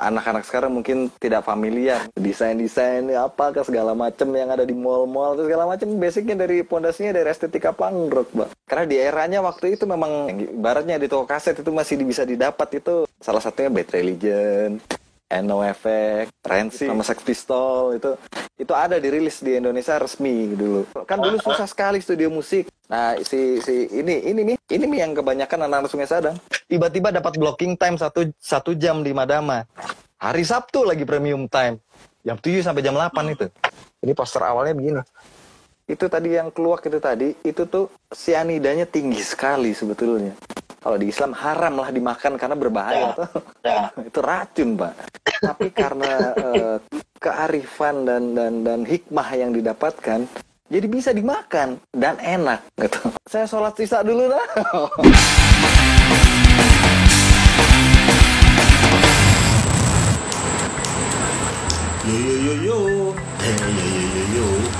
anak-anak sekarang mungkin tidak familiar desain-desain apa ke segala macam yang ada di mall-mall itu segala macam basicnya dari pondasinya dari estetika punk rock bang karena di eranya waktu itu memang ibaratnya di toko kaset itu masih bisa didapat itu salah satunya Bad Religion No Effect, Rancid, sama Sex Pistol itu itu ada dirilis di Indonesia resmi dulu. Kan dulu susah sekali studio musik. Nah si si ini ini nih ini nih yang kebanyakan anak-anak Sungai Sadang tiba-tiba dapat blocking time satu satu jam di Madama. Hari Sabtu lagi premium time jam 7 sampai jam 8 itu. Ini poster awalnya begini. Itu tadi yang keluar itu tadi itu tuh sianidanya tinggi sekali sebetulnya kalau di Islam haram lah dimakan karena berbahaya ya, ya. itu racun pak. Tapi karena uh, kearifan dan dan dan hikmah yang didapatkan jadi bisa dimakan dan enak gitu. Saya sholat sisa dulu dah. Yo yo yo yo. Hey, yo yo yo yo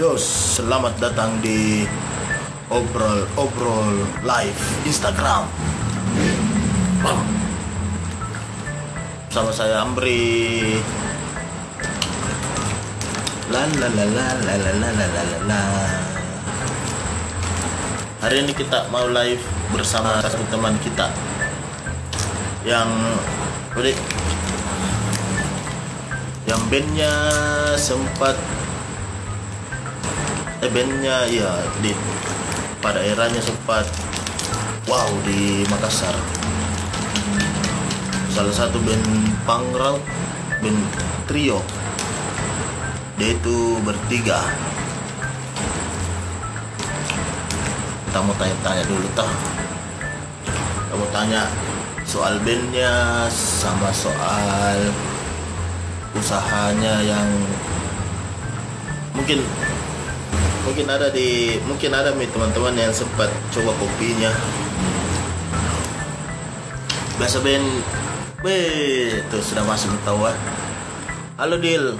Yo, selamat datang di obrol obrol live Instagram. Sama saya Amri. La la la la la la la la la la. Hari ini kita mau live bersama satu teman kita yang udah yang bandnya sempat eh bandnya ya di pada eranya sempat wow di Makassar. Salah satu band rock band trio dia itu bertiga. Kita mau tanya-tanya dulu toh. Kita mau tanya soal bandnya sama soal usahanya yang mungkin mungkin ada di mungkin ada nih teman-teman yang sempat coba kopinya. Biasa Ben be itu sudah masuk tahu ah halo Dil.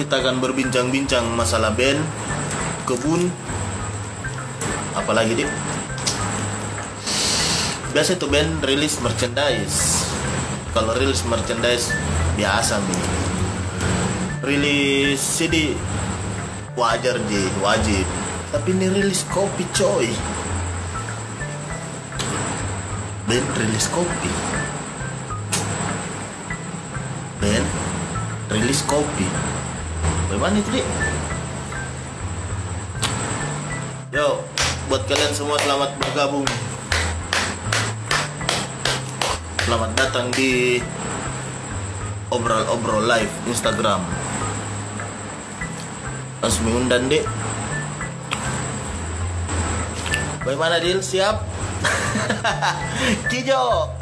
Kita akan berbincang-bincang masalah band kebun. Apalagi dik biasa tuh band rilis merchandise. Kalau rilis merchandise biasa nih rilis CD wajar ji. Wajib. Tapi ini rilis kopi coy. Band rilis kopi. Band rilis kopi. Bagaimana itu dik Yo, buat kalian semua selamat bergabung. Selamat datang di obrol-obrol live Instagram. Langsung mengundang dek. Bagaimana deal? Siap? Kijo.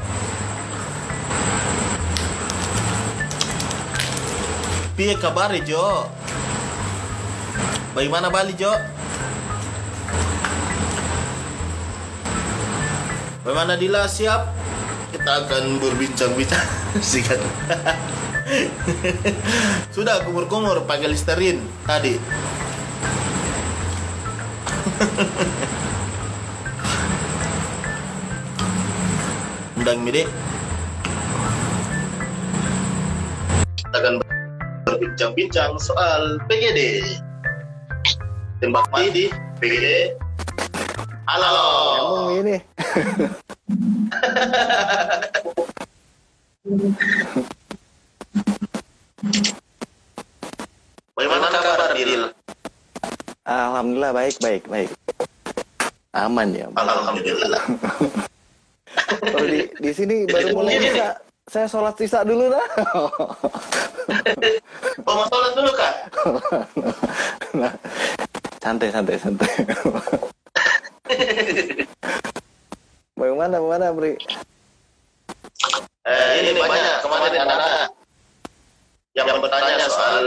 Piye kabar Jo? Bagaimana Bali Jo? Bagaimana Dila siap? Kita akan berbincang-bincang. Sudah kumur-kumur pakai listerin tadi. Undang mide. Kita akan berbincang-bincang soal PGD. Tembak mati di PGD. Halo. Emang ini. Bagaimana kabar Dil? Alhamdulillah baik baik baik. Aman ya. Alhamdulillah. Kalau di di sini baru mulai bisa saya sholat sisa dulu dah. Oh, mau sholat dulu kak? nah, santai santai santai. Bagaimana bagaimana Bri? Eh, ini, ini banyak kemarin anak-anak yang, yang bertanya soal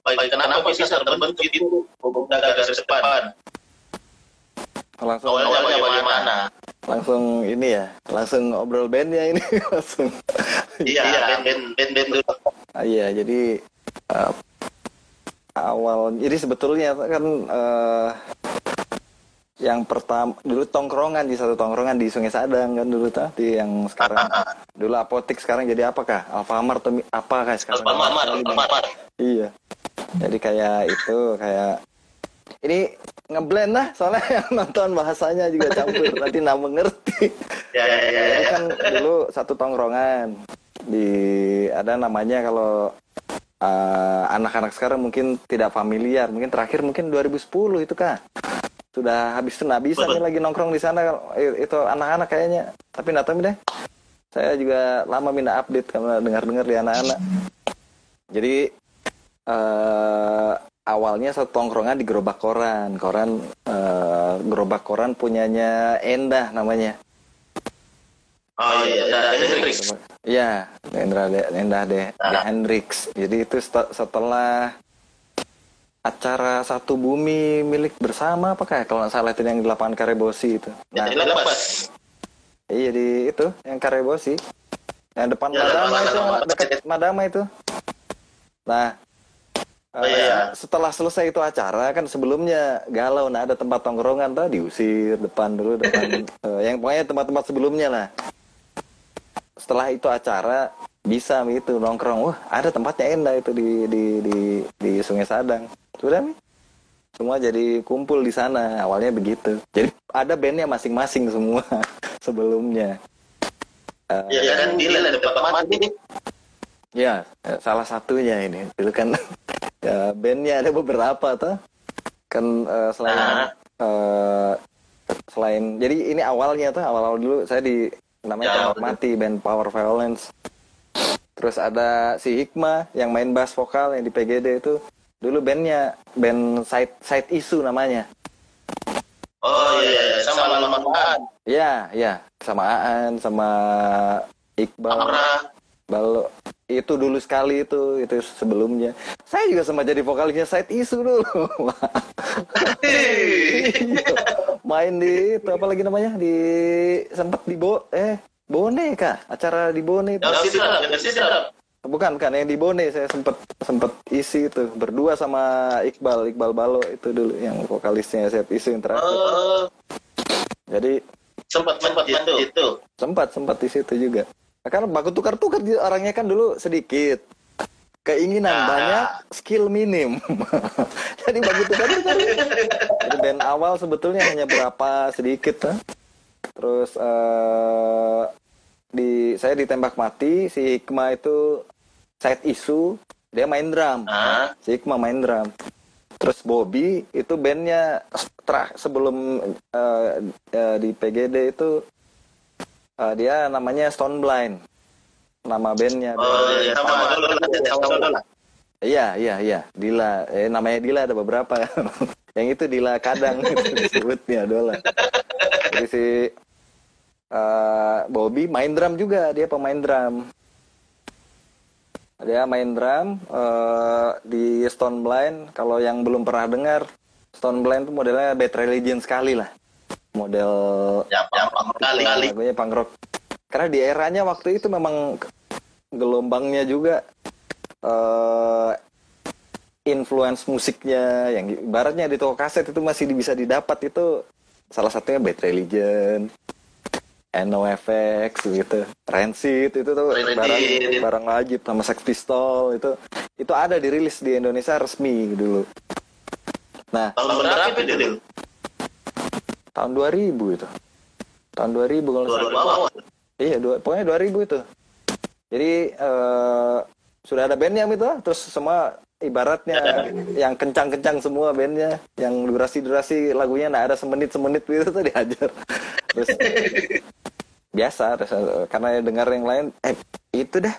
baik kenapa bisa terbentuk itu hubung dagang depan. langsung Awalnya bagaimana? langsung ini ya langsung obrol bandnya ini langsung Iya, band band band band dulu. Ah, iya jadi eh, awal jadi sebetulnya kan eh, yang pertama dulu tongkrongan di satu tongkrongan di Sungai Sadang kan dulu tuh di yang sekarang. Dulu apotik sekarang jadi apakah Alfamart atau mi- apa kah sekarang? Alfamart, Alfamart. iya. Jadi kayak itu kayak ini ngeblend lah soalnya yang nonton bahasanya juga campur nanti nggak mengerti. Ya, ya, ya, ya. kan dulu satu tongkrongan di ada namanya kalau anak-anak sekarang mungkin tidak familiar, mungkin terakhir mungkin 2010 itu kah? Sudah habis itu nggak bisa nih lagi nongkrong di sana itu anak-anak kayaknya. Tapi nggak tahu deh. Saya juga lama minta update karena dengar-dengar di anak-anak. Jadi eh awalnya satu tongkrongan di gerobak koran, koran eh, gerobak koran punyanya Endah namanya. Oh iya, nah, Hendrix. Iya, Nendra de, Nendah de, de Hendrix. Jadi itu set- setelah acara satu bumi milik bersama apa kayak kalau nggak salah itu yang di lapangan Karebosi itu. Nah, Jadi lepas. iya di itu yang Karebosi. Yang depan Ya, Madama itu, Madama. dekat Madama itu. Nah, Oh, iya. setelah selesai itu acara kan sebelumnya galau nah ada tempat tongkrongan tuh diusir depan dulu depan eh, yang pokoknya tempat-tempat sebelumnya lah setelah itu acara bisa itu nongkrong wah ada tempatnya Enda itu di di di di Sungai Sadang sudah Mi. semua jadi kumpul di sana awalnya begitu jadi ada bandnya masing-masing semua sebelumnya Eh, Iya kan, Dila ada Bapak Mati. Ya, eh, salah satunya ini. Dulu kan ya, bandnya ada beberapa tuh. Kan eh, selain Nah. eh, selain jadi ini awalnya tuh awal-awal dulu saya di namanya Ya. Mati band Power Violence. Terus ada si Hikmah yang main bass vokal yang di PGD itu. Dulu bandnya band side side issue namanya. Oh iya, iya. sama nama Maan. Ya, ya, sama Aan, sama Iqbal. Amra. Balo itu dulu sekali itu itu sebelumnya saya juga sempat jadi vokalisnya side issue dulu main di itu apa lagi namanya di sempat di bo eh Bone kah acara di Bone itu Bukan bukan yang di Bone saya sempat sempat isi itu berdua sama Iqbal Iqbal Balo itu dulu yang vokalisnya side issue yang terakhir Oh, jadi sempat sempat itu. itu. sempat sempat di situ juga karena baku tukar tukar orangnya kan dulu sedikit keinginan Nah. banyak skill minim jadi baku tukar tukar jadi band awal sebetulnya hanya berapa sedikit lah. terus eh, di saya ditembak mati si Hikmah itu side issue dia main drum. Ah, si Hikmah main drum. Terus Bobby itu bandnya setelah sebelum eh, eh, di PGD itu eh, dia namanya Stone Blind. Nama bandnya. Oh iya, lah. iya iya iya. Dila eh, namanya Dila ada beberapa. Yang itu Dila kadang disebutnya Dola jadi si eh, Bobby main drum juga dia pemain drum. Dia main drum eh, di Stone Blind. Kalau yang belum pernah dengar Stone Blind itu modelnya Bad Religion sekali lah. Model Ya, yang kali lagunya punk rock. Karena di eranya waktu itu memang gelombangnya juga eh influence musiknya. Yang ibaratnya di toko kaset itu masih bisa didapat itu salah satunya Bad Religion NoFX gitu Rancid itu tuh Rancid. barang barang wajib sama Sex Pistol itu itu ada dirilis di Indonesia resmi dulu nah Tahun berapa itu, Dil? tahun 2000 itu tahun 2000 kalau salah 2000 awal. Iya, dua, pokoknya 2000 itu. Jadi eh, sudah ada bandnya itu, terus semua ibaratnya yang kencang-kencang semua bandnya, yang durasi-durasi lagunya nggak ada semenit-semenit gitu tuh dihajar. Terus biasa, terus, eh, karena dengar yang lain, eh itu deh,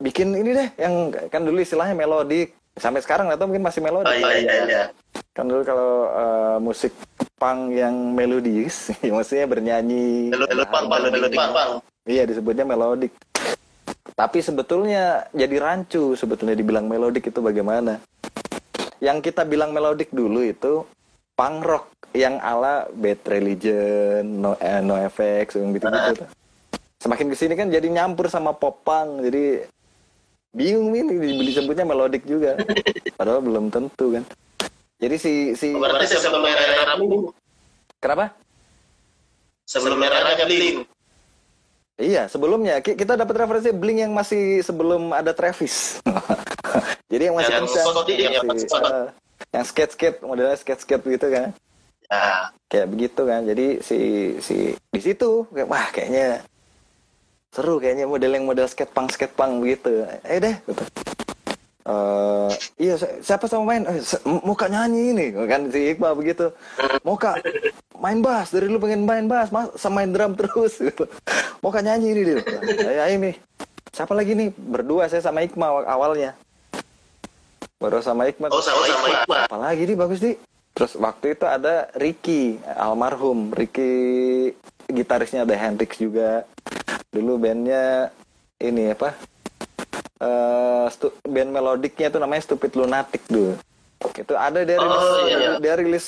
bikin ini deh, yang kan dulu istilahnya melodik. Sampai sekarang atau mungkin masih Oh melodik. iya, iya, iya. Kan dulu kalau eh, musik punk yang melodius, ya maksudnya bernyanyi. Melu pang, pang, pang, pang. Iya disebutnya melodik. Tapi sebetulnya jadi rancu sebetulnya dibilang melodik itu bagaimana? Yang kita bilang melodik dulu itu punk rock yang ala Bad Religion, No, eh, no yang gitu-gitu. Semakin ke sini kan jadi nyampur sama popang, jadi bingung ini dibeli sebutnya melodik juga. Padahal belum tentu kan. Jadi si si Berarti sebelum era Blink, kenapa? sebelum era Blink. Iya, sebelumnya ki- kita dapat referensi Blink yang masih sebelum ada Travis. Jadi yang masih Yang kencang, skate, yang, yang masih, eh, yang skate skate modelnya skate skate gitu kan, Nah, kayak begitu kan. Jadi si si di situ kayak wah kayaknya seru kayaknya model yang model skate punk skate punk begitu. Eh deh, gitu. Eh, iya si- siapa sama main? Eh, mau kak nyanyi ini kan si Iqbal begitu. Mau kak main bass dari lu pengen main bass, mas sama main drum terus gitu. Mau kak nyanyi ini dia. Ya ini. Siapa lagi nih? Berdua saya sama Iqbal awalnya. Baru sama Iqbal. oh sama sama Iqbal. Apalagi nih bagus nih. Terus waktu itu ada Ricky almarhum Ricky gitarisnya The Hendrix juga. Dulu bandnya ini apa? Stu- band melodiknya itu namanya Stupid Lunatic dulu. Itu ada dia rilis, Oh, iya, iya. dia rilis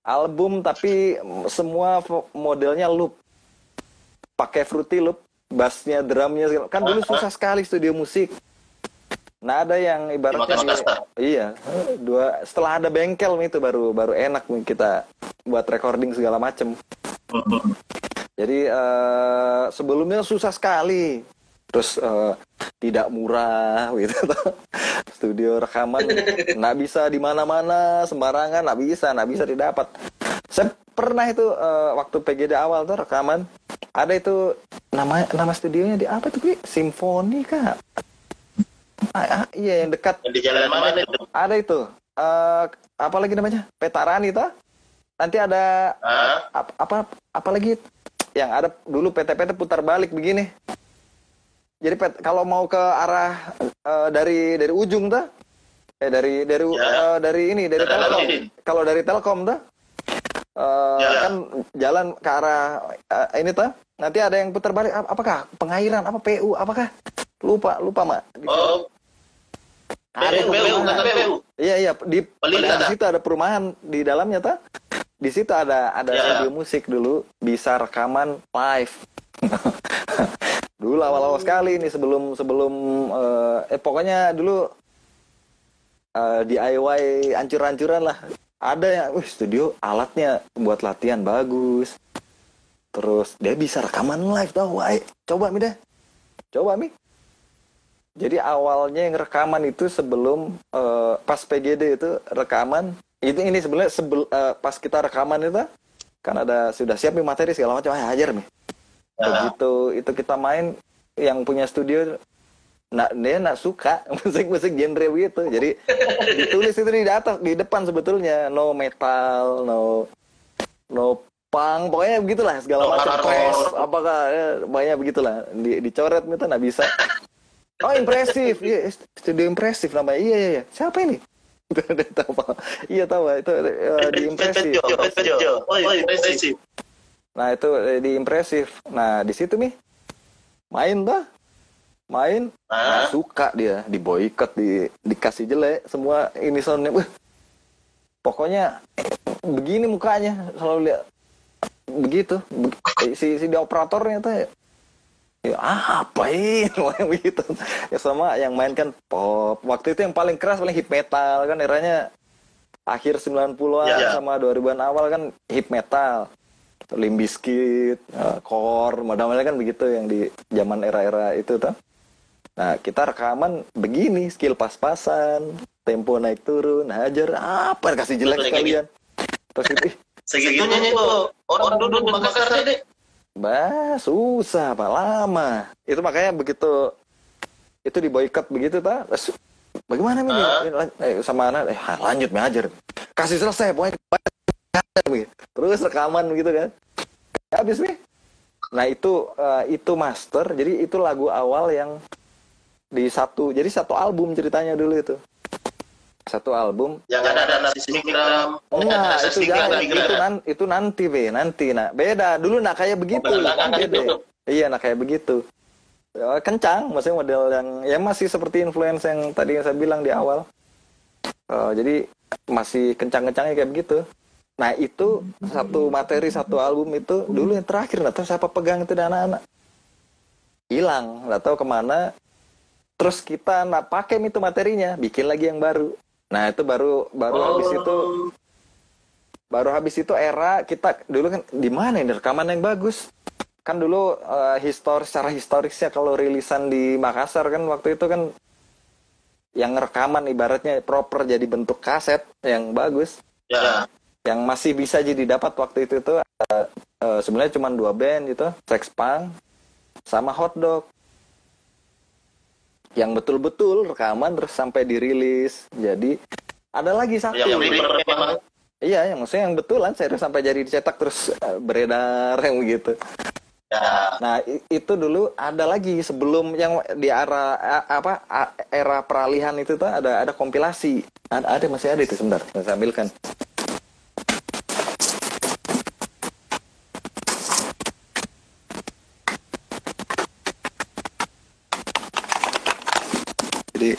album tapi semua modelnya loop. Pakai Fruity Loop, bassnya, drumnya segala- kan dulu susah sekali studio musik. Nah ada yang ibaratnya iya dua setelah ada bengkel nih itu baru baru enak nih kita buat recording segala macem. Jadi eh, sebelumnya susah sekali, terus eh, tidak murah gitu. Studio rekaman nggak bisa di mana-mana sembarangan nggak bisa, nggak bisa didapat. Saya pernah itu eh, waktu PGD awal tuh rekaman ada itu nama nama studionya di apa tuh? Simfoni kah? Ah, ah, iya yang dekat Yang di jalan mana itu? ada itu eh apa lagi namanya Petarani tuh nanti ada Hah? apa apa, apa lagi yang ada dulu PT-PT putar balik begini jadi pet- kalau mau ke arah eh, dari dari ujung tuh eh dari dari Ya. eh, dari ini dari Dari Telkom kalau dari Telkom tuh eh, Ya. kan jalan ke arah eh, ini tuh nanti ada yang putar balik Ap- apakah pengairan apa PU apakah lupa lupa mak Oh, Ada PU, PU. Iya iya di situ ada perumahan di dalamnya ta. Di situ ada ada Ya. studio musik dulu bisa rekaman live. dulu awal-awal sekali nih sebelum sebelum eh, eh pokoknya dulu eh, DIY ancur-ancuran lah. Ada yang, wih studio alatnya buat latihan bagus. Terus dia bisa rekaman live tau, wah coba mi deh. Coba mi. Jadi awalnya yang rekaman itu sebelum eh, pas PGD itu rekaman itu ini sebenarnya sebel, eh, pas kita rekaman itu kan ada sudah siap nih materi segala macam ah, hajar nih. Begitu itu kita main yang punya studio nak dia nak suka musik-musik genre begitu. Jadi ditulis itu di atas di depan sebetulnya no metal, no no punk, pokoknya begitulah segala No macam press apakah ya, pokoknya begitulah di, dicoret gitu nggak bisa. Oh impresif, iya studio impresif namanya. Iya iya iya. Siapa ini? Tahu. Iya tahu itu eh, di impresif. Oh, impresif. Nah itu eh, di impresif. Nah di situ nih main dah, main. Ah. nggak suka dia, diboikot, di dikasih jelek semua ini soundnya. Wah, pokoknya begini mukanya. Selalu lihat. Begitu. Be- si si di operatornya tuh ya. Apa ini begitu. Ya sama yang main kan pop. Waktu itu yang paling keras paling hip metal. Kan eranya akhir 90-an Ya. sama 2000-an awal kan hip metal Limp Bizkit, eh, Core, modal-modalnya kan begitu yang di zaman era-era itu tuh. Nah, kita rekaman begini, skill pas-pasan, tempo naik turun, hajar, apa kasih jelek sekalian. Terus itu, Segitunya itu orang duduk di Makassar deh. bah, susah, Pak, lama. Itu makanya begitu, itu di boykot begitu, Pak. Bagaimana ini? Eh, sama anak, eh, lanjut, Mi, hajar. Kasih selesai, pokoknya. Terus rekaman begitu kan. Habis nih. Nah itu eh, itu master. Jadi itu lagu awal yang di satu. Jadi satu album ceritanya dulu itu. Satu album. Yang ada ada nasi singgram. Enggak, itu jangan. Itu, kan? nan, itu nanti be, nanti nak. Beda. Dulu nak kayak begitu. Nak, nak, Beda. Iya, nak kayak begitu. Ya, kencang, maksudnya model yang ya masih seperti influence yang tadi yang saya bilang di awal. Eh, jadi masih kencang-kencangnya kayak begitu. Nah itu satu materi satu album itu dulu yang terakhir. Nggak tahu siapa pegang itu dan anak-anak. Hilang nggak tahu ke mana. Terus kita nak pakai itu materinya bikin lagi yang baru. Nah itu baru baru habis itu baru habis itu era kita dulu kan di mana ini? Rekaman yang bagus. Kan dulu uh, histor secara historisnya kalau rilisan di Makassar kan waktu itu kan yang rekaman ibaratnya proper jadi bentuk kaset yang bagus. Ya. Yang masih bisa jadi dapat waktu itu itu uh, uh, sebenarnya cuma dua band gitu Sex Punk sama Hot Dog yang betul-betul rekaman terus sampai dirilis jadi ada lagi satu Yang iya yang maksudnya yang betulan serius sampai jadi dicetak terus uh, beredar yang begitu ya. Nah, itu dulu ada lagi sebelum yang di era apa era peralihan itu tuh ada ada kompilasi. Ada, ada masih ada itu sebentar. Saya ambilkan. Jadi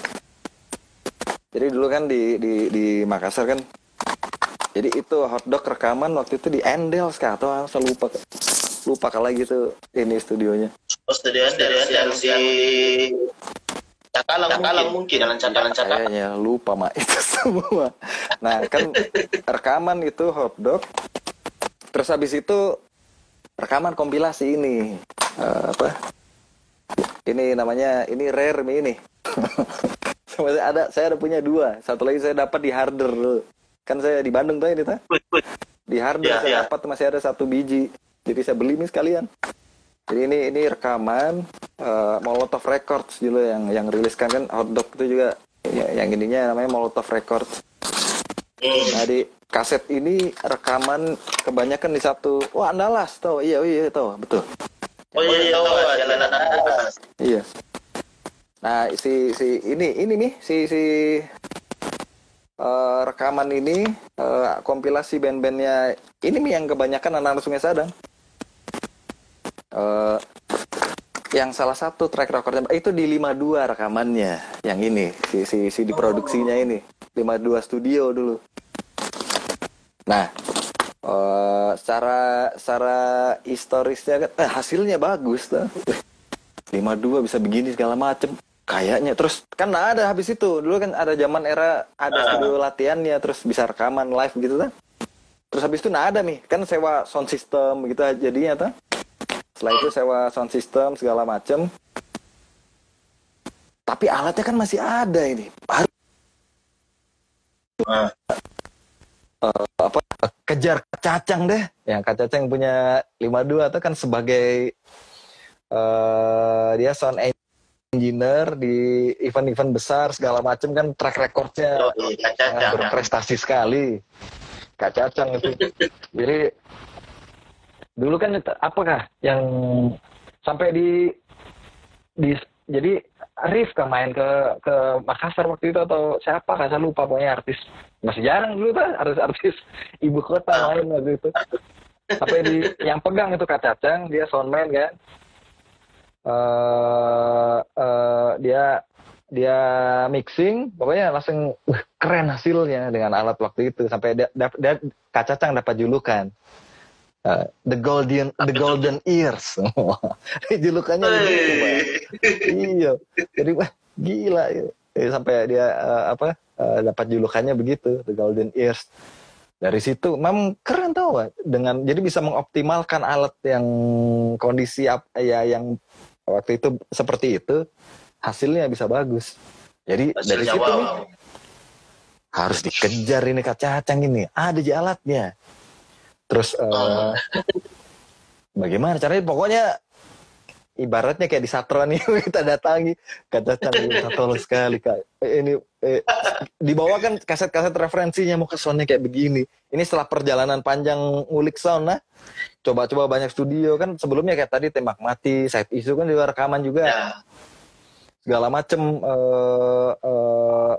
jadi dulu kan di di di Makassar kan jadi itu hotdog rekaman waktu itu di Endels kah? Atau saya lupa lupa kalau gitu ini studionya. Terus dari dari yang di Cakalang, Cakalang mungkin. jalan Cakalang Cakalang. kayaknya lupa mak itu semua. Nah kan rekaman itu hotdog terus habis itu rekaman kompilasi ini Eh, apa ini namanya ini rare Mi, ini. Ada saya ada punya dua. Satu lagi saya dapat di harder. Dulu. kan saya di Bandung tuh ini tuh di harder Iya, saya iya. dapat masih ada satu biji. Jadi saya beli nih sekalian. Jadi ini ini rekaman eh, Molotov Records dulu yang yang riliskan kan hotdog itu juga. Ya, yang ininya namanya Molotov Records. Hmm. nah di kaset ini rekaman kebanyakan di satu wah Andalas tau. Iya iya tau. Betul Oh iya, iya, tahu ah, jalan atas. iya. Nah si si ini ini nih si si eh, rekaman ini eh, kompilasi band-bandnya ini nih yang kebanyakan anak-anak Sungai Sadang. Eh, yang salah satu track recordnya itu di 52 rekamannya yang ini si si, si diproduksinya ini 52 studio dulu. Nah eh, secara secara historisnya kan eh, hasilnya bagus tuh 52 bisa begini segala macem. Kayaknya terus kan ada habis itu. Dulu kan ada zaman era ada studio latihannya terus bisa rekaman live gitu kan terus habis itu nah ada nih. Kan sewa sound system gitu jadinya tuh. Setelah itu sewa sound system segala macem. Tapi alatnya kan masih ada ini. Baru, Ah. eh, apa kejar kacang deh. Yang kacang punya 52 itu kan sebagai eh dia sound engineer di event-event besar segala macem kan track recordnya. Oh, iya, sangat berprestasi sekali. Kak Cacang itu. Jadi dulu kan apakah yang sampai di di jadi Rif kan main ke ke Makassar waktu itu atau siapa? Kan saya lupa pokoknya artis. Masih jarang dulu tuh artis-artis ibu kota main waktu itu. Sampai di yang pegang itu Cacang dia soundman kan. Eh eh, dia dia mixing pokoknya langsung "Wih, keren hasilnya dengan alat waktu itu. Sampai da- Kak Cacang dapat julukan eh, the golden the golden ears. Julukannya begitu iya. Jadi wah gila ya. Eh, sampai dia eh, apa eh, dapat julukannya begitu the golden ears. Dari situ memang keren tau Pak. dengan jadi bisa mengoptimalkan alat yang kondisi ya yang waktu itu seperti itu hasilnya bisa bagus. Jadi dari Hasilnya situ wow. nih harus dikejar ini kacang ini. Ada alatnya terus eh, bagaimana caranya? Pokoknya ibaratnya kayak di Satron nih kita datangi. Kata minta tolong sekali kak. Eh, ini eh, dibawakan kaset-kaset referensinya mau ke soundnya kayak begini. Ini setelah perjalanan panjang ngulik sound nah coba-coba banyak studio. Kan sebelumnya kayak tadi tembak mati side isu kan juga rekaman juga. Ya. segala macem eh, eh,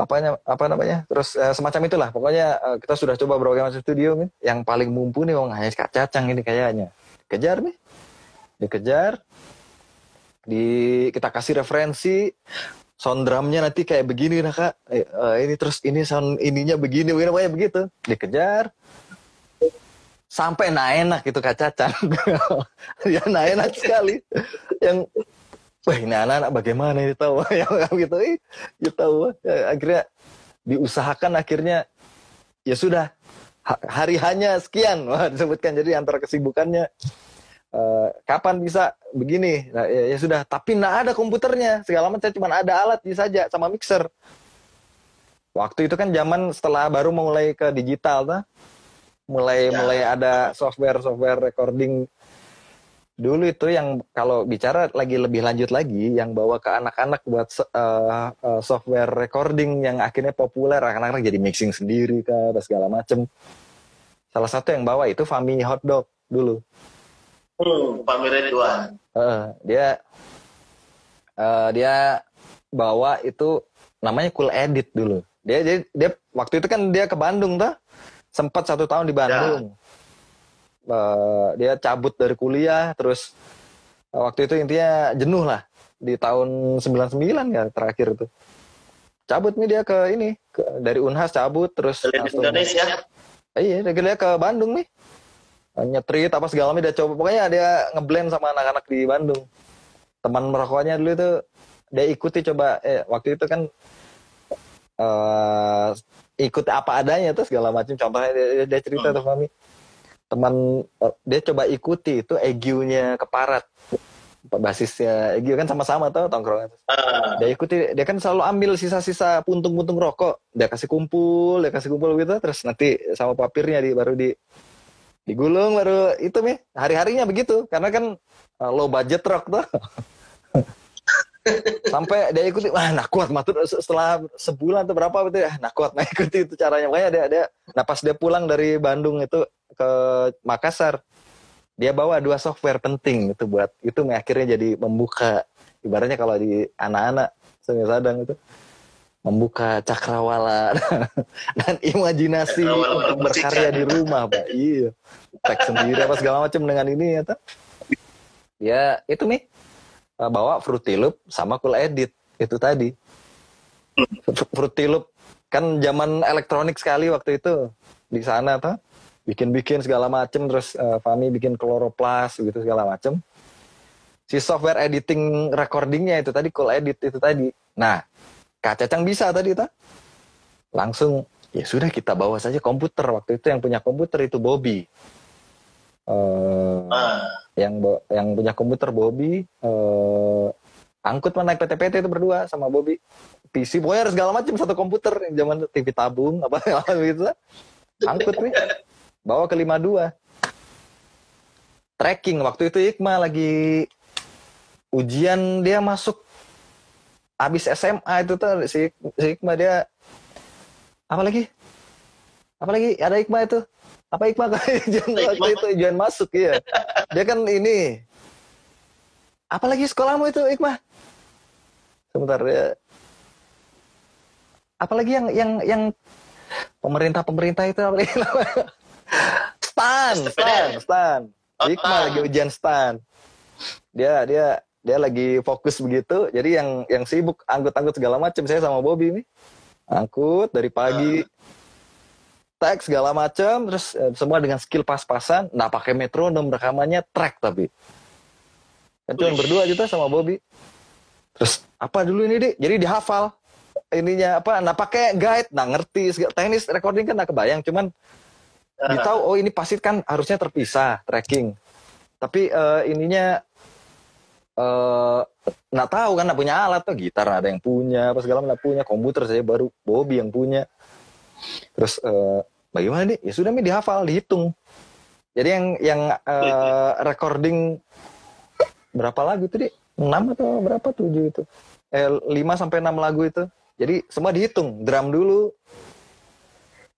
apanya apa namanya? Terus eh, semacam itulah. Pokoknya eh, kita sudah coba berbagai macam studio nih yang paling mumpuni wong hanya Kak Cacang ini kayaknya. Kejar nih dikejar. Di kita kasih referensi. Sound drumnya nanti kayak begini nah kak. Eh, ini terus ini sound ininya begini begini kayak begitu. Dikejar. Sampai nah enak itu kak Cacan ya nah enak sekali. Yang wah ini anak-anak bagaimana ini tahu? Yang gitu. Eh ya tahu. Ya, akhirnya diusahakan akhirnya ya sudah ha- hari hanya sekian. Wah disebutkan. Jadi antara kesibukannya eh, kapan bisa begini? Nah, ya, ya sudah. Tapi nggak ada komputernya. Segala macam cuma ada alat saja sama mixer. Waktu itu kan zaman setelah baru mulai ke digital tuh. Mulai Ya. mulai ada software software recording dulu itu yang kalau bicara lagi lebih lanjut lagi yang bawa ke anak-anak buat eh, eh, software recording yang akhirnya populer anak-anak jadi mixing sendiri kan dan segala macem salah satu yang bawa itu Fami Hotdog dulu Hmm, Pamir Ridwan. Eh, dia eh, dia bawa itu namanya Cool Edit dulu. Dia, dia dia waktu itu kan dia ke Bandung tuh. Sempat satu tahun di Bandung. Eh, dia cabut dari kuliah terus eh, waktu itu intinya jenuh lah di tahun 99 ya terakhir itu. Cabut nih dia ke ini ke, dari Unhas cabut terus langsung- Indonesia. Eh, Iya, dia dia ke Bandung nih. Nyetrit apa segala macam dia coba. Pokoknya dia ngeblend sama anak-anak di Bandung. Teman merokoknya dulu itu dia ikuti coba eh waktu itu kan eh ikut apa adanya tuh segala macam. Contohnya dia, dia- cerita tuh Fami. Teman eh, dia coba ikuti itu EGU-nya keparat. Basisnya EGU kan sama-sama tuh tongkrongan. Ah, Dia ikuti, dia kan selalu ambil sisa-sisa puntung-puntung rokok. Dia kasih kumpul, dia kasih kumpul gitu, terus nanti sama papirnya di baru di digulung baru itu nih hari-harinya begitu karena kan uh, low budget rock tuh. Sampai dia ikuti, wah nah kuat matur setelah sebulan atau berapa gitu ya, nah kuat nah ikuti itu caranya. Makanya dia dia nah pas dia pulang dari Bandung itu ke Makassar, dia bawa dua software penting itu buat itu akhirnya jadi membuka ibaratnya kalau di anak-anak Sungai Sadang itu membuka cakrawala dan imajinasi Cakrawala untuk berkarya di rumah pak. Iya. Teks sendiri apa segala macam dengan ini ya tak ya itu nih eh, bawa Fruity Loop sama Cool Edit itu tadi. Fr- Fruity Loop kan zaman elektronik sekali waktu itu di sana tuh bikin-bikin segala macem terus eh, Fami bikin Chloroplast gitu segala macem. Si software editing recordingnya itu tadi Cool Edit itu tadi. Nah Kak Cacang bisa tadi tuh langsung ya sudah kita bawa saja komputer. Waktu itu yang punya komputer itu Bobby. Eh, ah, yang yang punya komputer Bobby eh angkut naik PT-PT itu berdua sama Bobby. PC pokoknya segala macam satu komputer. Yang zaman TV tabung apa gitu angkut nih bawa ke 52 tracking waktu itu Iqma lagi ujian dia masuk habis SMA itu tuh si, si Iqma dia apa lagi? Apa lagi? Ada Iqma itu? Apa Iqma ujian Iqma. waktu itu ujian masuk iya. Dia kan ini apalagi sekolahmu itu Iqmah sebentar ya. Apalagi yang yang yang pemerintah pemerintah itu apa lagi? Stan stan stan. Oh, Iqmah stan. lagi ujian stan. Dia dia dia lagi fokus begitu. Jadi yang yang sibuk angkut-angkut segala macam saya sama Bobby nih. Angkut dari pagi. Tag segala macam terus eh, semua dengan skill pas-pasan. Nggak pakai metronom rekamannya track tapi. Kan cuma berdua gitu sama Bobby. Terus apa dulu ini dik? Jadi dihafal ininya apa? Nggak pakai guide. Nggak ngerti segala- teknis recording kan nggak kebayang. Cuman ditahu oh ini pasti kan harusnya terpisah tracking. Tapi eh, ininya eh nggak tahu kan nggak punya alat tuh. Gitar ada yang punya apa segala nggak punya. Komputer saya baru Bobby yang punya. Terus eh, bagaimana nih? Ya sudah nih dihafal dihitung. Jadi yang yang eh, recording berapa lagu tuh dik? Enam atau berapa? Tujuh itu. Eh lima sampai enam lagu itu. Jadi semua dihitung. Drum dulu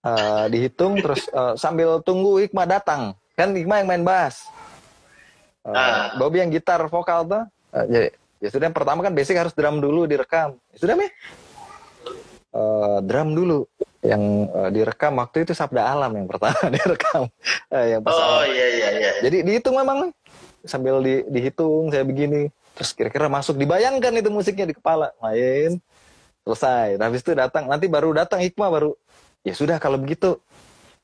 Eh, dihitung terus eh, sambil tunggu Hikmah datang. Kan Hikmah yang main bass. Ah. Bobby yang gitar vokal tuh. Eh, jadi ya sudah yang pertama kan basic harus drum dulu direkam. Ya sudah mi. Eh, drum dulu. Yang eh, direkam waktu itu Sabda Alam yang pertama direkam. Eh, yang pas oh iya iya iya. Jadi dihitung memang sambil di, dihitung saya begini. Terus kira-kira masuk dibayangkan itu musiknya di kepala. Main. Selesai. Nah, habis itu datang nanti baru datang hikmah baru ya sudah kalau begitu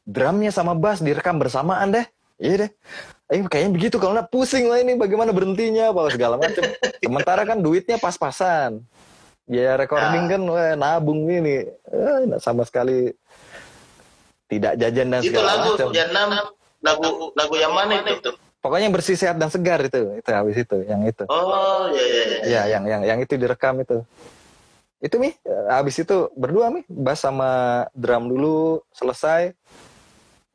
drumnya sama bass direkam bersamaan deh. Iya deh. Eh kayaknya begitu. Kalau nggak pusing lah ini bagaimana berhentinya apa segala macam sementara kan duitnya pas-pasan. Ya recording Nah. kan wah, nabung ini. Eh, sama sekali. Tidak jajan dan Itu segala lagu macam Vietnam, lagu lagu yang mana itu? pokoknya yang bersih sehat dan segar itu. Itu habis itu yang itu. Oh, iya iya. iya. ya yang yang yang itu direkam itu itu mi. Habis itu berdua mi. Bass sama drum dulu selesai.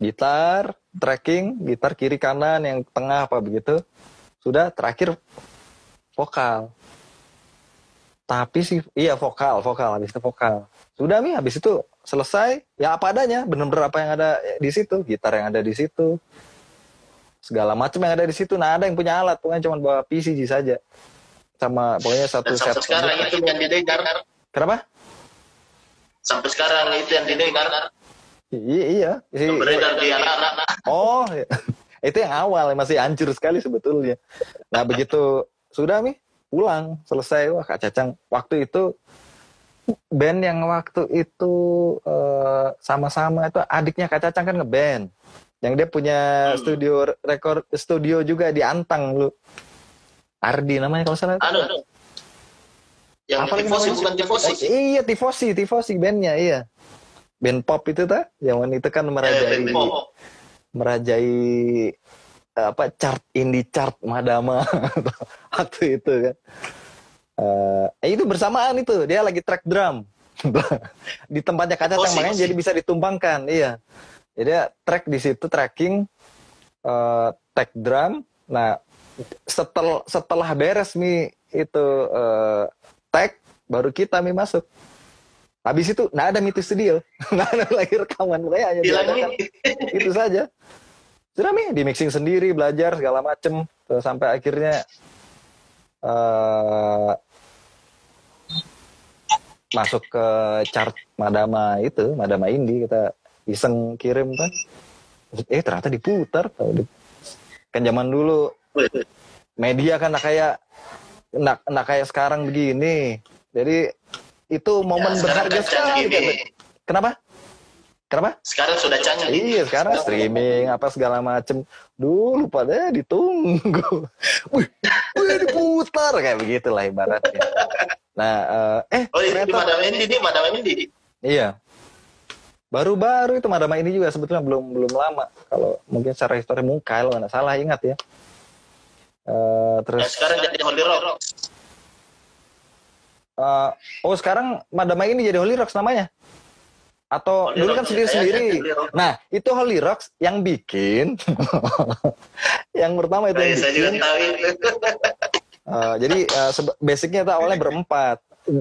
Gitar tracking gitar kiri kanan yang tengah apa begitu. Sudah terakhir vokal. Tapi sih iya vokal vokal habis itu vokal. Sudah mi. Habis itu selesai. Ya apa adanya. Bener-bener apa yang ada di situ. Gitar yang ada di situ. Segala macam yang ada di situ. Nah ada yang punya alat. Pokoknya cuma bawa PCG saja. Sama pokoknya satu Dan set. sekarang itu yang didengar. Kenapa? Sampai sekarang itu yang didengar. I- iya. Si- Beredar di anak-anak. oh iya. itu yang awal masih hancur sekali sebetulnya. Nah begitu sudah mi. Pulang selesai. Wah kak cacang waktu itu band yang waktu itu eh, sama-sama itu adiknya kak cacang kan ngeband. Yang dia punya Hmm. studio rekor studio juga di Antang lu. Ardi namanya kalau salah. Anu, yang Apa tifosi namanya? bukan tifosi. Eh, iya tifosi tifosi bandnya iya band pop itu ta yang itu kan Eh, merajai pop. merajai eh, apa chart indie chart Madama waktu itu kan Eh, itu bersamaan itu dia lagi track drum di tempatnya kaca makanya posisi. jadi bisa ditumpangkan iya jadi track di situ tracking eh track drum nah setel setelah beres mi itu eh tag baru kita mi masuk. Habis itu nah ada miti studio. Nggak ada lagi rekaman. Mereka hanya diadakan. Itu saja. Sudah mi di mixing sendiri belajar segala macem. Terus sampai akhirnya eh masuk ke chart Madama itu Madama Indie kita iseng kirim kan eh ternyata diputar kan zaman dulu media kan nggak kayak nggak nggak kayak sekarang begini. Jadi itu momen Ya, sekarang berharga sekali kenapa? Kenapa? Sekarang sudah canggih. Iya sekarang streaming apa segala macem. Dulu pada ditunggu, wih, wih diputar. Kayak begitulah ibaratnya. Nah eh, eh Oh, itu ternyata Madam Endi, dia Madam Endi. iya. Baru-baru itu Madama ini juga sebetulnya belum belum lama. Kalau mungkin secara histori mungkin kalau nggak salah ingat ya. Eh, terus sekarang jadi Holy Rock. eh, oh sekarang Madama ini jadi Holy Rocks namanya atau Holy dulu kan Rocks, sendiri-sendiri. ya, Holy Rocks. Nah, itu Holy Rocks yang bikin. yang pertama itu Nah, yang saya juga bikin. tahu itu. Uh, jadi uh, basicnya itu awalnya berempat.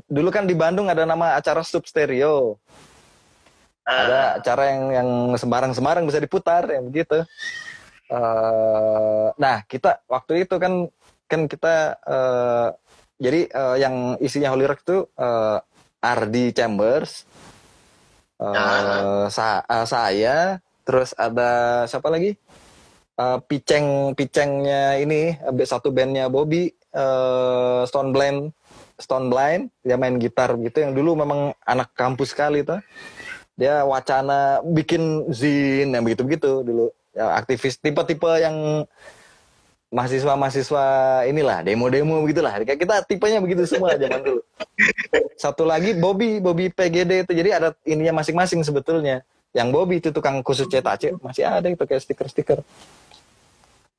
Dulu kan di Bandung ada nama acara Sub Stereo. Ah, Ada acara yang yang sembarang-sembarang bisa diputar yang begitu. Uh, nah, kita waktu itu kan kan kita uh, jadi uh, yang isinya Holy Rocks itu uh, Ardi Chambers, uh, sa- uh, saya, terus ada siapa lagi? Uh, Piceng Picengnya ini uh, satu bandnya Bobby uh, Stone Blind Stone Blind dia main gitar gitu yang dulu memang anak kampus sekali tuh. Dia wacana bikin zin yang begitu begitu dulu ya, aktivis tipe-tipe yang mahasiswa-mahasiswa inilah demo-demo begitulah. Kayak kita tipenya begitu semua zaman dulu. Satu lagi Bobby Bobby PGD itu. Jadi ada ininya masing-masing sebetulnya. Yang Bobby itu tukang khusus cetak masih ada itu kayak stiker-stiker.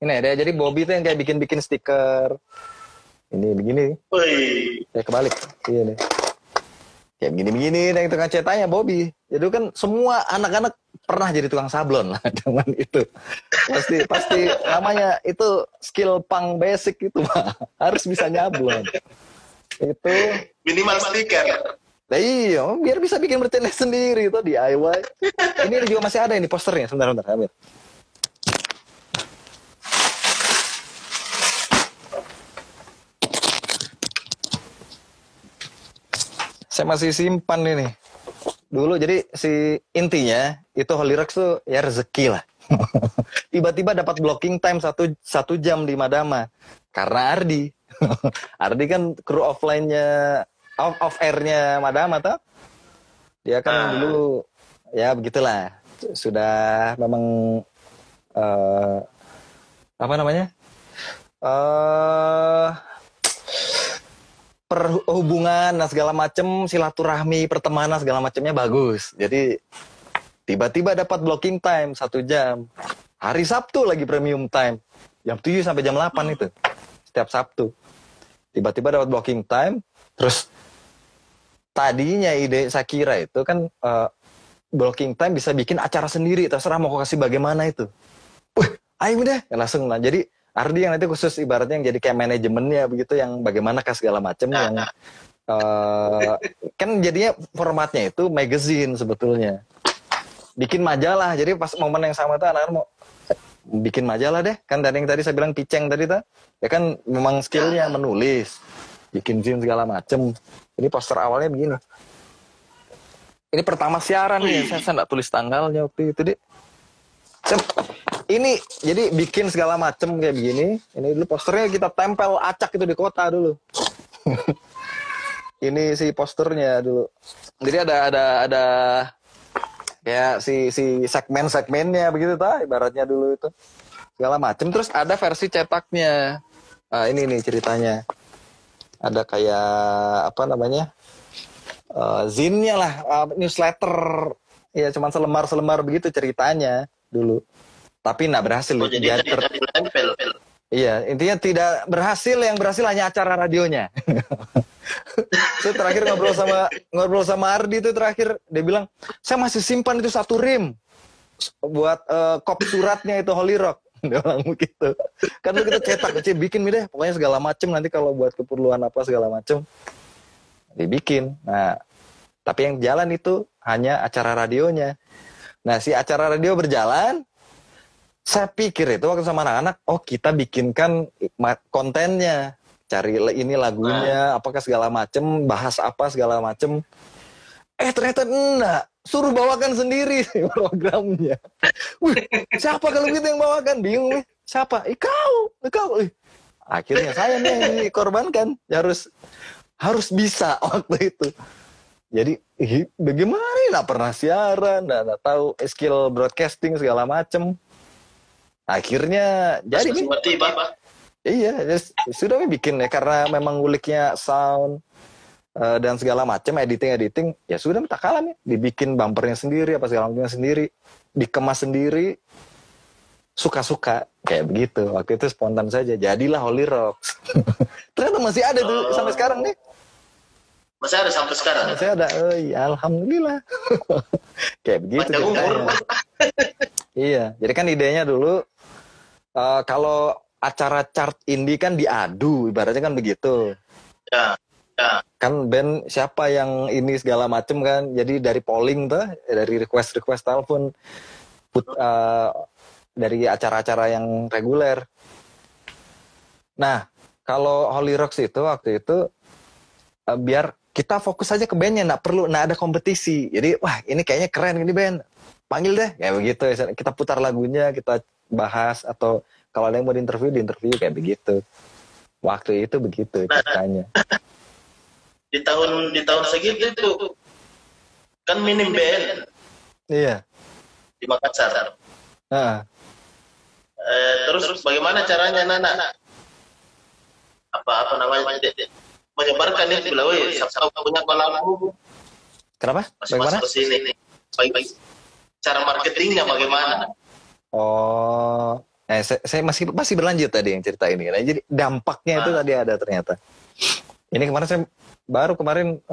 Ini ada. Jadi Bobby itu yang kayak bikin-bikin stiker. Ini begini. Wih, ya kebalik. Iya nih kayak begini-begini yang tukang cetaknya Bobby jadi kan semua anak-anak pernah jadi tukang sablon lah zaman itu pasti pasti namanya itu skill pang basic itu mah harus bisa nyablon itu minimal stiker. Nah, iya, biar bisa bikin merchandise sendiri itu DIY. Ini juga masih ada ini posternya. Sebentar, sebentar, Saya masih simpan ini. Dulu jadi si intinya itu Holy Rocks tuh ya rezeki lah. Tiba-tiba dapat blocking time satu, satu jam di Madama. Karena Ardi. Ardi kan kru offline-nya off, off airnya Madama tuh dia kan Ah. dulu ya begitulah sudah memang eh apa namanya eh perhubungan dan segala macem silaturahmi pertemanan segala macamnya bagus. Jadi tiba-tiba dapat blocking time satu jam. Hari Sabtu lagi premium time. Jam 7 sampai jam 8 itu setiap Sabtu. Tiba-tiba dapat blocking time terus tadinya ide saya kira itu kan eh, blocking time bisa bikin acara sendiri terserah mau kasih bagaimana itu. Wih, ayo deh langsung lah jadi Ardi yang nanti khusus ibaratnya yang jadi kayak manajemennya begitu yang bagaimana kah segala macam yang eh, kan jadinya formatnya itu magazine sebetulnya. Bikin majalah jadi pas momen yang sama tuh anak-anak mau "Eh, bikin majalah deh. Kan tadi yang tadi saya bilang piceng tadi tuh ya kan memang skillnya menulis bikin film segala macem. Ini poster awalnya begini. Ini pertama siaran nih saya saya nggak tulis tanggalnya waktu itu deh Saya- ini jadi bikin segala macem kayak begini. Ini dulu posternya kita tempel acak itu di kota dulu. Ini si posternya dulu. Jadi ada ada ada kayak si si segmen segmennya begitu ta ibaratnya dulu itu. Segala macem. Terus ada versi cetaknya. Ah, ini nih ceritanya. Ada kayak apa namanya? Eh zinnya lah ah, newsletter. Ya cuman selembar selembar begitu ceritanya dulu tapi nggak berhasil Oh, jadi Dia ter- nempel. Iya, intinya tidak berhasil. Yang berhasil hanya acara radionya. saya terakhir ngobrol sama ngobrol sama Ardi itu terakhir dia bilang, saya masih simpan itu satu rim buat eh, kop suratnya itu Holy Rock. Dia bilang begitu. Kan kita cetak, Cik, bikin deh. Pokoknya segala macem nanti kalau buat keperluan apa segala macem dibikin. Nah, tapi yang jalan itu hanya acara radionya. Nah, si acara radio berjalan, saya pikir itu waktu sama anak-anak, oh kita bikinkan kontennya, cari ini lagunya, apakah segala macem, bahas apa segala macem. Eh ternyata enggak, suruh bawakan sendiri programnya. Wih, siapa kalau gitu yang bawakan? Bingung, siapa? Ih, kau, Ih, kau. Ih. Akhirnya saya nih yang dikorbankan, harus harus bisa waktu itu. Jadi bagaimana? Nggak pernah siaran, nggak nggak tahu skill broadcasting segala macem. Akhirnya jadi nih, tiba iya ya, sudah bikin ya karena memang nguliknya sound eh, dan segala macam editing editing ya sudah tak kalah nih dibikin bumpernya sendiri apa segala macamnya sendiri dikemas sendiri suka-suka kayak begitu. Waktu itu spontan saja jadilah Holy Rocks ternyata masih ada tuh sampai sekarang nih. Masih ada sampai sekarang. masih ada oh, iya, alhamdulillah. Kayak begitu umur. iya jadi kan idenya dulu eh, kalau acara chart indie kan diadu ibaratnya kan begitu. Ya, ya. kan band siapa yang ini segala macem kan jadi dari polling tuh dari request request telepon put, eh, dari acara-acara yang reguler. Nah kalau Holy Rocks itu waktu itu eh, biar kita fokus aja ke bandnya nggak perlu nggak ada kompetisi. Jadi wah ini kayaknya keren ini band panggil deh kayak begitu kita putar lagunya kita bahas atau kalau ada yang mau diinterview diinterview kayak begitu waktu itu begitu ceritanya Di tahun di tahun segitu itu kan minim band iya di Makassar. Nah, Eh, terus bagaimana caranya Nana? Apa apa namanya? menyebarkan weh siapa tahu punya lagu kenapa? Bagaimana? masuk sini. Baik-baik. Cara marketingnya bagaimana? Oh, eh, saya, saya masih masih berlanjut tadi yang cerita ini. Nah, jadi dampaknya itu Ah. tadi ada ternyata. Ini kemarin saya baru kemarin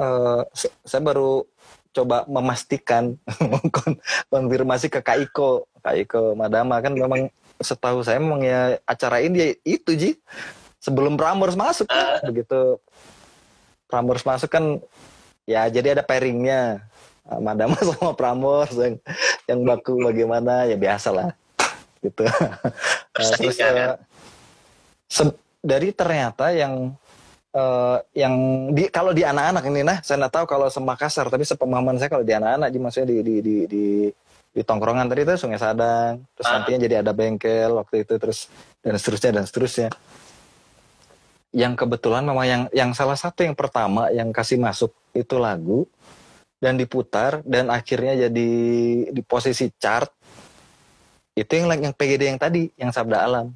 se- saya baru coba memastikan kon- konfirmasi ke Kak Iko, Kak Iko Madama kan memang setahu saya memang ya acara ini itu Ji sebelum Prambors masuk kan, begitu Prambors masuk kan ya jadi ada pairingnya Ah, Madama sama Prambors yang yang baku bagaimana ya biasa lah gitu. Eh, terus Pastikan, eh, se- dari ternyata yang eh, yang di kalau di anak-anak ini nah saya nggak tahu kalau semakassar tapi sepemahaman saya kalau di anak-anak di maksudnya di di di di, di tongkrongan tadi itu Sungai Sadang terus Ah. nantinya jadi ada bengkel waktu itu terus dan seterusnya dan seterusnya. Yang kebetulan memang yang yang salah satu yang pertama yang kasih masuk itu lagu dan diputar dan akhirnya jadi di posisi chart itu yang yang PGD yang tadi yang Sabda Alam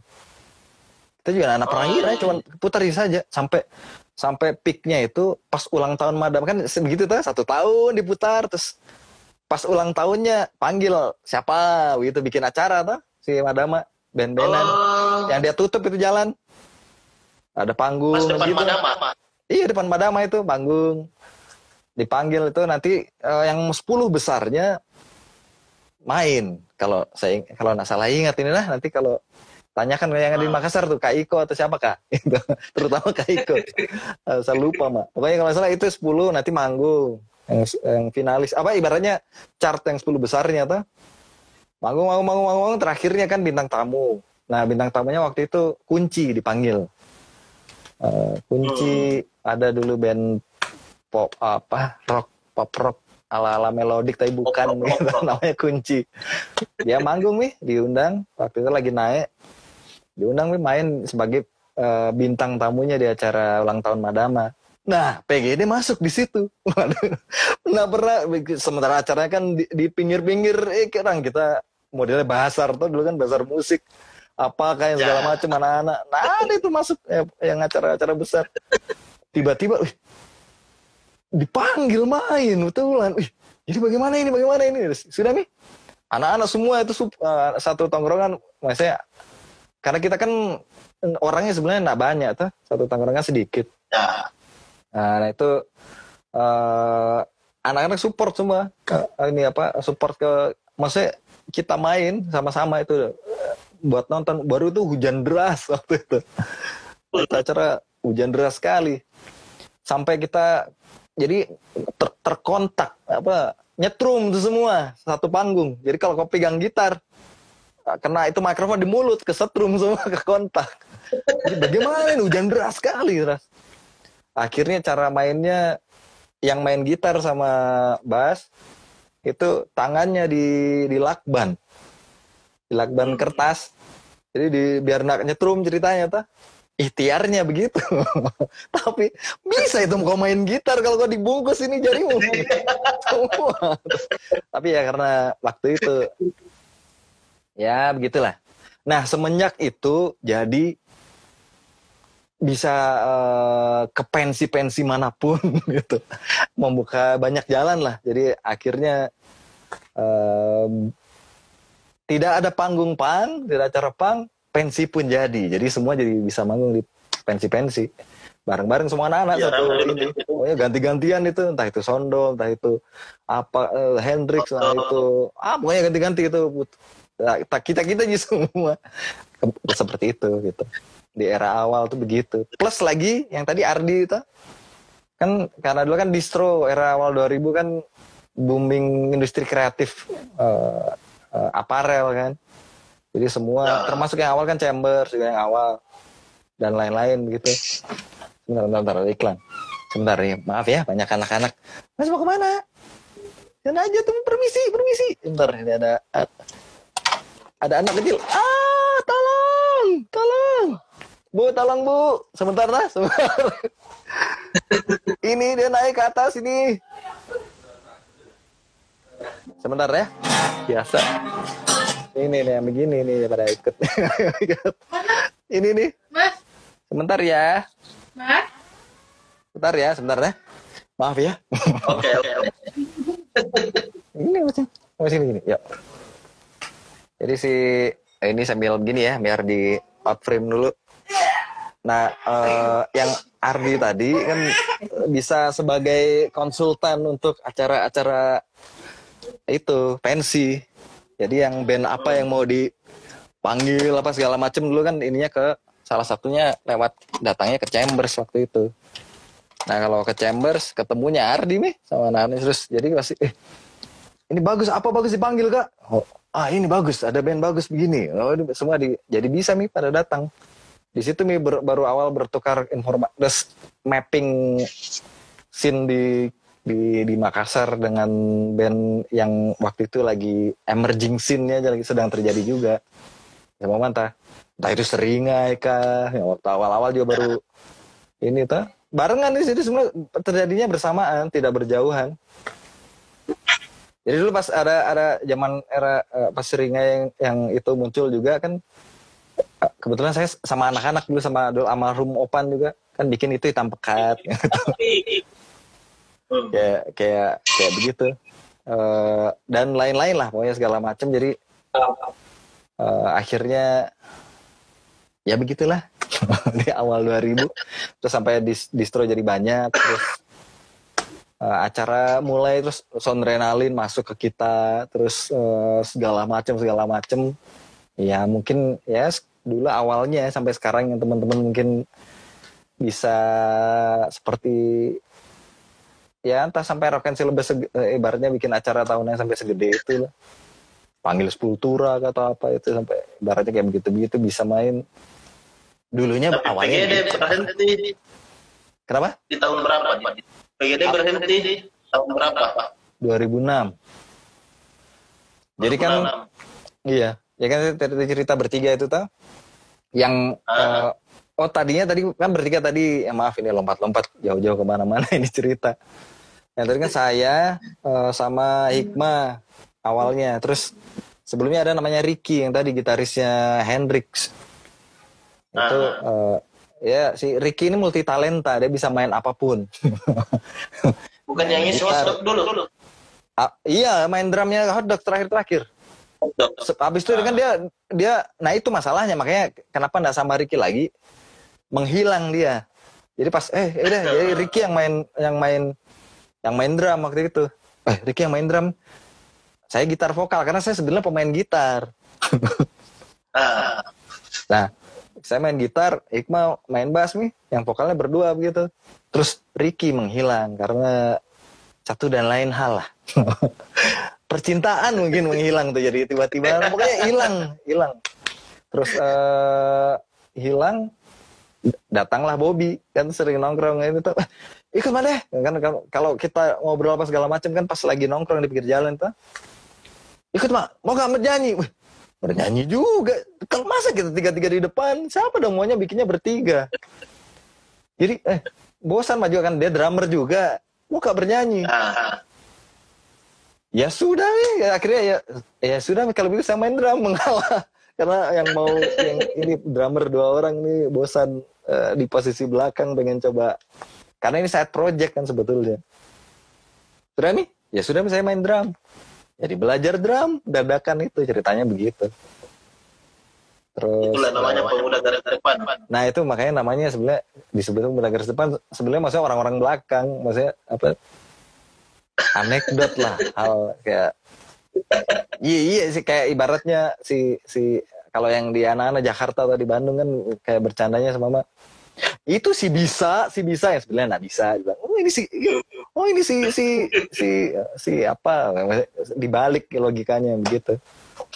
itu juga anak pernah ngira cuma putar saja sampai sampai peaknya itu pas ulang tahun madam kan begitu tuh satu tahun diputar terus pas ulang tahunnya panggil siapa gitu bikin acara tuh si madama band-bandan oh. yang dia tutup itu jalan ada panggung Mas depan gitu. Madama. Iya depan Madama itu panggung. Dipanggil itu nanti uh, yang 10 besarnya main. Kalau saya kalau nggak salah ingat ini lah nanti kalau tanyakan yang ada di ah. Makassar tuh Kak Iko atau siapa Kak? Terutama Kak Iko. uh, saya lupa Mak. Pokoknya kalau salah itu 10 nanti manggung. Yang, yang finalis apa ibaratnya chart yang 10 besarnya tuh. Manggung, manggung, manggung, manggung, terakhirnya kan bintang tamu. Nah, bintang tamunya waktu itu kunci dipanggil. Uh, kunci hmm. ada dulu band pop apa rock pop rock ala ala melodik tapi bukan pop, gitu, namanya kunci dia manggung nih diundang waktu itu lagi naik diundang nih main sebagai uh, bintang tamunya di acara ulang tahun Madama Nah, PGD masuk di situ. nah, pernah sementara acaranya kan di, di pinggir-pinggir eh kerang kita modelnya bahasar tuh dulu kan bahasar musik apa kayak segala ya. macam anak-anak. Nah, ada itu masuk eh, yang acara-acara besar. Tiba-tiba dipanggil main betulan. Wih, jadi bagaimana ini? Bagaimana ini? Sudah nih. Anak-anak semua itu uh, satu tongkrongan, maksudnya karena kita kan orangnya sebenarnya nggak banyak tuh, satu tongkrongan sedikit. Ya. Nah, itu uh, anak-anak support semua. Uh, ini apa? Support ke maksudnya kita main sama-sama itu buat nonton baru tuh hujan deras waktu itu acara hujan deras sekali sampai kita jadi ter terkontak apa nyetrum tuh semua satu panggung. Jadi kalau kau pegang gitar kena itu mikrofon di mulut kesetrum semua ke kontak jadi bagaimana ini? Hujan deras sekali deras. Akhirnya cara mainnya yang main gitar sama bass itu tangannya di di lakban. Di lakban kertas. Jadi di, biar nak nyetrum ceritanya ta ikhtiarnya begitu. Tapi bisa itu kau main gitar kalau kau dibungkus ini jarimu. Semua. Tapi ya karena waktu itu ya begitulah. Nah semenjak itu jadi bisa uh, ke pensi-pensi mana pun gitu. Membuka banyak jalan lah. Jadi akhirnya uh, tidak ada panggung pang, tidak acara pang, pensi pun jadi. Jadi semua jadi bisa manggung di pensi-pensi. Bareng-bareng semua anak-anak ya, satu ini. Oh ya ganti-gantian itu, entah itu Sondol, entah itu apa uh, Hendrix, itu ah pokoknya ganti-ganti itu. Nah, kita kita aja semua seperti itu gitu. Di era awal tuh begitu. Plus lagi yang tadi Ardi itu kan karena dulu kan distro era awal 2000 kan booming industri kreatif uh, uh, aparel kan. Jadi semua nah. termasuk yang awal kan chamber juga yang awal dan lain-lain gitu. Sebentar, sebentar, ada iklan. Sebentar ya, maaf ya banyak anak-anak. Mas mau ke mana? Jangan aja tuh permisi, permisi. Sebentar ini ada ada anak kecil. Ah, tolong, tolong. Bu, tolong Bu. Sebentar lah, sebentar. ini dia naik ke atas ini. Sebentar ya. Biasa. Ini nih yang begini nih pada ikut. ini nih. Mas. Sebentar ya. Mas. Sebentar ya, sebentar ya. Maaf ya. Oke, oke. Ini macam masih ini. Yuk. Jadi si eh, ini sambil begini ya, biar di out frame dulu. Nah, uh, yang Ardi tadi kan bisa sebagai konsultan untuk acara-acara itu pensi jadi yang band apa yang mau dipanggil apa segala macem dulu kan ininya ke salah satunya lewat datangnya ke Chambers waktu itu. Nah kalau ke Chambers ketemunya Ardi nih sama Nani terus. Jadi pasti eh ini bagus apa bagus dipanggil kak? Oh, ah ini bagus ada band bagus begini. Oh, semua di, jadi bisa nih pada datang. Di situ nih baru awal bertukar informasi mapping scene di di di Makassar dengan band yang waktu itu lagi emerging scene-nya lagi sedang terjadi juga. Ya mau mantah. Entah itu seringai kah, yang waktu awal-awal juga baru ini tuh barengan di situ semua terjadinya bersamaan tidak berjauhan jadi dulu pas ada ada zaman era uh, pas seringnya yang yang itu muncul juga kan uh, kebetulan saya sama anak-anak dulu sama dulu almarhum opan juga kan bikin itu hitam pekat gitu. kayak kayak kayak begitu. Uh, dan lain-lain lah pokoknya segala macam jadi uh, akhirnya ya begitulah. Di awal 2000 terus sampai dis distro jadi banyak terus uh, acara mulai terus sonrenalin masuk ke kita terus uh, segala macam segala macam ya mungkin ya dulu awalnya sampai sekarang yang teman-teman mungkin bisa seperti ya entah sampai rock and lebih ibaratnya bikin acara tahunan sampai segede itu lah panggil sepultura atau apa itu sampai ibaratnya kayak begitu begitu bisa main Dulunya Tapi awalnya PGD gitu. berhenti. Kenapa? Di tahun berapa? PGD berhenti di tahun berapa? 2006. Jadi kan iya, ya kan cerita bertiga itu tuh yang uh, oh tadinya tadi kan bertiga tadi ya maaf ini lompat-lompat jauh-jauh ke mana-mana ini cerita. Yang tadi kan saya uh, sama Hikmah awalnya, terus sebelumnya ada namanya Ricky yang tadi gitarisnya Hendrix. Itu uh, ya si Ricky ini multi talenta dia bisa main apa pun. Bukan yang ini hotdog dulu? Uh, iya main drumnya hotdog terakhir terakhir. Habis itu kan dia dia nah itu masalahnya makanya kenapa nggak sama Ricky lagi? Menghilang dia. Jadi pas eh udah jadi Ricky yang main yang main yang main drum waktu itu eh Ricky yang main drum saya gitar vokal karena saya sebenarnya pemain gitar ah. nah saya main gitar, Iqmal main bass nih, yang vokalnya berdua begitu. Terus Ricky menghilang karena satu dan lain hal lah. Percintaan mungkin menghilang tuh jadi tiba-tiba pokoknya hilang, hilang. Terus uh, hilang datanglah Bobby kan sering nongkrong itu ikut mana kan kalau kita ngobrol apa segala macam kan pas lagi nongkrong di pinggir jalan tuh. Ikut mak mau gak bernyanyi bernyanyi juga. Kalau masa kita tiga-tiga di depan, siapa dong maunya bikinnya bertiga? Jadi eh bosan maju kan. Dia drummer juga, mau gak bernyanyi. Ya sudah ya. Akhirnya ya ya sudah kalau begitu saya main drum. Mengalah karena yang mau yang ini drummer dua orang nih bosan uh, di posisi belakang pengen coba karena ini side project kan sebetulnya. Sudah nih? Ya sudah saya main drum. Jadi belajar drum dadakan itu ceritanya begitu. Terus Itulah namanya pemuda garis depan. Nah itu makanya namanya sebenarnya disebut pemuda garis depan. Sebenarnya maksudnya orang-orang belakang, maksudnya apa? Anekdot lah hal kayak iya iya sih kayak ibaratnya si si kalau yang di anak-anak Jakarta atau di Bandung kan kayak bercandanya sama mama itu si bisa si bisa yang sebenarnya nggak bisa. Bilang oh ini si oh ini si si si si apa dibalik logikanya begitu.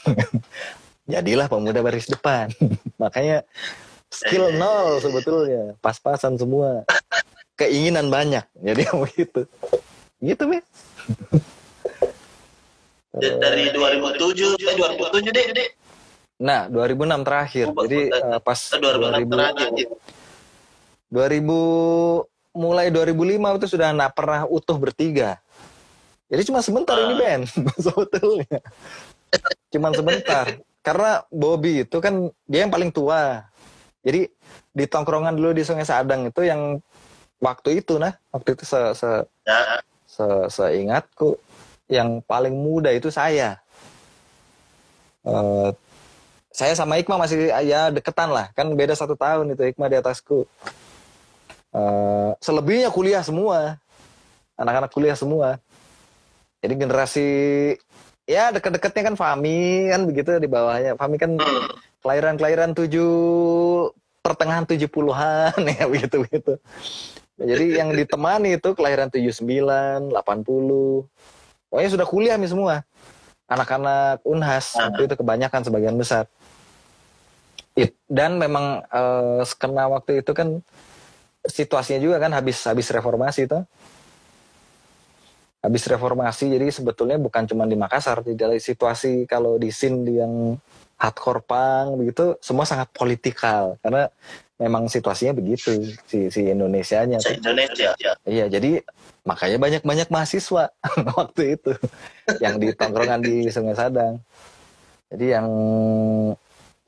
Jadilah pemuda baris depan. Makanya skill nol sebetulnya. Pas-pasan semua. Keinginan banyak. Jadi begitu. Gitu me dari 2007 eh 2007 deh, deh. Nah, 2006 terakhir. Oh, Jadi uh, pas 2006 2000, terakhir. 2000 mulai 2005 itu sudah nggak pernah utuh bertiga. Jadi cuma sebentar uh. ini ah. band sebetulnya. Cuman sebentar. Karena Bobby itu kan dia yang paling tua. Jadi di tongkrongan dulu di Sungai Sadang itu yang waktu itu nah, waktu itu se, se, ya. se seingatku yang paling muda itu saya. Uh, saya sama Iqmah masih ya deketan lah, kan beda satu tahun itu Iqmah di atasku. Uh, selebihnya kuliah semua, anak-anak kuliah semua. Jadi generasi ya deket-deketnya kan Fami kan begitu di bawahnya. Fami kan kelahiran-kelahiran tujuh pertengahan tujuh puluhan ya begitu begitu. Jadi yang ditemani itu kelahiran tujuh sembilan, delapan puluh. Pokoknya sudah kuliah nih semua. Anak-anak Unhas itu kebanyakan sebagian besar. Dan memang uh, skena waktu itu kan situasinya juga kan habis habis reformasi itu habis reformasi jadi sebetulnya bukan cuma di Makassar tidak situasi kalau di Sind yang hardcore punk begitu semua sangat politikal. Karena memang situasinya begitu si si Indonesianya Se Indonesia ya. iya jadi makanya banyak banyak mahasiswa waktu itu yang di tongkrongan di Sungai Sadang. Jadi yang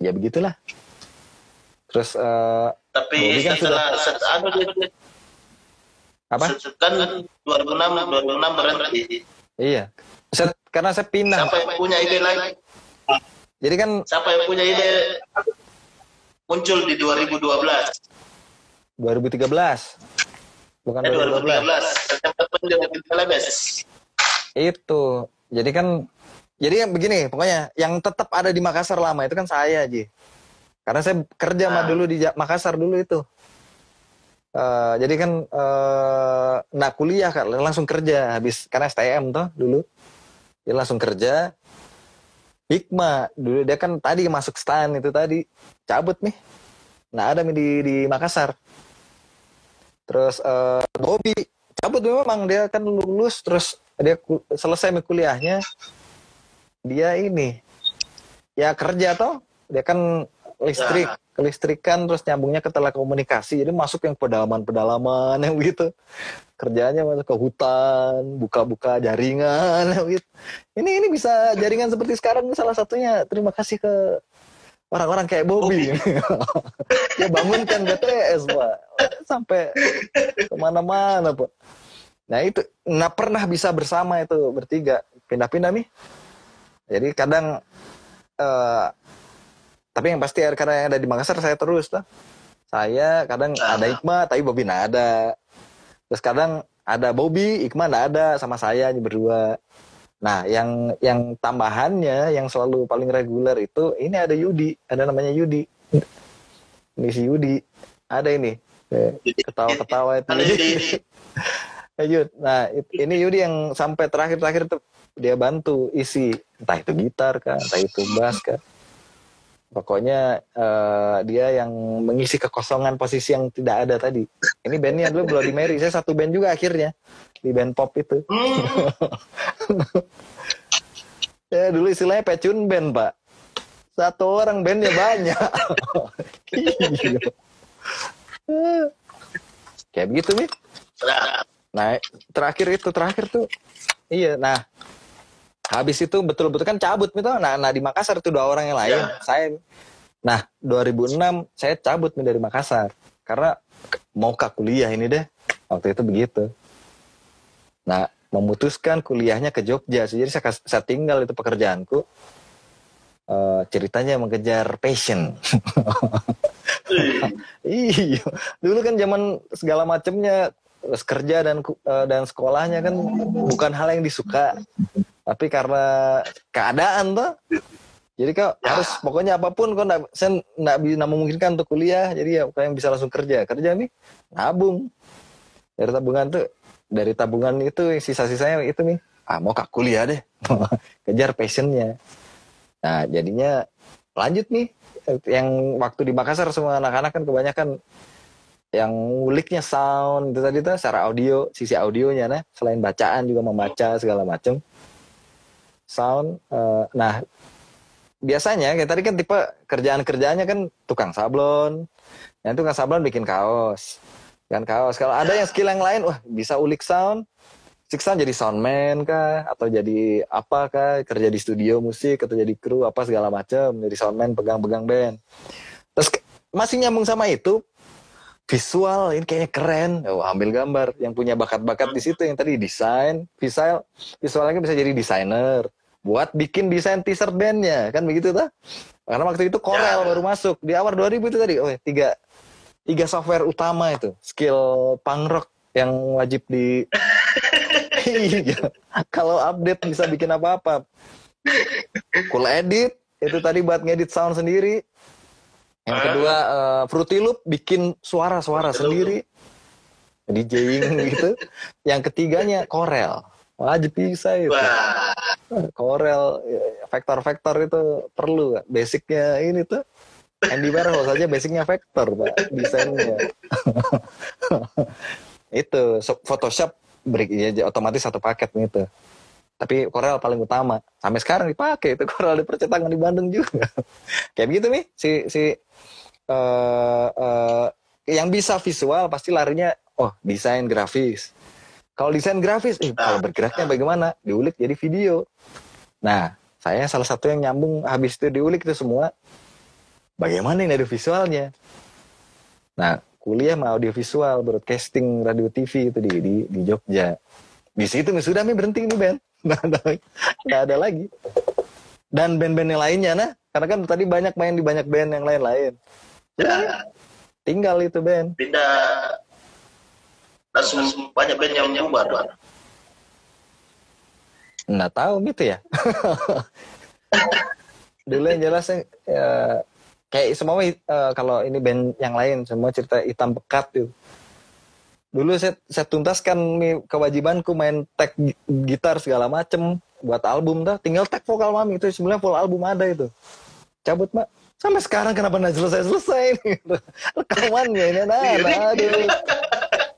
ya begitulah. Terus eh, Tapi kan setelah set, anu apa? Set- kan 2006 2006 berhenti. iya. Saya- karena saya pindah. Siapa yang punya ide lagi? jadi kan Siapa yang punya ide muncul di 2012? 2013 bukan Eh 2012 2013 September pendidikan Telebes. itu. Jadi kan jadi begini pokoknya yang tetap ada di Makassar lama itu kan saya aja karena saya kerja mah Ah. dulu di Makassar dulu itu. Eh, jadi kan eh nak kuliah kan langsung kerja habis. Karena STM toh dulu. Dia langsung kerja. Hikmah. Dulu dia kan tadi masuk stan itu tadi. Cabut nih. Nah ada nih di di Makassar. Terus eh Bobby cabut memang. Dia kan lulus terus dia ku- selesai kuliahnya. Dia ini. Ya kerja toh. Dia kan listrik kelistrikan terus nyambungnya ke telekomunikasi. Jadi masuk yang pedalaman-pedalaman yang begitu kerjanya masuk ke hutan buka-buka jaringan yang begitu ini ini bisa jaringan seperti sekarang salah satunya. Terima kasih ke orang-orang kayak Bobby. Dia bangunkan BTS pak. Sampai ke mana-mana pak. Nah itu nggak pernah bisa bersama itu bertiga. Pindah-pindah nih jadi kadang eh tapi yang pasti karena yang ada di Makassar saya terus lah. Saya kadang ada Iqmah tapi Bobby nggak ada. Terus kadang ada Bobby Iqmah nggak ada sama saya ini berdua. Nah yang yang tambahannya yang selalu paling reguler itu ini ada Yudi. Ada namanya Yudi. Ini si Yudi. Ada ini. Eh, ketawa-ketawa itu. Ya, Yud. Nah, ini Yudi yang sampai terakhir-terakhir tuh dia bantu isi. Entah itu gitar kah, entah itu bass kah. Pokoknya eh, dia yang mengisi kekosongan posisi yang tidak ada tadi. Ini bandnya dulu Bloody Mary. Saya satu band juga akhirnya di band pop itu. Hmm, Ya dulu istilahnya pecun band pak. Satu orang bandnya banyak. Kayak begitu nih. Nah, terakhir itu terakhir tuh iya. Nah, habis itu betul-betul kan cabut gitu. Nah, nah di Makassar itu dua orang yang lain. Ya. Saya Nah, 2006 saya cabut nih dari Makassar karena mau ke kuliah ini deh. Waktu itu begitu. Nah, memutuskan kuliahnya ke Jogja. Jadi saya, saya tinggal itu pekerjaanku. Eh, ceritanya mengejar passion. Iya, dulu kan zaman segala macamnya terus kerja dan eh, dan sekolahnya kan bukan hal yang disuka, tapi karena keadaan tuh. Jadi kau harus pokoknya apa pun kau nggak saya nggak bisa memungkinkan untuk kuliah, jadi ya kau yang bisa langsung kerja. Kerja nih nabung. Dari tabungan tuh dari tabungan itu sisa-sisanya itu nih. Ah mau kak kuliah deh. Kejar passionnya. Nah jadinya lanjut nih. Yang waktu di Makassar semua anak-anak kan kebanyakan yang nguliknya sound. Itu tadi tuh secara audio sisi audionya. Nah selain bacaan juga membaca segala macem. Sound eh, nah biasanya kayak tadi kan tipe kerjaan-kerjaannya kan tukang sablon. Yang tukang sablon bikin kaos. Kan kaos. Kalau ada yang skill yang lain wah bisa ulik sound. Sik sound jadi soundman kah? Atau jadi apa kah? Kerja di studio musik atau jadi kru apa segala macam jadi soundman pegang-pegang band. Terus masih nyambung sama itu visual ini kayaknya keren. Oh, ambil gambar yang punya bakat-bakat di situ yang tadi desain visual visualnya bisa jadi desainer. Buat bikin desain t-shirt bandnya kan begitu tuh karena waktu itu Corel Ya. baru masuk. Di awal 2000 itu tadi oh tiga tiga software utama itu. Skill punk rock yang wajib di iya. Kalau update bisa bikin apa-apa. Cool edit itu tadi buat ngedit sound sendiri yang kedua eh, Fruity Loop bikin suara-suara sendiri. DJing gitu. Yang ketiganya Corel. Wajib bisa itu. Wah, Corel ya, vektor-vektor itu perlu. Basicnya ini tuh Andy Warhol saja basicnya vektor pak desainnya. Itu Photoshop beri ya, otomatis satu paket gitu tapi Corel paling utama. Sampai sekarang dipakai itu Corel di percetakan di Bandung juga. Kayak begitu nih si si uh, uh, yang bisa visual pasti larinya oh desain grafis. Kalau desain grafis eh, kalau bergeraknya bagaimana? Diulik jadi video. Nah saya salah satu yang nyambung habis itu diulik itu semua. Bagaimana ini ada visualnya? Nah kuliah mau audiovisual broadcasting radio TV itu di di, di Jogja. Di situ sudah nih berhenti nih Ben nggak ada nggak ada lagi. Dan band-band yang lainnya nah karena kan tadi banyak main di banyak band yang lain-lain. Ya. Tinggal itu band. Pindah. Langsung banyak band yang bubar nggak tahu gitu ya. Dulu yang jelas ya, kayak semua uh, kalau ini band yang lain semua cerita hitam pekat tuh dulu saya saya tuntaskan nih kewajibanku main tag gitar segala macem buat album dah. Tinggal tag vokal mami itu sebenarnya full album ada itu. Cabut mak sampai sekarang kenapa nggak selesai selesai nih rekamannya ini nah, nah aduh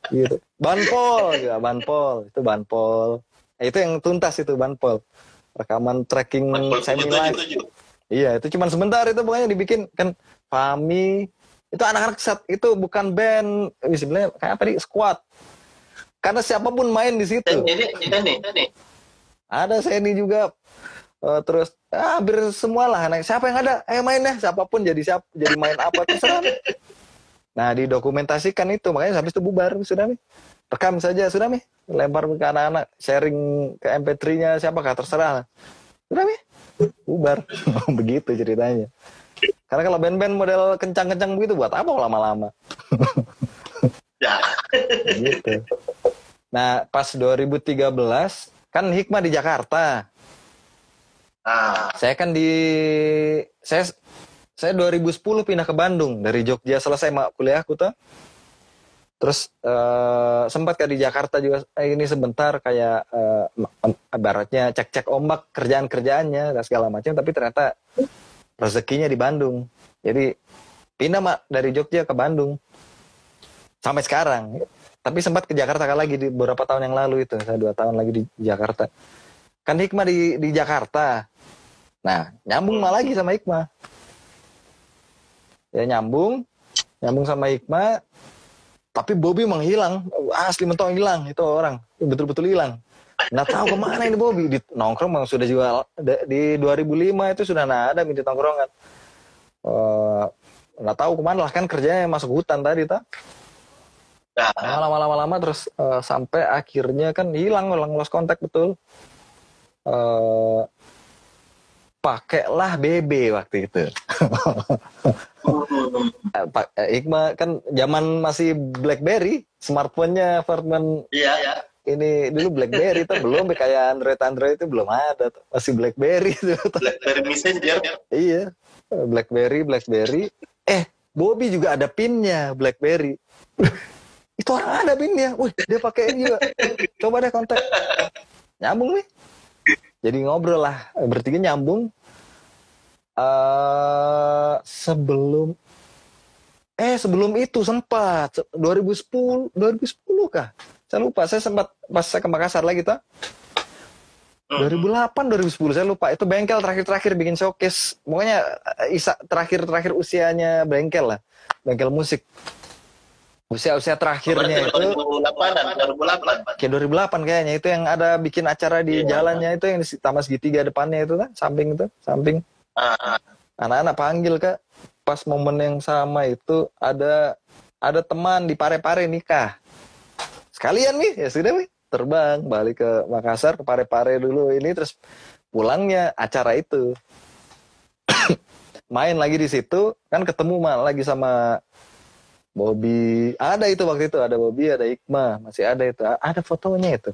gitu. Banpol ya banpol. Itu banpol. Nah, itu yang tuntas itu banpol. Rekaman tracking semi live iya itu cuma sebentar itu pokoknya dibikin kan Fami itu anak-anak set itu bukan band sebenarnya kayak apa nih? Squad. Karena siapa pun main di situ. Ini ini ada saya ini. Juga. Uh, terus ah, hampir semua lah anak. Siapa yang ada? Eh main deh. Siapa pun jadi siap jadi main apa terserah. Nah didokumentasikan itu. Makanya habis itu bubar sudah nih rekam saja sudah nih lempar ke anak-anak. Sharing ke MP3-nya siapa kah terserah sudah nih bubar. Begitu ceritanya karena kalau band-band model kencang-kencang begitu buat apa lama-lama? ya. gitu. Nah, pas 2013 kan Hikmah di Jakarta. Ah. Saya kan di saya saya 2010 pindah ke Bandung dari Jogja selesai mak kuliahku tuh. Terus uh, sempat ke di Jakarta juga eh, ini sebentar kayak uh, baratnya cek-cek ombak kerjaan-kerjaannya dan segala macam tapi ternyata rezekinya di Bandung. Jadi pindah mak dari Jogja ke Bandung sampai sekarang. Tapi sempat ke Jakarta kan lagi di beberapa tahun yang lalu itu, saya dua tahun lagi di Jakarta. Kan Hikmah di di Jakarta. Nah, nyambung mah lagi sama Hikmah. Ya nyambung, nyambung sama Hikmah. Tapi Bobby menghilang, asli mentong hilang itu orang, betul-betul hilang nggak tahu ke mana ini Bobby. Di nongkrong memang sudah jual di 2005 itu sudah ada di tongkrongan. Uh, nggak tahu ke mana lah kan kerjanya masuk hutan tadi tak nah, lama-lama lama terus uh, sampai akhirnya kan hilang hilang lost kontak betul. Uh, pakailah BB waktu itu. Pak Iqma kan zaman masih BlackBerry, smartphone-nya smartphone Iya, iya ini dulu BlackBerry tuh belum kayak Android Android itu belum ada tuh. masih BlackBerry tuh. BlackBerry Messenger. Iya. BlackBerry BlackBerry. Eh Bobby juga ada pinnya BlackBerry. Itu orang ada pinnya. Wih dia pakai juga. Coba deh kontak. Nyambung nih. Jadi ngobrol lah. Bertiga nyambung. Uh, sebelum eh sebelum itu sempat. 2010 2010 kah saya lupa, saya sempat pas saya ke Makassar lagi tuh. 2008 2010 saya lupa. Itu bengkel terakhir-terakhir bikin showcase. Pokoknya eh, isa terakhir-terakhir usianya bengkel lah. Bengkel musik. Usia-usia terakhirnya itu 2008 kayak 2008 kayaknya. Itu yang ada bikin acara di yeah. jalannya itu yang di taman segitiga depannya itu kan samping itu samping. Ah. anak-anak panggil kak. Pas momen yang sama itu ada ada teman di Pare-Pare nikah sekalian nih ya sudah nih terbang balik ke Makassar ke Pare-Pare dulu ini terus pulangnya acara itu. Main lagi di situ kan ketemu mal lagi sama Bobby. Ada itu waktu itu ada Bobby ada Iqma masih ada itu. Ada fotonya itu.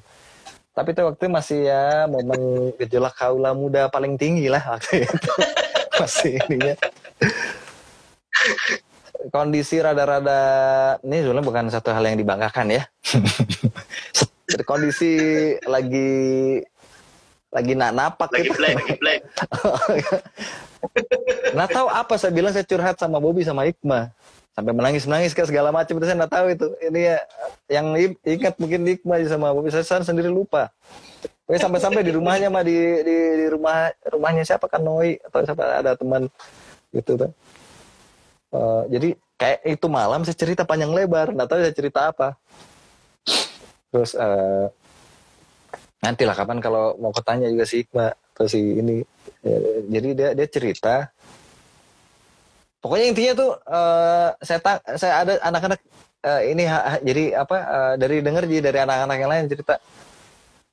Tapi itu waktu masih ya momen gejolak kaula muda paling tinggi lah waktu itu. Masih ininya kondisi rada-rada ini sebenarnya bukan satu hal yang dibanggakan ya. kondisi lagi lagi nak napak lagi gitu. lagi black. nah tahu apa saya bilang saya curhat sama Bobby sama Hikmah sampai menangis menangis ke segala macam itu saya nggak tahu itu ini ya yang ingat mungkin nikmat sama Bobi saya sendiri lupa Oke sampai-sampai di rumahnya mah di, di di rumah rumahnya siapa kan Noi atau siapa ada teman gitu kan. Uh, jadi kayak itu malam saya cerita panjang lebar, nggak tahu saya cerita apa. Terus uh, nantilah kapan kalau mau ketanya juga si Iqbal atau si ini. Ya, jadi dia dia cerita. Pokoknya intinya tuh uh, saya tak saya ada anak-anak uh, ini ha, jadi apa uh, dari denger jadi dari anak-anak yang lain cerita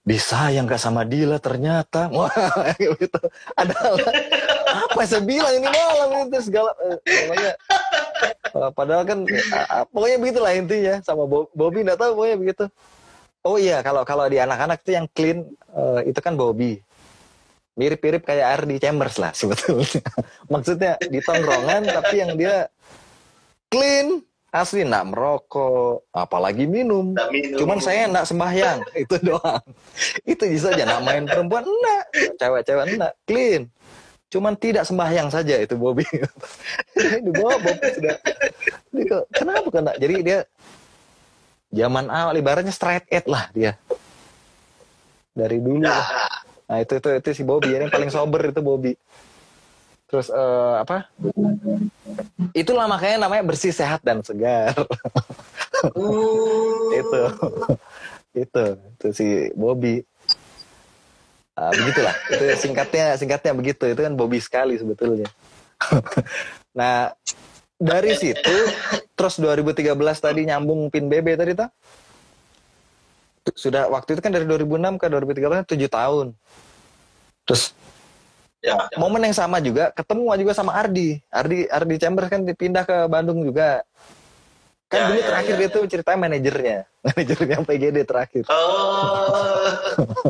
disayang gak sama Dila ternyata. Wah gitu. Adalah apa? Saya bilang ini malam itu segala eh, pokoknya. Uh, padahal kan uh, pokoknya begitulah intinya sama Bobby nggak tahu pokoknya begitu. Oh iya kalau kalau di anak-anak itu yang clean itu kan Bobby. Mirip-mirip kayak Ardi Chambers lah sebetulnya. Maksudnya di tongkrongan tapi yang dia clean asli nak merokok apalagi minum, minum. cuman saya nak sembahyang. Itu doang. Itu bisa aja nak main perempuan enggak cewek-cewek enggak clean. Cuman tidak sembahyang saja itu Bobby. Di bawah Bobby sudah. Kenapa kena jadi dia zaman awal ibaratnya straight edge lah dia. Dari dulu. Nah itu itu itu si Bobby. Yang paling sober itu Bobby terus uh, apa? Itulah makanya namanya bersih sehat dan segar. Uh. itu. Itu. Itu si Bobby. Uh, begitulah. Itu singkatnya singkatnya begitu. Itu kan Bobby sekali sebetulnya. Nah dari situ terus 2013 tadi nyambung pin BB tadi tak sudah waktu itu kan dari 2006 ke 2013 tujuh tahun. Terus ya, ya. momen yang sama juga ketemu juga sama Ardi. Ardi Ardi Chambers kan dipindah ke Bandung juga. Kan ya, dulu ya, terakhir ya. dia tuh ceritanya manajernya. Manajernya PGD terakhir. Oh.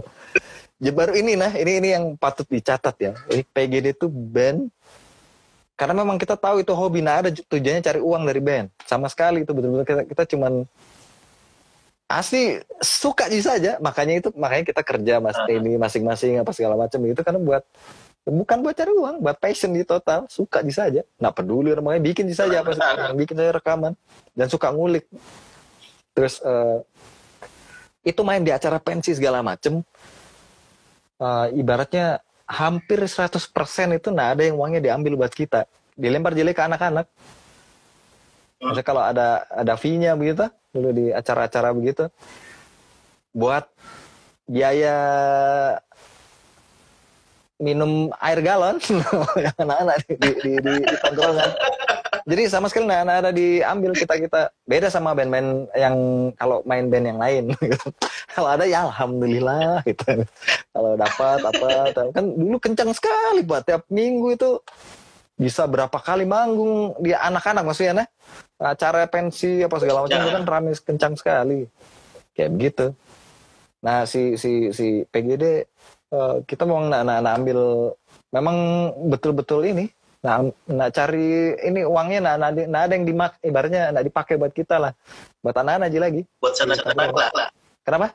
ya baru ini nah. Ini ini yang patut dicatat ya. Ini PGD itu band. Karena memang kita tahu itu hobi. Nah ada tujuannya cari uang dari band. Sama sekali itu betul-betul. Kita, kita cuman asli suka saja. Makanya itu makanya kita kerja mas uh-huh. ini masing-masing apa segala macam. Itu karena buat bukan buat cari uang buat passion di total. Suka di saja. Nggak peduli namanya bikin di saja apa sih bikin saja rekaman. Dan suka ngulik. Terus uh, itu main di acara pensi segala macem. Uh, ibaratnya hampir 100% itu nah ada yang uangnya diambil buat kita. Dilempar jelek ke anak-anak. Maksudnya kalau ada ada fee-nya begitu dulu di acara-acara begitu buat biaya minum air galon yang anak-anak di, di, di, di, di tongkrongan. Jadi sama sekali nggak ada diambil kita kita beda sama band-band yang kalau main band yang lain. kalau ada ya alhamdulillah gitu. kalau dapat apa kan dulu kencang sekali pak tiap minggu itu bisa berapa kali manggung dia anak-anak maksudnya nah acara pensi apa segala macam itu kan rame kencang sekali kayak begitu. Nah si si si PGD uh, kita mau nak, nak, nak ambil memang betul-betul ini nah nak cari ini uangnya nah, nah, nah ada yang dimak ibaratnya nak dipakai buat kita lah. Buat anak-anak aja lagi. Buat senang-senang lah. Kenapa?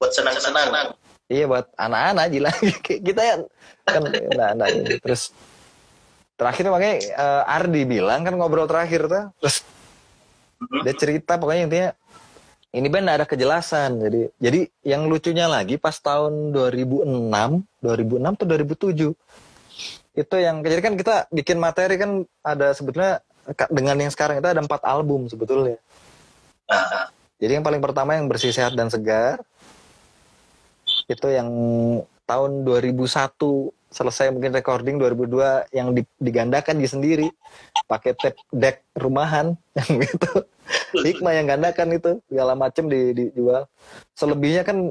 Buat senang-senang. Iya buat anak-anak aja lagi kita ya kan nah, nah ini. terus terakhir makanya uh, Ardi bilang kan ngobrol terakhir tuh. Terus mm-hmm. dia cerita pokoknya intinya ini band ada kejelasan. Jadi jadi yang lucunya lagi pas tahun 2006 2006 atau 2007 itu yang jadi kan kita bikin materi kan ada sebetulnya dengan yang sekarang itu ada empat album sebetulnya. Jadi yang paling pertama yang bersih sehat dan segar itu yang tahun 2001 selesai mungkin recording 2002 yang digandakan di sendiri. Pakai tape deck rumahan yang gitu. Hikmah yang gandakan itu segala macem di, dijual. Selebihnya kan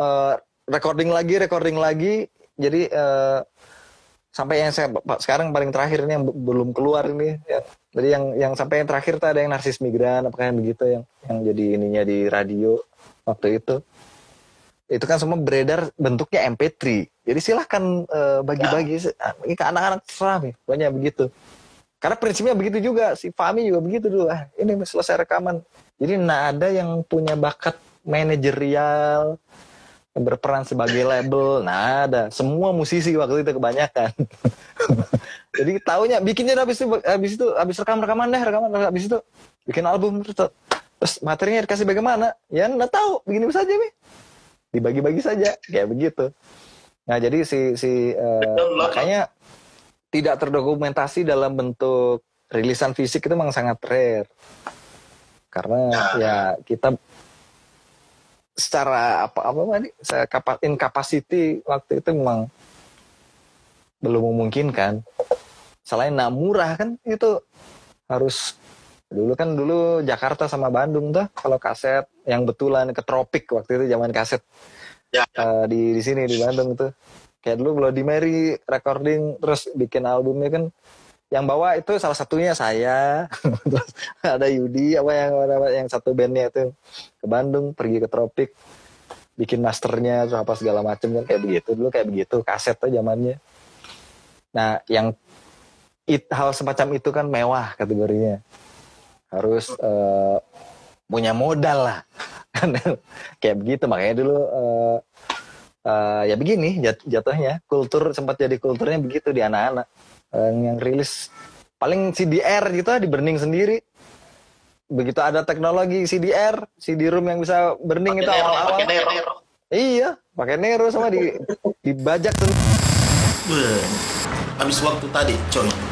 uh, recording lagi recording lagi. Jadi uh, sampai yang saya sekarang paling terakhir ini yang belum keluar ini ya. jadi yang yang sampai yang terakhir tuh ada yang narsis migran apakah yang begitu yang yang jadi ininya di radio waktu itu itu kan semua beredar bentuknya MP3. Jadi silahkan uh, bagi-bagi ya. ke anak-anak serah nih, banyak begitu. Karena prinsipnya begitu juga, si Fami juga begitu dulu. Ah, ini selesai rekaman. Jadi nah ada yang punya bakat manajerial, berperan sebagai label. Nah, ada semua musisi waktu itu kebanyakan. Jadi taunya bikinnya habis itu habis itu habis rekam rekaman deh rekaman habis itu bikin album terus, terus materinya dikasih bagaimana? Ya nggak tahu, begini saja nih. Dibagi-bagi saja kayak begitu. Nah, jadi si si uh, makanya tidak terdokumentasi dalam bentuk rilisan fisik itu memang sangat rare. Karena nah. ya kita secara apa apa tadi saya incapacity waktu itu memang belum memungkinkan selain nak murah kan itu harus dulu kan dulu Jakarta sama Bandung tuh kalau kaset yang betulan ke tropik waktu itu zaman kaset ya, ya. Uh, di di sini di Bandung tuh. Kayak dulu Bloody Mary recording terus bikin albumnya kan yang bawa itu salah satunya saya terus ada Yudi apa yang yang satu bandnya itu ke Bandung pergi ke Tropik bikin masternya terus apa segala macam kan kayak begitu. Dulu kayak begitu kaset tuh zamannya. Nah yang it, hal semacam itu kan mewah kategorinya harus uh, punya modal lah. Kayak begitu makanya dulu uh, uh, ya begini jat, jatuhnya. Kultur sempat jadi kulturnya begitu di anak-anak. Uh, yang rilis paling CDR gitu di burning sendiri. Begitu ada teknologi CDR CD-ROM yang bisa burning itu awal-awal. iya pakai Nero sama di dibajak tuh. Habis waktu tadi coy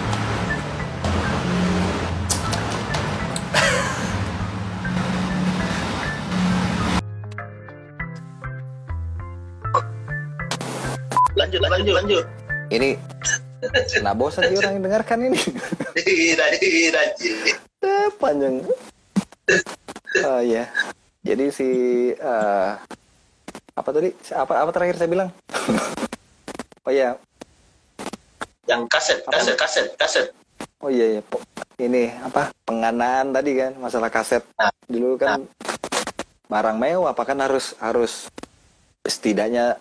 lanjut lanjut lanjut ini Nah bosan sih orang yang dengarkan ini. Eh, panjang. Oh iya. Jadi si uh, apa tadi? Apa apa terakhir saya bilang? oh iya. Yang kaset, kaset, kaset, kaset. Oh iya ya. Ini apa? Penganaan tadi kan masalah kaset. Nah, Dulu kan nah. barang mewah, apa kan harus harus setidaknya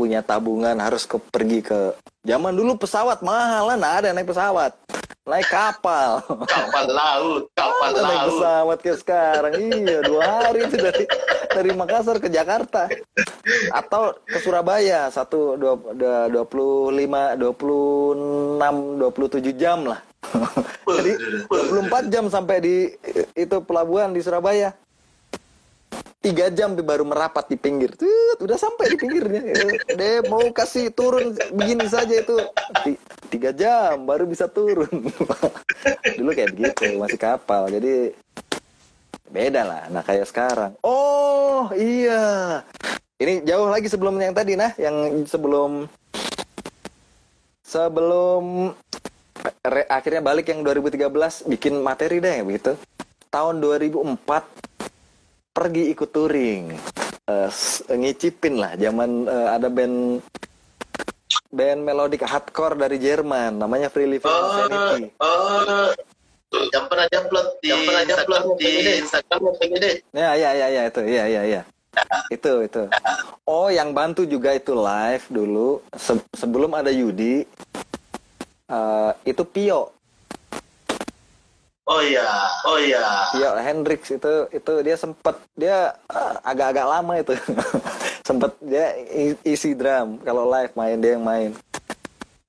punya tabungan harus ke pergi ke zaman dulu pesawat mahal lah ada naik pesawat. Naik kapal. Kapal laut kapal laut. naik pesawat ke sekarang. Iya dua hari itu dari dari Makassar ke Jakarta. Atau ke Surabaya satu dua dua puluh lima dua puluh enam dua puluh tujuh jam lah. Jadi dua puluh empat jam sampai di itu pelabuhan di Surabaya tiga jam baru merapat di pinggir. Tuh udah sampai di pinggirnya. Deh mau kasih turun begini saja itu. Tiga jam baru bisa turun. Dulu kayak begitu masih kapal. Jadi beda lah nah kayak sekarang. Oh iya. Ini jauh lagi sebelum yang tadi nah. Yang sebelum sebelum re, akhirnya balik yang 2013 bikin materi deh begitu. Tahun 2004 pergi ikut touring uh, ngicipin lah zaman uh, ada band band melodic hardcore dari Jerman namanya Free Living oh, Insanity. Oh, yang pernah upload di yang pernah upload di Instagram PGD. Ya ya ya ya itu ya ya ya. itu itu. Oh yang bantu juga itu live dulu Se sebelum ada Yudi. Uh, itu Pio Oh iya, oh iya. Iya, Hendrix itu itu dia sempat dia uh, agak-agak lama itu. sempat dia isi drum kalau live main dia yang main.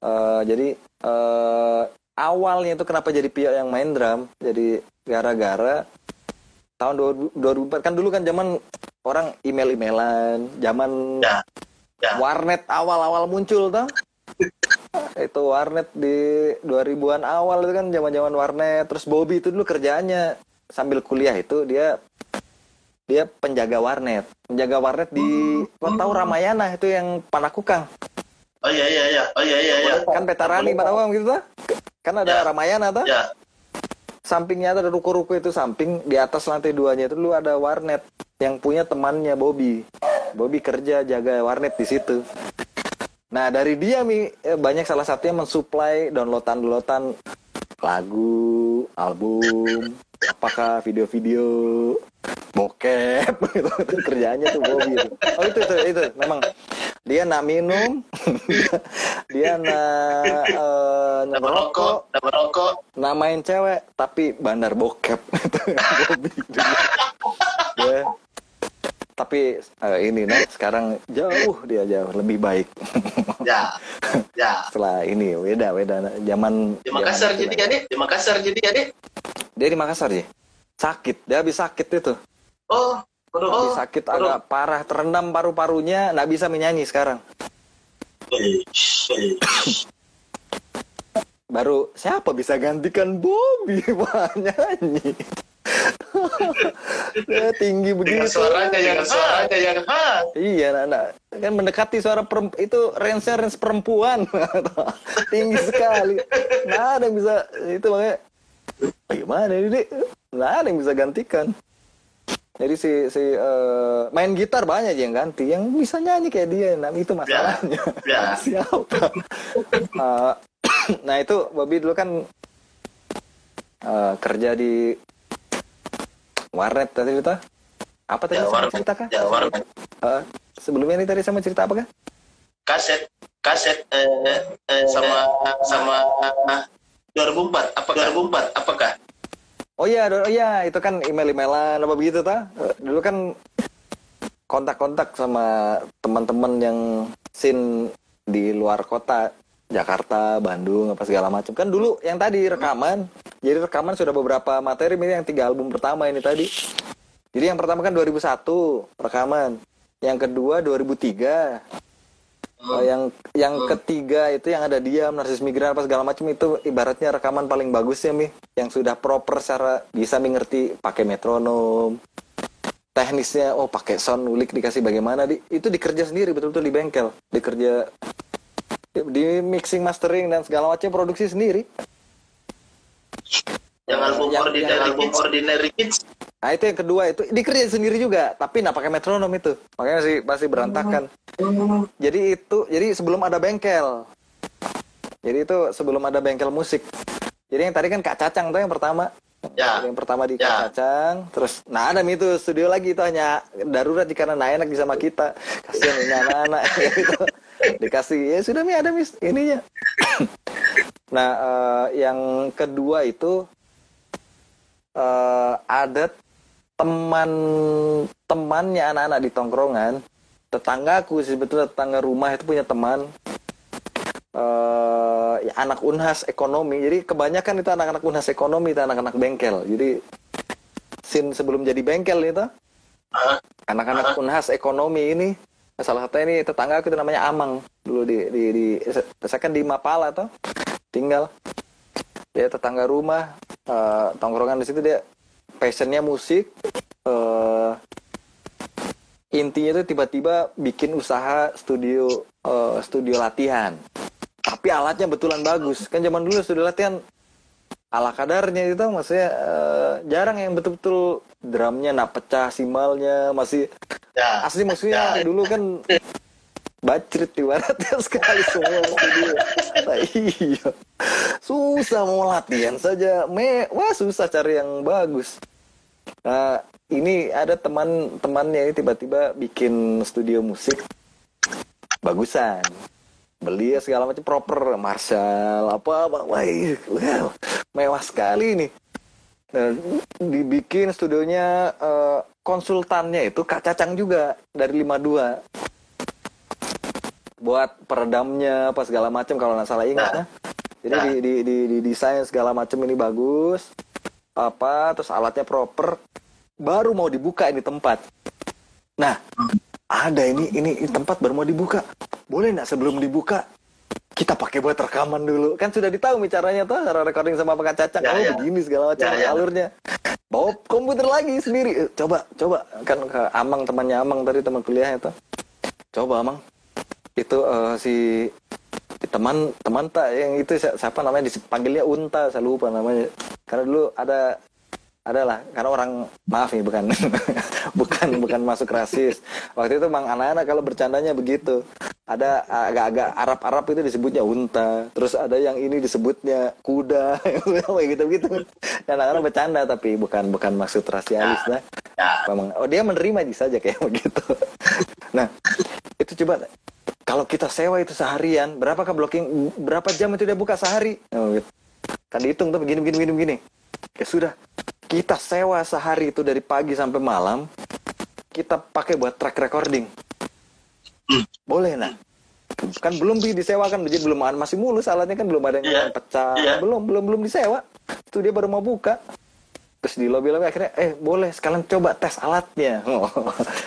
Uh, jadi uh, awalnya itu kenapa jadi Pio yang main drum? Jadi gara-gara tahun 2004 kan dulu kan zaman orang email-emailan, zaman ya, ya. warnet awal-awal muncul tuh itu warnet di 2000-an awal itu kan zaman-zaman warnet. Terus Bobby itu dulu kerjaannya sambil kuliah itu dia dia penjaga warnet. Penjaga warnet di lo tahu Ramayana itu yang Panakukang. Oh iya iya iya. Oh iya iya iya. Kan Petarani Panakukang gitu tuh kan ada ya. Ramayana tuh ya. sampingnya ada ruko-ruko itu samping di atas lantai duanya itu dulu ada warnet yang punya temannya Bobby. Bobby kerja jaga warnet di situ Nah dari dia mi eh, banyak salah satunya mensuplai downloadan-downloadan lagu, album, apakah video-video bokep gitu. Kerjanya tuh Bobby itu. Oh itu itu itu. Memang dia nak minum, dia nak uh, merokok, nak merokok, nak main cewek tapi bandar bokep. Itu. Bobby. ya tapi eh, ini nah sekarang jauh dia jauh lebih baik. Ya, ya. setelah ini beda beda zaman Di Makassar jadi ya? Di Makassar jadi ya, dia di Makassar sih sakit. Dia habis sakit itu. Oh, baru oh. sakit baru- agak parah terendam paru-parunya nggak bisa menyanyi sekarang. Baru siapa bisa gantikan Bobby? Pak nyanyi Ya, tinggi Dengan begitu suaranya yang suaranya yang khas. Iya, nah, nah. kan mendekati suara peremp itu range range perempuan, tinggi sekali. Nah, ada yang bisa itu makanya bagaimana ini? Nggak ada yang bisa gantikan. Jadi si si eh, main gitar banyak aja yang ganti, yang bisa nyanyi kayak dia, nah itu masalahnya. Ya. Siapa? Eh, nah itu Bobby dulu kan eh, kerja di warnet tadi kita. Apa tadi Ya, sama warnet. cerita kah? Ya, warnet. Eh, sebelumnya ini tadi sama cerita apa kan? Kaset kaset eh, eh, sama sama 2004 apa 2004 apakah? Oh iya, oh iya, itu kan email-emailan apa begitu ta? Eh, Dulu kan kontak-kontak sama teman-teman yang sin di luar kota, Jakarta, Bandung, apa segala macam. Kan dulu yang tadi rekaman, jadi rekaman sudah beberapa materi. Ini yang tiga album pertama ini tadi. Jadi yang pertama kan 2001 rekaman, yang kedua 2003, Oh, yang yang ketiga itu yang ada dia narsis migran apa segala macam itu ibaratnya rekaman paling bagus ya mi. Yang sudah proper secara bisa mengerti pakai metronom. Teknisnya oh pakai sound ulik dikasih bagaimana di. Itu dikerja sendiri betul-betul di bengkel. Dikerja di, mixing mastering dan segala macam produksi sendiri. Yang album Yang- Ordinary yang Kids, Ordinary Kids. nah itu yang kedua itu dikerja sendiri juga tapi nggak pakai metronom itu. Makanya sih pasti berantakan. Jadi itu jadi sebelum ada bengkel. Jadi itu sebelum ada bengkel musik. Jadi yang tadi kan Kak Cacang tuh yang pertama. Ya. yang pertama di Ya. Kak Cacang. Terus nah ada itu studio lagi itu hanya darurat di karena nggak enak di sama kita. Kasihan ini anak-anak. Gitu dikasih ya sudah mi ada mis ininya. Nah eh, yang kedua itu eh, ada teman temannya anak-anak di tongkrongan. Tetanggaku sebetulnya tetangga rumah itu punya teman. Eh ya, anak unhas ekonomi. Jadi kebanyakan itu anak-anak unhas ekonomi itu anak-anak bengkel. Jadi sin sebelum jadi bengkel itu anak-anak unhas ekonomi ini salah satu ini tetangga aku itu namanya Amang. Dulu di di, di saya kan di Mapala tuh tinggal. Dia tetangga rumah eh, tongkrongan di situ dia passionnya musik eh intinya itu tiba-tiba bikin usaha studio eh, studio latihan. Tapi alatnya betulan bagus. Kan zaman dulu studio latihan ala kadarnya itu maksudnya eh, jarang yang betul-betul drumnya nak pecah simbalnya masih ya. asli maksudnya Ya. dulu kan bacrit ibaratnya sekali semua studio nah, iya. Susah mau latihan saja. Me wah susah cari yang bagus. Nah ini ada teman-temannya ini tiba-tiba bikin studio musik. Bagusan. Beli segala macam proper. Marshall apa apa wah wow, mewah sekali nih Nah, dibikin studionya eh, konsultannya itu Kak Cacang juga dari 52 buat peredamnya apa segala macam kalau nggak salah ingat ya. Jadi di, di, di, di desain segala macam ini bagus apa terus alatnya proper baru mau dibuka ini tempat. Nah ada ini ini, ini tempat baru mau dibuka boleh nggak sebelum dibuka kita pakai buat rekaman dulu. Kan sudah ditahu caranya tuh cara recording sama Pak Cacang Ya, oh ya. begini segala macam Ya, ya. alurnya. Bawa komputer lagi sendiri. Eh, coba coba. Kan ke Amang temannya Amang tadi teman kuliahnya tuh. Coba Amang. Itu eh, si teman teman tak yang itu si- siapa namanya? Dipanggilnya Unta saya lupa namanya. Karena dulu ada adalah karena orang maaf nih bukan. Bukan bukan masuk rasis. Waktu itu bang anak-anak kalau bercandanya begitu ada agak-agak Arab-Arab itu disebutnya unta. Terus ada yang ini disebutnya kuda. Gitu gitu anak-anak bercanda tapi bukan bukan maksud rasialis lah. Ya. Memang, oh dia menerima aja saja kayak begitu. Nah itu coba kalau kita sewa itu seharian berapakah blocking berapa jam itu dia buka sehari? Oh, gitu. kan dihitung tuh begini begini begini begini. Ya sudah kita sewa sehari itu dari pagi sampai malam kita pakai buat track recording Hmm. boleh nah kan belum di- disewakan jadi belum masih mulus alatnya kan belum ada yang Iya. pecah Iya. belum belum belum disewa itu dia baru mau buka terus di lobby lobby akhirnya eh boleh sekalian coba tes alatnya oh,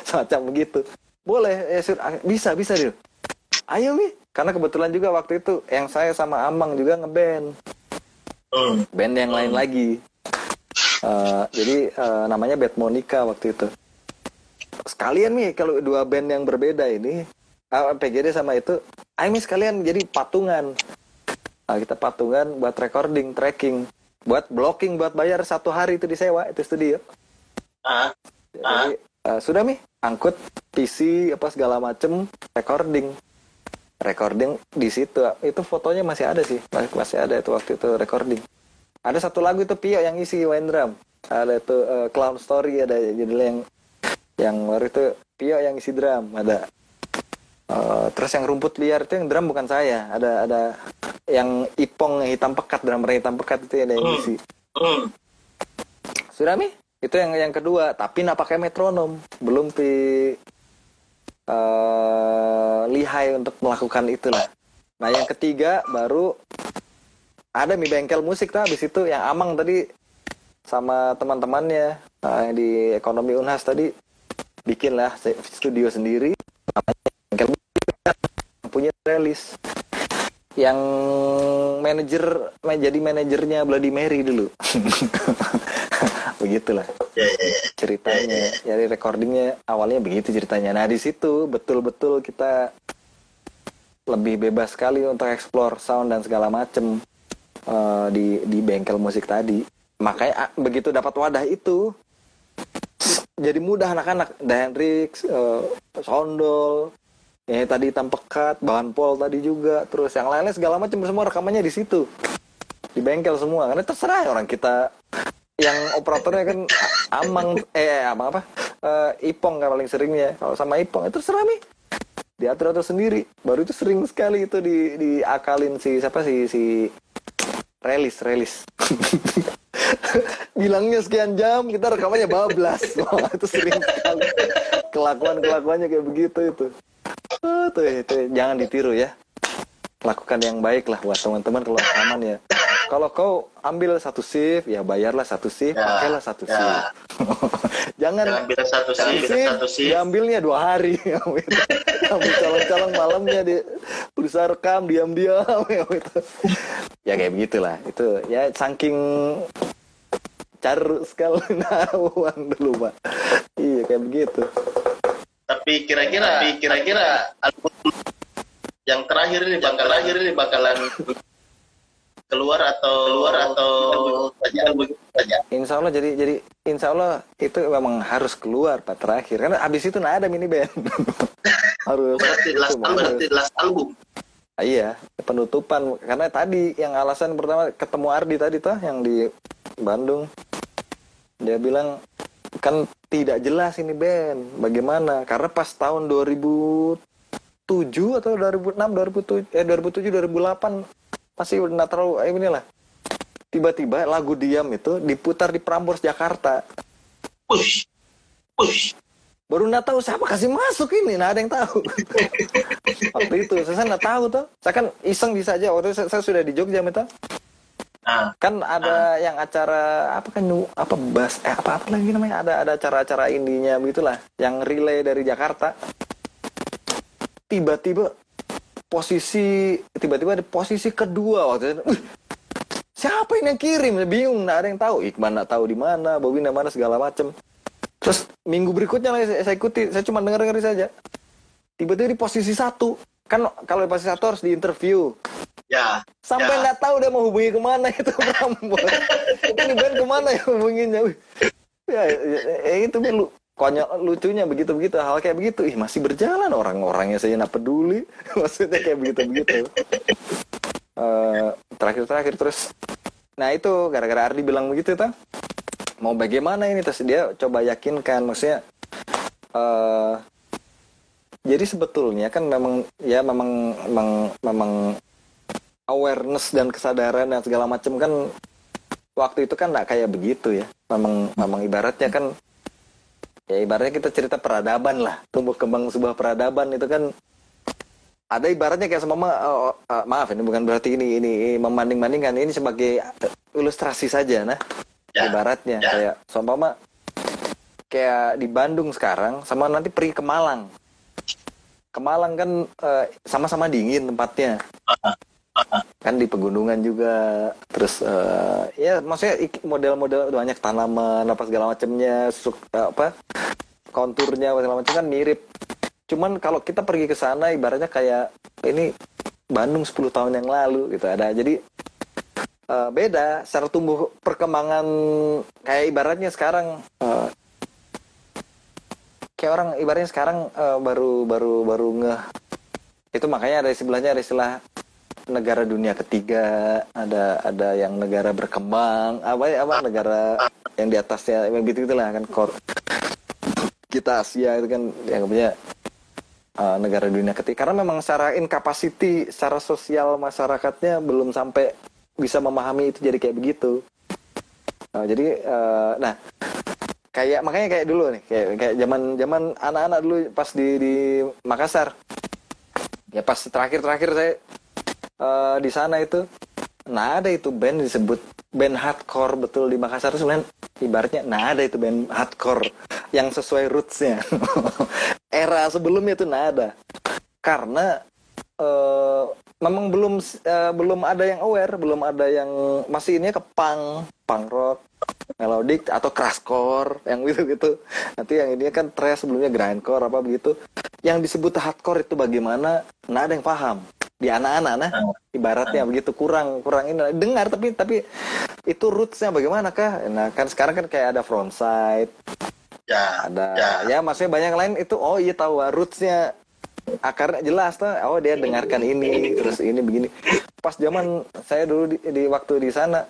semacam begitu boleh ya Sur. Ah, bisa bisa dia ayo mi karena kebetulan juga waktu itu yang saya sama Amang juga ngeband Hmm. band yang lain lagi Eh, jadi eh, namanya Bad Monica waktu itu sekalian nih kalau dua band yang berbeda ini ah, PGD sama itu nih sekalian jadi patungan. Nah, kita patungan buat recording tracking buat blocking buat bayar satu hari itu disewa itu studio. Ah, jadi eh, sudah mi angkut PC apa segala macem recording. Recording di situ itu fotonya masih ada sih masih, masih ada itu waktu itu recording. Ada satu lagu itu Pio yang isi main drum. Ada itu eh, Clown Story ada judulnya yang yang baru itu Pio yang isi drum ada. Eh, terus yang rumput liar itu yang drum bukan saya. Ada ada yang Ipong yang hitam pekat drummer yang hitam pekat itu ada yang Hmm. isi. Hmm. sudah mi? Itu yang yang kedua. Tapi nak pakai metronom. Belum pi. Eh, lihai untuk melakukan itulah. Nah yang ketiga baru ada mi bengkel musik tuh habis itu. Yang amang tadi sama teman-temannya nah, yang di ekonomi unhas tadi bikin lah se- studio sendiri. Namanya bengkel. Musik yang punya rilis yang manajer jadi manajernya Bloody Mary dulu. Begitulah Ya, ya, ya. ceritanya. Jadi recordingnya awalnya begitu ceritanya. Nah di situ betul-betul kita lebih bebas sekali untuk explore sound dan segala macem eh, di di bengkel musik tadi. Makanya begitu dapat wadah itu jadi mudah anak-anak. Hendrix eh, Sondol ya tadi hitam pekat bahan pol tadi juga. Terus yang lainnya segala macam semua rekamannya di situ. Di bengkel semua. Karena terserah orang kita. Yang operatornya kan Amang eh Amang apa? Eh, Ipong kan paling seringnya. Kalau sama Ipong itu terserah nih diatur atur sendiri. Baru itu sering sekali itu di diakalin si siapa si si relis relis bilangnya sekian jam kita rekamannya bablas. Wah, itu sering sekali. Kelakuan kelakuannya kayak begitu itu. Oh, tuh itu jangan ditiru ya. Lakukan yang baik lah buat teman-teman kalau rekaman ya. Kalau kau ambil satu shift ya bayarlah satu shift Ya, pakailah satu ya. shift. Jangan bilang satu shift, satu sih. diambilnya dua hari. Ambil calon-calon malamnya di berusaha rekam diam-diam. Ya kayak begitulah. Itu ya saking carut sekali. Nah uang dulu pak. Iya kayak begitu. Tapi kira-kira, tapi kira-kira album yang terakhir ini bakal terakhir ini bakalan keluar atau keluar atau saja begitu saja. Insya Allah jadi jadi Insya Allah itu memang harus keluar pak terakhir. Karena abis itu nggak ada mini band. Harus Berarti last album, berarti last album. Ah, iya penutupan. Karena tadi yang alasan pertama ketemu Ardi tadi tuh yang di Bandung. Dia bilang kan tidak jelas ini band bagaimana? Karena pas tahun 2007 atau 2006 2007 eh 2007 2008 masih udah terlalu eh, inilah. Tiba-tiba lagu diam itu diputar di Prambors Jakarta. Push, push. baru nggak tahu siapa kasih masuk ini nah ada yang tahu. Waktu itu saya nggak tahu tuh saya kan iseng bisa aja. Waktu itu saya, saya sudah di Jogja minta Nah, kan ada yang acara apa kan apa bas eh apa apa lagi namanya? Ada ada acara-acara indinya begitulah yang relay dari Jakarta. Tiba-tiba posisi tiba-tiba di posisi kedua waktu itu. "Wih, siapa ini yang kirim? Bingung nggak ada yang tahu. Iqbal nggak tahu di mana Bobby di mana segala macem. Terus minggu berikutnya lagi saya, saya ikuti saya cuma dengar dengar saja. Tiba-tiba di posisi satu. Kan kalau di posisi satu harus diinterview ya. sampai Ya. nggak tahu dia mau hubungi ke mana itu Prambors ini band ke mana ya hubunginya? Wih. ya, ya, ya, itu lu konyol lucunya begitu begitu hal kayak begitu. Ih masih berjalan orang-orangnya. Saya nggak peduli. Maksudnya kayak begitu begitu terakhir terakhir terus. Nah itu gara-gara Ardi bilang begitu tuh mau bagaimana ini terus dia coba yakinkan. Maksudnya eh jadi sebetulnya kan memang ya memang memang memang awareness dan kesadaran dan segala macam kan waktu itu kan nggak kayak begitu ya. Memang memang ibaratnya kan ya ibaratnya kita cerita peradaban lah. Tumbuh kembang sebuah peradaban itu kan ada ibaratnya kayak sama uh, uh, maaf ini bukan berarti ini ini membanding bandingkan ini sebagai ilustrasi saja nah. Ya, ibaratnya ya. kayak sama kayak di Bandung sekarang sama nanti pergi ke Malang. Ke Malang kan uh, sama-sama dingin tempatnya kan di pegunungan juga. Terus uh, ya maksudnya model-model banyak tanaman apa segala macamnya apa konturnya segala macam kan mirip. Cuman kalau kita pergi ke sana ibaratnya kayak ini Bandung 10 tahun yang lalu gitu ada. Jadi uh, beda secara tumbuh perkembangan kayak ibaratnya sekarang uh, kayak orang ibaratnya sekarang uh, baru baru baru ngeh. Itu makanya ada sebelahnya ada istilah negara dunia ketiga ada ada yang negara berkembang apa ya apa negara yang di atasnya gitu gitulah kan kor kita Asia itu kan yang punya uh, negara dunia ketiga. Karena memang secara incapacity secara sosial masyarakatnya belum sampai bisa memahami itu jadi kayak begitu. Uh, jadi uh, nah kayak makanya kayak dulu nih kayak kayak zaman zaman anak-anak dulu pas di di Makassar. Ya pas terakhir terakhir saya uh, di sana itu nah ada itu band disebut band hardcore betul di Makassar sebenarnya ibaratnya nah ada itu band hardcore yang sesuai rootsnya. Era sebelumnya itu nah ada. Karena uh, memang belum uh, belum ada yang aware belum ada yang masih ini ke punk punk rock melodic atau crashcore yang gitu gitu. Nanti yang ini kan trash sebelumnya grindcore apa begitu. Yang disebut hardcore itu bagaimana? Nah ada yang paham di anak-anak nah ibaratnya begitu kurang kurang ini dengar tapi tapi itu rootsnya bagaimana kah nah kan sekarang kan kayak ada frontside ya ada ya, ya maksudnya banyak lain itu oh iya tahu rootsnya akarnya jelas tuh oh dia dengarkan ini terus ini begini. Pas zaman saya dulu di, di waktu di sana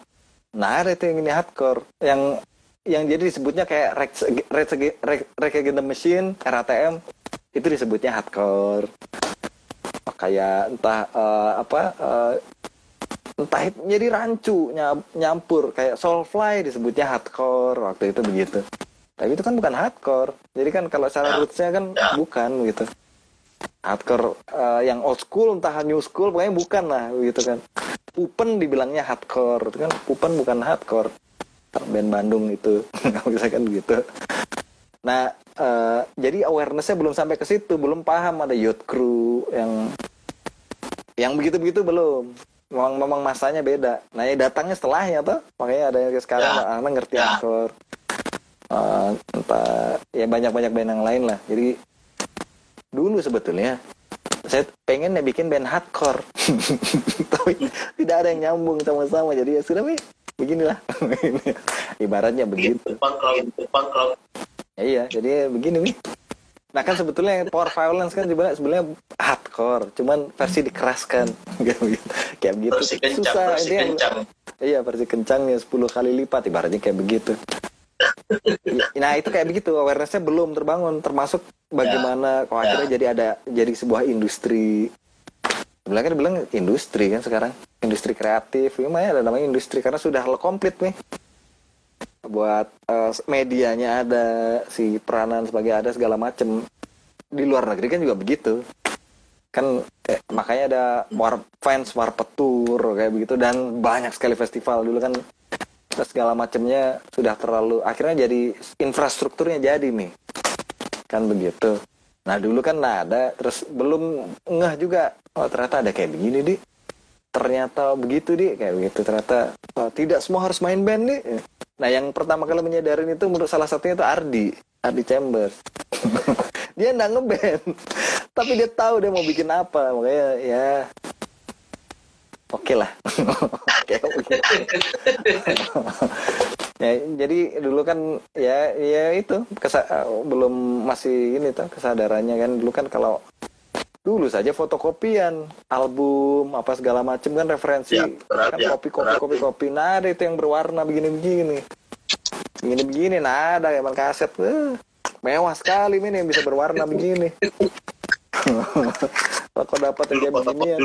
nah ada itu yang ini hardcore yang yang jadi disebutnya kayak Rage Against the Machine RATM itu disebutnya hardcore kayak entah uh, apa uh, entah jadi rancu nyampur. Kayak soulfly disebutnya hardcore waktu itu begitu. Tapi itu kan bukan hardcore. Jadi kan kalau secara rootsnya kan bukan gitu. Hardcore uh, yang old school entah new school pokoknya bukan lah gitu kan. Pupen dibilangnya hardcore itu kan Pupen bukan hardcore. Band Bandung itu nggak bisa kan gitu nah uh, jadi awarenessnya belum sampai ke situ belum paham ada youth crew yang yang begitu-begitu belum. Memang memang masanya beda. Nah ya datangnya setelahnya tuh makanya ada yang sekarang ya. anak ngerti ya. aktor. Uh, entah ya banyak-banyak band yang lain lah. Jadi dulu sebetulnya saya pengen ya bikin band hardcore. Tapi tidak ada yang nyambung sama-sama. Jadi ya sudah beginilah. Ibaratnya begitu ya, iya jadi begini nih nah kan sebetulnya power violence kan sebenarnya sebenarnya hardcore cuman versi dikeraskan. Kayak begitu versi kencang, susah versi ini kencang. iya versi kencangnya 10 kali lipat ibaratnya kayak begitu. Nah itu kayak begitu awarenessnya belum terbangun termasuk bagaimana ya. kok akhirnya ya. jadi ada jadi sebuah industri. Sebenarnya kan bilang industri kan sekarang industri kreatif. Gimana ada namanya industri karena sudah komplit nih buat uh, medianya ada si peranan sebagai ada segala macem. Di luar negeri kan juga begitu. Kan eh, makanya ada war fans war petur kayak begitu. Dan banyak sekali festival. Dulu kan segala macamnya sudah terlalu akhirnya jadi infrastrukturnya jadi nih. Kan begitu. Nah dulu kan nah ada. Terus belum ngeh juga. Oh ternyata ada kayak begini di ternyata begitu di kayak begitu. Ternyata oh, tidak semua harus main band nih nah yang pertama kali menyadarin itu menurut salah satunya itu Ardi Ardi Chambers. Dia nggak ngeband tapi dia tahu dia mau bikin apa makanya ya oke lah. Ya jadi dulu kan ya ya itu kesa belum masih ini tuh kesadarannya kan. Dulu kan kalau dulu saja fotokopian album apa segala macam kan referensi. Ya, kan ya, kopi kopi kopi kopi. Nah ada itu yang berwarna begini begini begini begini nah ada emang kaset. Eh, mewah sekali ini yang bisa berwarna begini. Kok dapat yang kayak begini ya?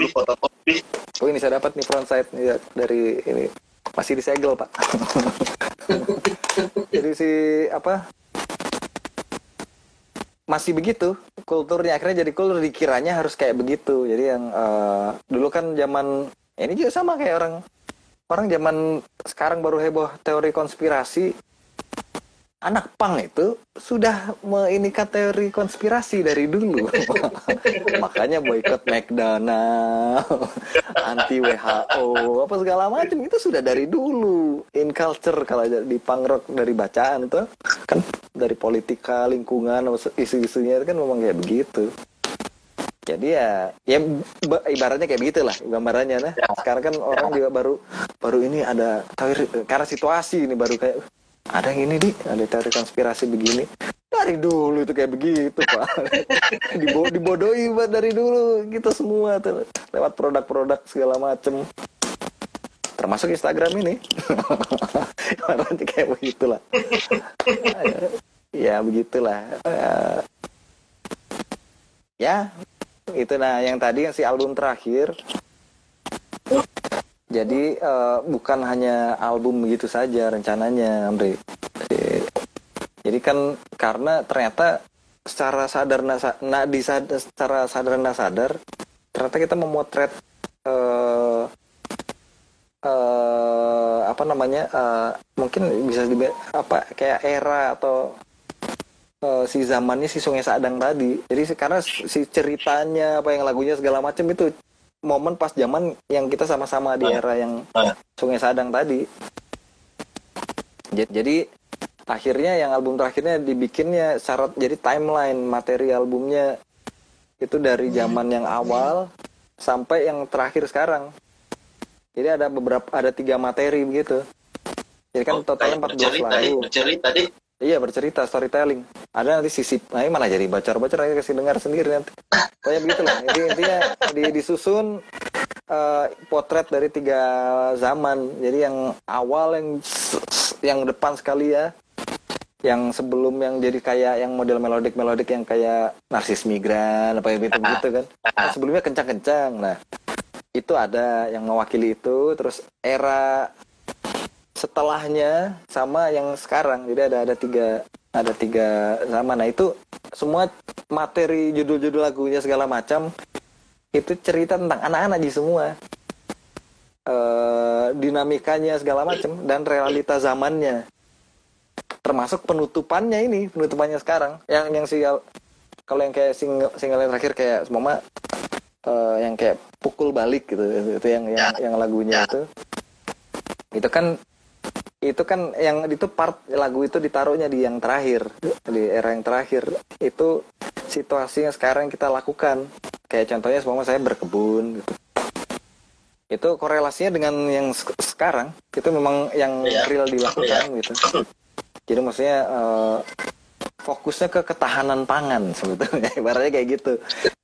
Oh ini saya dapat nih frontside nih ya, dari ini. Masih disegel pak. Jadi si apa masih begitu. Kulturnya akhirnya jadi kultur dikiranya harus kayak begitu. Jadi yang uh, dulu kan zaman ini juga sama kayak orang orang zaman sekarang baru heboh teori konspirasi anak pang itu sudah menginikan teori konspirasi dari dulu. Makanya boykot McDonald, anti WHO, apa segala macam itu sudah dari dulu. In culture kalau di punk rock dari bacaan itu kan dari politika, lingkungan, isu-isunya kan memang kayak begitu. Jadi ya, ya ibaratnya kayak begitulah gambarannya nah. Sekarang kan orang juga baru baru ini ada teori karena situasi ini baru kayak ada yang ini di? Ada teori konspirasi begini. Dari dulu itu kayak begitu pak. Dibo dibodohi buat dari dulu. Kita semua tuh lewat produk-produk segala macem. Termasuk Instagram ini. Nanti kayak begitulah. Ya begitulah. Ya itu nah yang tadi yang si album terakhir jadi uh, bukan hanya album begitu saja rencananya, Amri. Jadi kan karena ternyata secara sadar nah di secara sadar nah sadar ternyata kita memotret uh, uh, apa namanya uh, mungkin bisa di apa kayak era atau uh, si zamannya si Sungai Sadang tadi. Jadi karena si ceritanya apa yang lagunya segala macam itu momen pas zaman yang kita sama-sama di ah. era yang ah. Sungai Sadang tadi. Jadi akhirnya yang album terakhirnya dibikinnya syarat jadi timeline materi albumnya itu dari zaman yang awal sampai yang terakhir sekarang. Jadi ada beberapa ada tiga materi begitu. Jadi kan oh, totalnya 14 lagu. Bercerita tadi Iya bercerita storytelling. Ada nanti sisi, nah ini mana jadi bocor-bocor aja kasih dengar sendiri nanti. Pokoknya begitu lah. Jadi intinya di, disusun uh, potret dari tiga zaman. Jadi yang awal yang yang depan sekali ya, yang sebelum yang jadi kayak yang model melodik melodik yang kayak narsis migran apa gitu gitu kan. Nah, sebelumnya kencang-kencang. Nah itu ada yang mewakili itu. Terus era setelahnya sama yang sekarang. Jadi ada ada tiga ada tiga zaman nah itu semua materi judul-judul lagunya segala macam itu cerita tentang anak-anak di semua. E, dinamikanya segala macam dan realita zamannya. Termasuk penutupannya ini penutupannya sekarang. Yang yang si kalau yang kayak single single yang terakhir kayak semua uh, yang kayak pukul balik gitu itu yang yang, yang lagunya itu. Itu kan itu kan yang itu part lagu itu ditaruhnya di yang terakhir. Di era yang terakhir. Itu situasi yang sekarang kita lakukan. Kayak contohnya semua saya berkebun gitu. Itu korelasinya dengan yang sekarang. Itu memang yang yeah. real dilakukan yeah. gitu. Jadi maksudnya uh, fokusnya ke ketahanan pangan sebetulnya. Ibaratnya kayak gitu.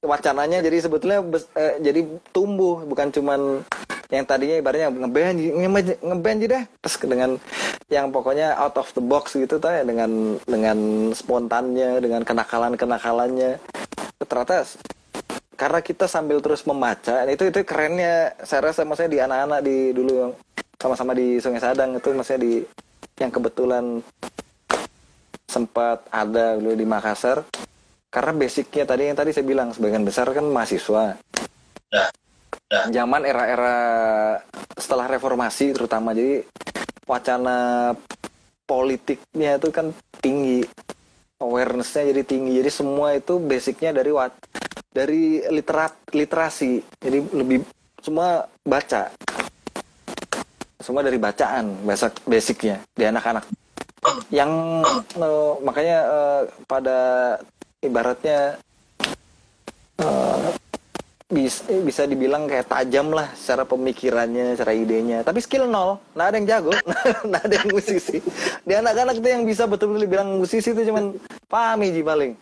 Wacananya jadi sebetulnya uh, jadi tumbuh bukan cuman yang tadinya ibaratnya ngeband ngeband deh terus dengan yang pokoknya out of the box gitu tuh ya dengan dengan spontannya dengan kenakalan kenakalannya ternyata karena kita sambil terus membaca itu itu kerennya. Saya rasa maksudnya di anak-anak di dulu yang sama-sama di Sungai Sadang itu maksudnya di yang kebetulan sempat ada dulu di Makassar. Karena basicnya tadi yang tadi saya bilang sebagian besar kan mahasiswa. Ya zaman era-era setelah reformasi terutama jadi wacana politiknya itu kan tinggi. Awarenessnya jadi tinggi. Jadi semua itu basicnya dari wat dari literat literasi. Jadi lebih semua baca. Semua dari bacaan basic basicnya di anak-anak yang uh, makanya uh, pada ibaratnya uh, bisa, bisa dibilang kayak tajam lah secara pemikirannya, secara idenya. Tapi skill nol, nggak ada yang jago, nggak ada yang musisi. Di anak-anak itu yang bisa betul-betul dibilang musisi itu cuman Fahmi Ji paling.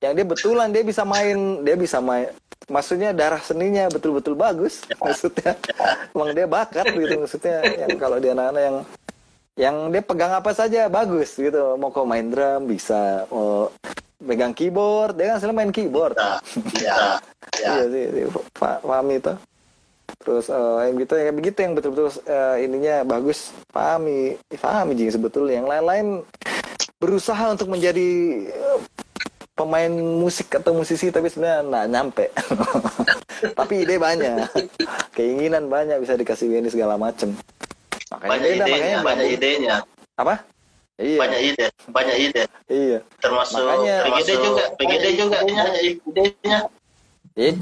Yang dia betulan dia bisa main, dia bisa main. Maksudnya darah seninya betul-betul bagus. Maksudnya, emang dia bakat gitu. Maksudnya yang kalau di anak-anak yang yang dia pegang apa saja bagus gitu. Mau kau main drum bisa, mau megang keyboard dia kan selalu main keyboard. Iya iya iya sih, paham itu. Terus uh, yang gitu yang begitu yang betul-betul uh, ininya bagus. Pahami pahami jadi sebetulnya. Yang lain-lain berusaha untuk menjadi pemain musik atau musisi tapi sebenarnya nggak nyampe. Tapi ide banyak. Keinginan banyak bisa dikasih ini segala macem makanya banyak idenya makanya banyak idenya apa iya banyak ide banyak ide iya termasuk makanya PGD juga PGD juga banyak idenya Ya,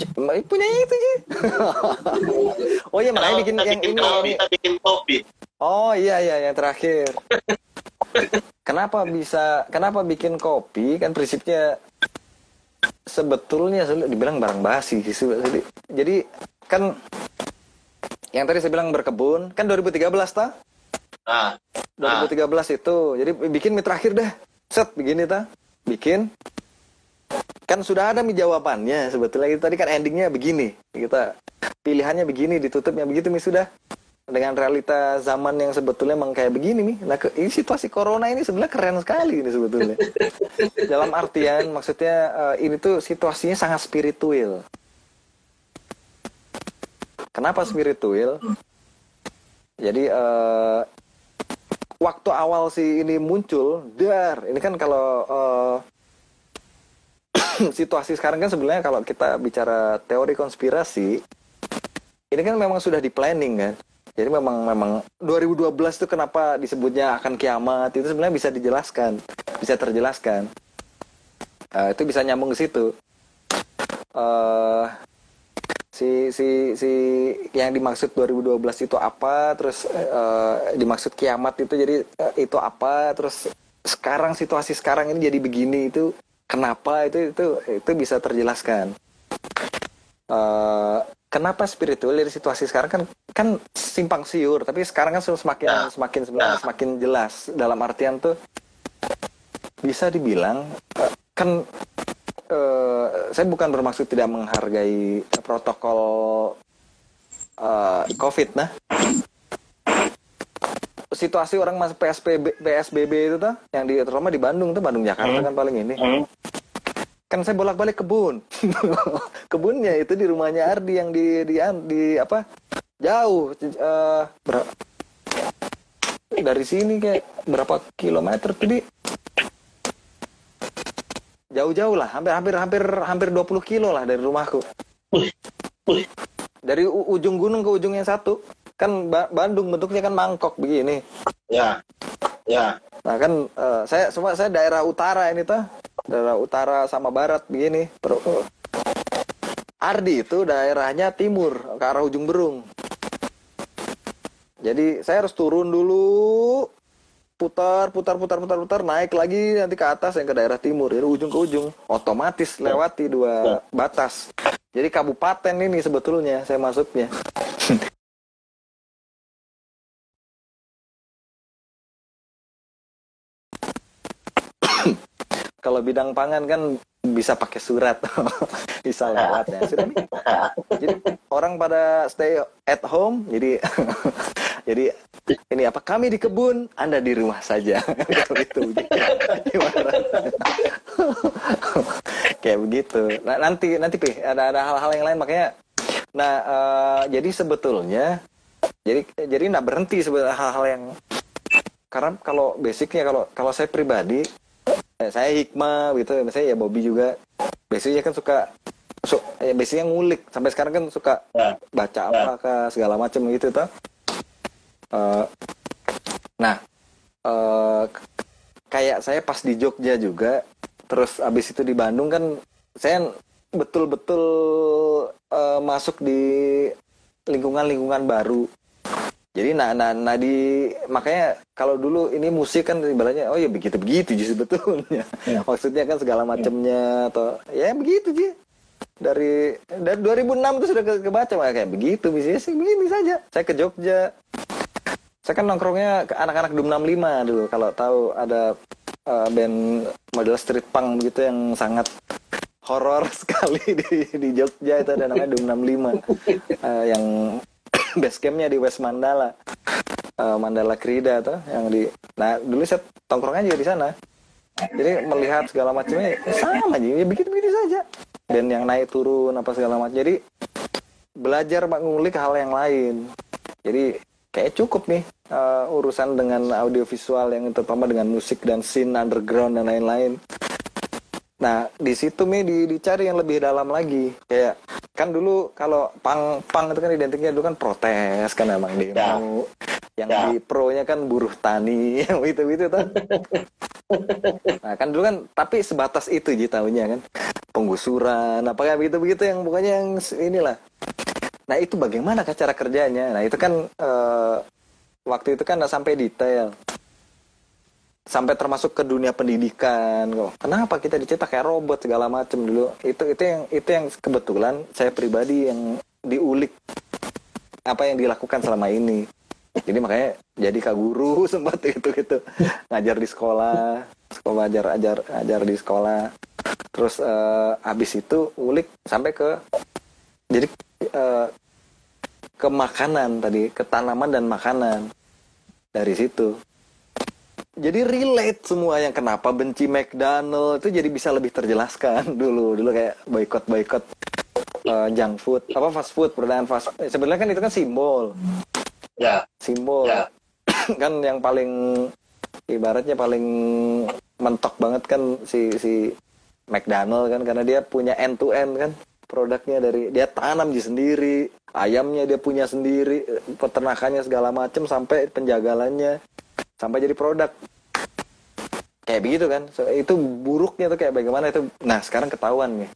punya itu sih. oh iya, makanya bikin yang bikin ini. Kopi, kita bikin kopi. Oh iya iya yang terakhir. kenapa bisa kenapa bikin kopi kan prinsipnya sebetulnya dibilang barang basi sih. Jadi kan yang tadi saya bilang berkebun kan 2013 ta? Ah. 2013 ah. itu. Jadi bikin mie terakhir deh. Set begini ta. Bikin kan sudah ada nih jawabannya sebetulnya itu tadi kan endingnya begini kita pilihannya begini ditutupnya begitu nih sudah dengan realita zaman yang sebetulnya emang kayak begini nih nah ke, ini situasi corona ini sebenarnya keren sekali ini sebetulnya dalam artian maksudnya uh, ini tuh situasinya sangat spiritual kenapa spiritual jadi uh, waktu awal si ini muncul dar ini kan kalau uh, situasi sekarang kan sebenarnya kalau kita bicara teori konspirasi ini kan memang sudah di planning kan. Jadi memang memang 2012 itu kenapa disebutnya akan kiamat itu sebenarnya bisa dijelaskan bisa terjelaskan. Uh, itu bisa nyambung ke situ. Uh, si si si yang dimaksud 2012 itu apa terus uh, dimaksud kiamat itu jadi uh, itu apa terus sekarang situasi sekarang ini jadi begini itu kenapa itu itu itu bisa terjelaskan. Uh, kenapa spiritual dari situasi sekarang? Kan kan simpang siur tapi sekarang kan semakin nah, semakin nah. semakin jelas. Dalam artian tuh bisa dibilang uh, kan uh, saya bukan bermaksud tidak menghargai protokol uh, covid nah situasi orang masuk PSBB PSBB itu tuh yang di terutama di Bandung tuh Bandung Jakarta hmm. kan paling ini. Hmm. Kan saya bolak-balik kebun. Kebunnya itu di rumahnya Ardi yang di di, di apa? Jauh uh, dari sini kayak berapa kilometer tadi? Jauh-jauh lah, hampir hampir hampir hampir 20 kilo lah dari rumahku. Dari ujung gunung ke ujung yang satu kan ba Bandung bentuknya kan mangkok begini. Ya, ya. Nah kan uh, saya semua saya daerah utara ini tuh, daerah utara sama barat begini. Uh. Ardi itu daerahnya timur ke arah ujung Berung. Jadi saya harus turun dulu, putar, putar, putar, putar, putar, naik lagi nanti ke atas yang ke daerah timur, dari ujung ke ujung, otomatis lewati dua ya. batas. Jadi kabupaten ini sebetulnya saya masuknya. kalau bidang pangan kan bisa pakai surat bisa lewat ya sudah jadi orang pada stay at home jadi jadi ini apa? Kami di kebun anda di rumah saja. Itu kayak begitu. Nah, nanti nanti pih ada ada hal-hal yang lain. Makanya nah uh, jadi sebetulnya jadi jadi nggak berhenti sebetulnya hal-hal yang karena kalau basicnya kalau kalau saya pribadi Eh, saya hikmah gitu. Misalnya ya Bobby juga. Biasanya kan suka su ya biasanya ngulik. Sampai sekarang kan suka ya. baca ya. apa ke segala macam gitu tuh uh, nah uh, kayak saya pas di Jogja juga terus abis itu di Bandung kan saya betul-betul uh, masuk di lingkungan-lingkungan baru. Jadi nah, nah, nah di makanya kalau dulu ini musik kan ibaratnya oh ya begitu begitu justru sebetulnya. Ya. maksudnya kan segala macamnya ya. atau ya begitu sih. Dari dari 2006 itu sudah ke, kebaca kayak begitu misalnya sih begini saja. Saya ke Jogja saya kan nongkrongnya ke anak-anak Dum 65 dulu. Kalau tahu ada uh, band model street punk begitu yang sangat horor sekali di di Jogja itu ada namanya Dum 65 uh, yang base campnya di West Mandala. Uh, Mandala Krida tuh yang di nah dulu saya tongkrongnya juga di sana. Jadi melihat segala macamnya sama aja ya begitu begitu saja. Dan yang naik turun apa segala macam. Jadi belajar mengulik hal yang lain. Jadi kayak cukup nih uh, urusan dengan audiovisual yang terutama dengan musik dan scene underground dan lain-lain Nah, di situ mi di, dicari yang lebih dalam lagi. Kayak kan dulu kalau pang pang itu kan identiknya dulu kan protes kan emang demo. Ya. Yang ya. di pro-nya kan buruh tani, yang itu-itu kan. nah, kan dulu kan tapi sebatas itu ji tahunya kan. Penggusuran apa kayak begitu-begitu yang pokoknya yang inilah. Nah, itu bagaimana cara kerjanya? Nah, itu kan uh, waktu itu kan nggak sampai detail sampai termasuk ke dunia pendidikan. Kenapa kita dicetak kayak robot segala macam dulu? Itu itu yang itu yang kebetulan saya pribadi yang diulik apa yang dilakukan selama ini. Jadi makanya jadi kak guru sempat itu gitu ngajar di sekolah, sekolah ajar ajar ajar di sekolah. Terus uh, habis itu ulik sampai ke jadi uh, ke makanan tadi, ke tanaman dan makanan dari situ. Jadi relate semua yang kenapa benci McDonald. Itu jadi bisa lebih terjelaskan dulu. Dulu kayak boykot boykot uh, junk food. Apa fast food perusahaan fast eh, sebenarnya kan itu kan simbol. Ya. Simbol. Ya. kan yang paling ibaratnya paling mentok banget kan si si McDonald kan. Karena dia punya end to end kan produknya dari dia tanam di sendiri ayamnya dia punya sendiri peternakannya segala macam sampai penjagalannya sampai jadi produk. Kayak begitu kan? So, itu buruknya tuh kayak bagaimana itu? Nah sekarang ketahuan nih.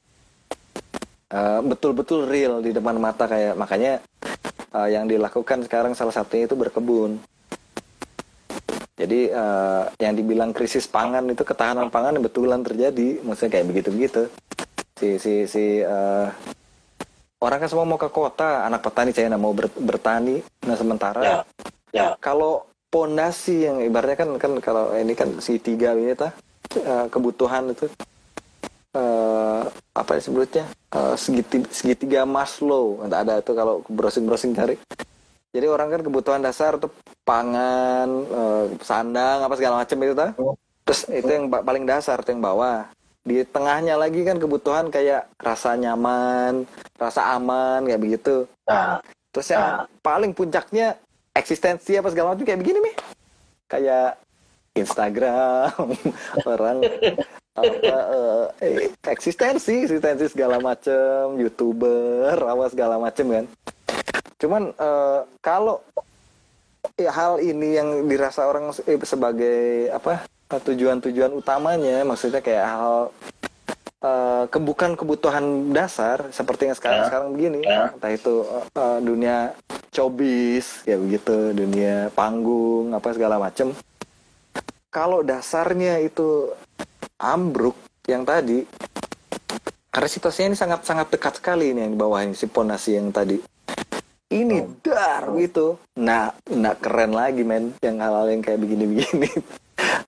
Uh, betul-betul real di depan mata kayak makanya uh, yang dilakukan sekarang salah satunya itu berkebun. Jadi uh, yang dibilang krisis pangan itu ketahanan pangan betulan terjadi maksudnya kayak begitu begitu si si si uh, orang kan semua mau ke kota anak petani saya mau ber, bertani. Nah sementara ya, ya. kalau pondasi yang ibaratnya kan kan kalau ini kan si tiga ini ta uh, kebutuhan itu uh, apa disebutnya? Uh, segitiga, segitiga Maslow entah ada itu kalau browsing browsing cari. Jadi orang kan kebutuhan dasar tuh pangan uh, sandang apa segala macam itu ta. Terus itu yang paling dasar tuh yang bawah di tengahnya lagi kan kebutuhan kayak rasa nyaman rasa aman kayak begitu. Nah, terus yang nah. paling puncaknya eksistensi apa segala macam kayak begini nih kayak Instagram orang apa uh, eksistensi eksistensi segala macam youtuber apa segala macam kan. Cuman uh, kalau ya, hal ini yang dirasa orang sebagai apa tujuan-tujuan utamanya maksudnya kayak hal uh, bukan kebutuhan dasar seperti yang sekarang sekarang begini. Uh. entah itu uh, dunia cobis ya begitu dunia panggung apa segala macem. Kalau dasarnya itu ambruk yang tadi karena situasinya ini sangat sangat dekat sekali ini yang di bawah ini si pondasi yang tadi. Ini dar gitu. Nah nah keren lagi men yang hal-hal yang kayak begini-begini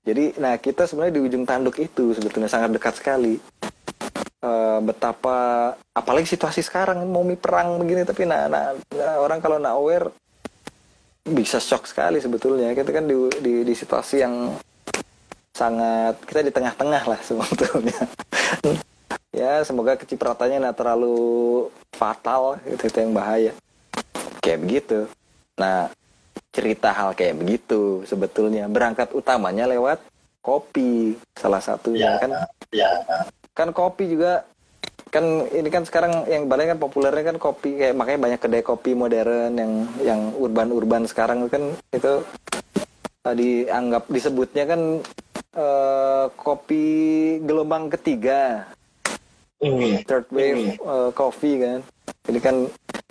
jadi nah kita sebenarnya di ujung tanduk itu sebetulnya sangat dekat sekali. Uh, betapa apalagi situasi sekarang mau mi perang begini tapi nah, nah, nah orang kalau nak aware bisa shock sekali sebetulnya. Kita kan di, di, di situasi yang sangat kita di tengah-tengah lah sebetulnya. Ya semoga kecipratannya tidak terlalu fatal itu, itu yang bahaya. Kayak begitu. Nah cerita hal kayak begitu sebetulnya. Berangkat utamanya lewat kopi salah satunya ya, kan? ya. Kan kopi juga kan ini kan sekarang yang banyak kan populernya kan kopi kayak makanya banyak kedai kopi modern yang yang urban-urban sekarang kan itu uh, dianggap disebutnya kan uh, kopi gelombang ketiga. Mm. third wave mm. uh, coffee kan. Ini kan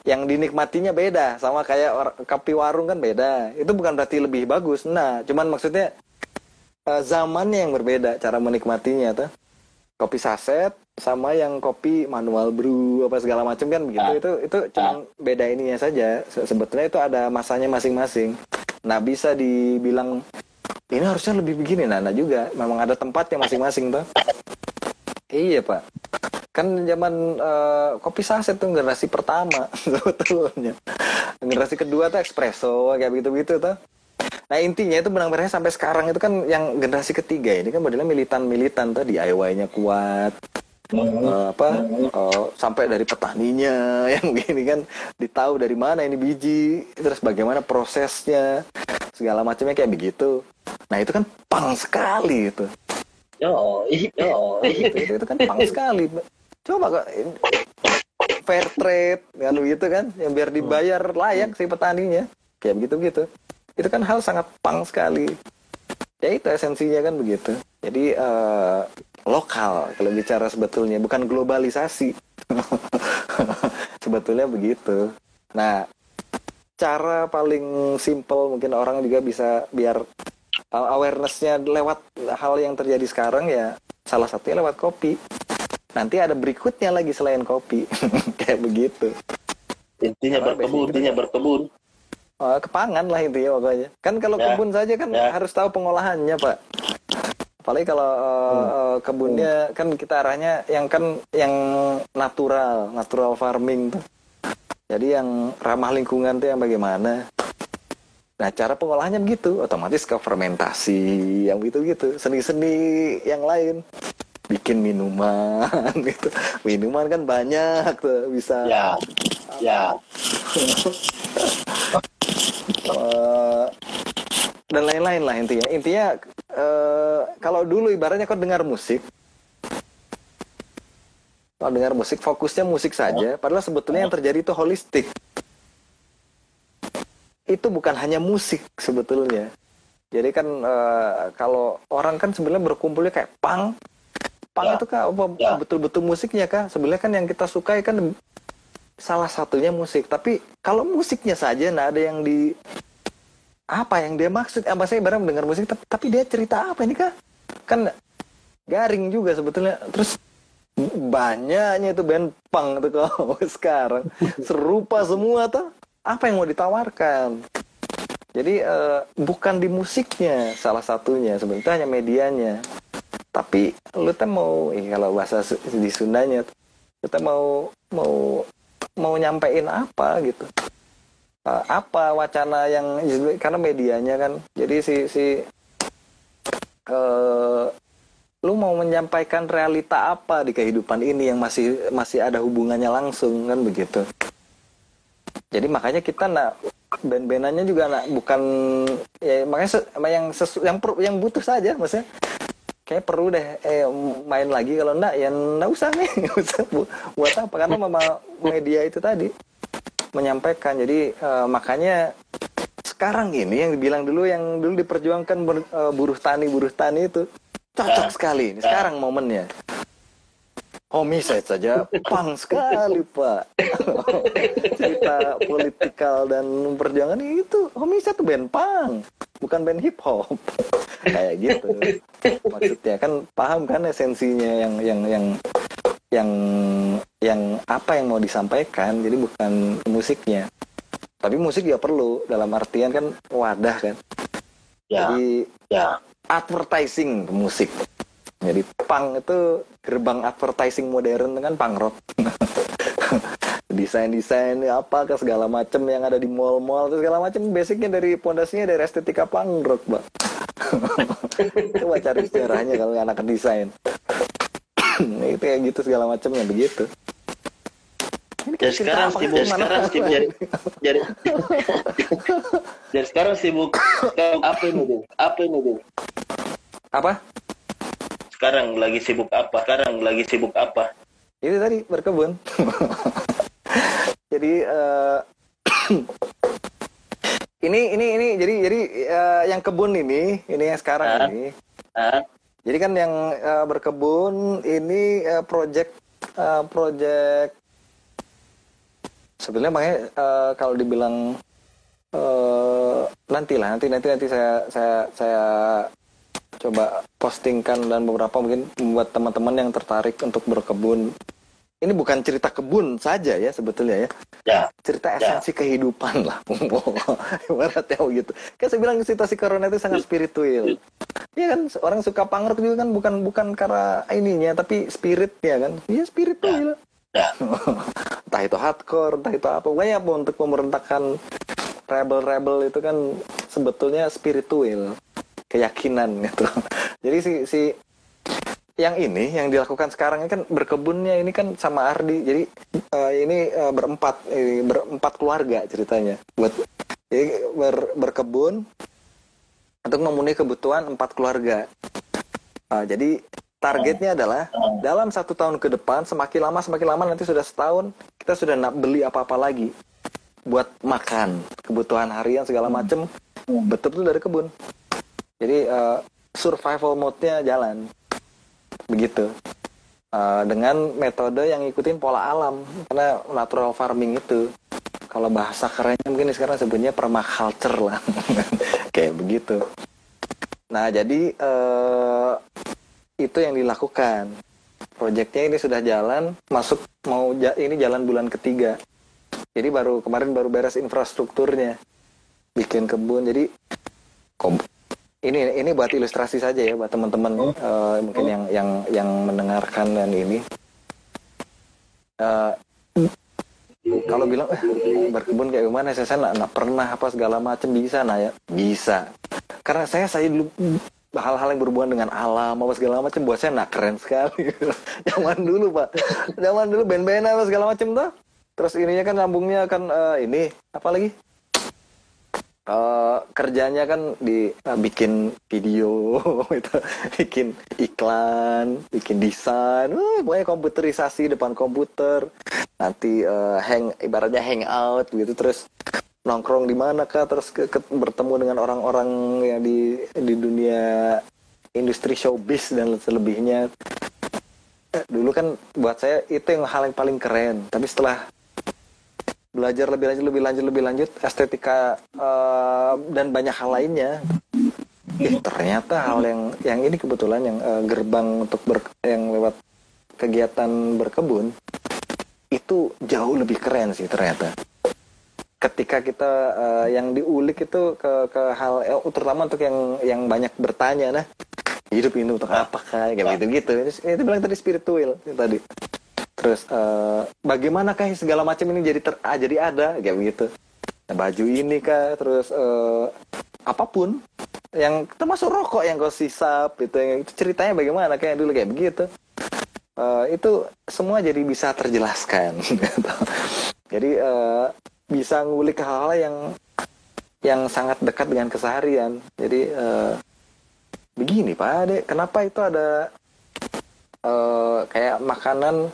yang dinikmatinya beda sama kayak kopi warung kan beda. Itu bukan berarti lebih bagus. Nah cuman maksudnya uh, zamannya yang berbeda cara menikmatinya tuh. Kopi saset sama yang kopi manual brew apa segala macam kan begitu. Ah. itu itu cuma ah. beda ininya saja sebetulnya itu ada masanya masing-masing. Nah bisa dibilang ini harusnya lebih begini. Nah juga memang ada tempatnya masing-masing tuh iya pak. Kan zaman uh, kopi saset tuh generasi pertama sebetulnya. Generasi kedua tuh espresso kayak begitu begitu tuh Nah intinya itu benang merahnya sampai sekarang itu kan yang generasi ketiga ini kan modelnya militan-militan tadi DIY-nya kuat, uh, apa uh, sampai dari petaninya yang begini kan ditahu dari mana ini biji terus bagaimana prosesnya segala macamnya kayak begitu. Nah itu kan pang sekali itu Yo, yo, itu, itu, kan pang sekali. Coba kok fair trade kan gitu kan, yang biar dibayar layak si petaninya, kayak begitu gitu. Itu kan hal sangat pang sekali. Ya itu esensinya kan begitu. Jadi eh, lokal kalau bicara sebetulnya bukan globalisasi. sebetulnya begitu. Nah, cara paling simple mungkin orang juga bisa biar uh, awarenessnya lewat hal yang terjadi sekarang ya salah satunya lewat kopi. Nanti ada berikutnya lagi selain kopi, kayak begitu. intinya Karena berkebun, intinya berkebun. Oh, kepangan lah intinya pokoknya. Kan kalau Ya, kebun saja kan ya. harus tahu pengolahannya pak. Apalagi kalau uh, uh, kebunnya kan kita arahnya yang kan yang natural, natural farming tuh. Jadi yang ramah lingkungan tuh yang bagaimana? Nah cara pengolahannya begitu, otomatis ke fermentasi, yang gitu-gitu, seni-seni yang lain, bikin minuman gitu. Minuman kan banyak tuh bisa. Ya, ya. Eh, dan lain-lain lah intinya. Intinya eh, kalau dulu ibaratnya kau dengar musik, kalau dengar musik fokusnya musik saja, padahal sebetulnya yang terjadi itu holistik. Itu bukan hanya musik sebetulnya. Jadi kan eh, kalau orang kan sebenarnya berkumpulnya kayak pang, pang Ya. itu kan apa Ya. betul-betul musiknya kah? Sebenarnya kan yang kita sukai kan salah satunya musik. Tapi kalau musiknya saja nggak ada yang di apa yang dia maksud apa saya barang dengar musik tapi, tapi dia cerita apa ini kah kan garing juga sebetulnya terus banyaknya itu band punk tuh kalau sekarang serupa semua tuh apa yang mau ditawarkan? Jadi eh, bukan di musiknya salah satunya sebenarnya medianya. Tapi lu tuh mau eh, kalau bahasa di Sundanya lu tuh mau mau mau nyampein apa gitu? Uh, apa wacana yang karena medianya kan. Jadi si si uh, lu mau menyampaikan realita apa di kehidupan ini yang masih masih ada hubungannya langsung kan begitu jadi makanya kita nak band-bandannya juga nak bukan ya makanya se- yang sesu, yang per- yang butuh saja maksudnya. Kayak perlu deh eh, main lagi kalau enggak ya enggak usah nih nggak usah Bu- buat apa? Karena memang media itu tadi menyampaikan. Jadi eh, makanya sekarang ini yang dibilang dulu yang dulu diperjuangkan ber- eh, buruh tani buruh tani itu cocok sekali. Ini sekarang momennya homicide saja. Pang sekali pak. Cerita politikal dan perjuangan itu. Homicide tuh band pang bukan band hip hop kayak gitu. Maksudnya kan paham kan esensinya yang yang yang yang yang apa yang mau disampaikan. Jadi bukan musiknya. Tapi musik ya perlu. Dalam artian kan wadah kan. Ya, jadi ya. advertising musik jadi punk itu gerbang advertising modern kan punk rock desain-desain apa ke segala macam yang ada di mall-mall itu segala macam basicnya dari pondasinya dari estetika punk rock mbak coba cari sejarahnya kalau anak desain itu kayak gitu segala macamnya begitu ini cerita sekarang sibuk, kan? sekarang sibuk jadi, jadi, jadi sekarang sibuk sekarang apa ini Dil? Apa ini Dil? apa Sekarang lagi sibuk apa? Sekarang lagi sibuk apa? itu tadi berkebun jadi eh, ini ini ini jadi jadi eh, yang kebun ini ini yang sekarang Ah. ini Hah? jadi kan yang eh, berkebun ini eh, project eh, project sebenarnya makanya eh, kalau dibilang eh, nanti lah nanti nanti nanti saya saya saya coba postingkan dan beberapa mungkin buat teman-teman yang tertarik untuk berkebun. Ini bukan cerita kebun saja ya sebetulnya ya. Ya, cerita Ya. esensi kehidupan lah. Ibaratnya gitu kan saya bilang situasi corona itu sangat spiritual. Iya kan? Orang suka pangrok juga kan bukan bukan karena ininya tapi spiritnya kan. Iya spiritual. Ya, entah itu hardcore entah itu apa. Pokoknya apa untuk pemberontakan rebel-rebel itu kan sebetulnya spiritual keyakinan gitu. Jadi si si yang ini yang dilakukan sekarang ini kan berkebunnya ini kan sama Ardi. Jadi eh, ini eh, berempat ini berempat keluarga ceritanya. Buat jadi ber- berkebun untuk memenuhi kebutuhan empat keluarga. Uh, jadi targetnya adalah dalam satu tahun ke depan semakin lama semakin lama nanti sudah setahun kita sudah nak beli apa-apa lagi. Buat makan kebutuhan harian segala macem. Betul-betul dari kebun. Jadi uh, survival mode-nya jalan. Begitu. Uh, dengan metode yang ngikutin pola alam. Karena natural farming itu kalau bahasa kerennya mungkin sekarang sebutnya permaculture lah. Kayak begitu. Nah jadi uh, itu yang dilakukan. Proyeknya ini sudah jalan masuk mau ja ini jalan bulan ketiga. Jadi baru kemarin baru beres infrastrukturnya. Bikin kebun. Jadi ini ini buat ilustrasi saja ya buat teman-teman uh, mungkin yang yang yang mendengarkan dan ini. Uh, kalau bilang eh, berkebun kayak gimana saya saya nggak pernah apa segala macam bisa nah ya. Bisa. Karena saya saya dulu hal-hal yang berhubungan dengan alam apa segala macam buat saya nak keren sekali. Zaman dulu pak. Zaman dulu band-band apa segala macam tuh terus ininya kan sambungnya kan uh, ini apa lagi uh, kerjanya kan di uh, bikin video itu bikin iklan bikin desain uh, pokoknya komputerisasi depan komputer. Nanti uh, hang ibaratnya hangout gitu terus nongkrong di mana kah terus ke, ke, bertemu dengan orang-orang yang di di dunia industri showbiz dan selebihnya. Dulu kan buat saya itu yang hal yang paling keren tapi setelah belajar lebih lanjut lebih lanjut lebih lanjut estetika uh, dan banyak hal lainnya. Eh, ternyata hal yang yang ini kebetulan yang uh, gerbang untuk ber, yang lewat kegiatan berkebun itu jauh lebih keren sih ternyata. Ketika kita uh, yang diulik itu ke ke hal eh, terutama untuk yang yang banyak bertanya nah hidup ini untuk apa kayak gitu gitu itu bilang tadi spiritual tadi terus uh, bagaimanakah segala macam ini jadi ter ah, jadi ada? Kayak begitu. Nah, baju ini kah? Terus uh, apa pun yang termasuk rokok yang kau sisap itu yang itu ceritanya bagaimana kayak dulu? Kayak begitu. Uh, itu semua jadi bisa terjelaskan jadi uh, bisa ngulik hal-hal yang yang sangat dekat dengan keseharian. Jadi uh, begini pak adek kenapa itu ada uh, kayak makanan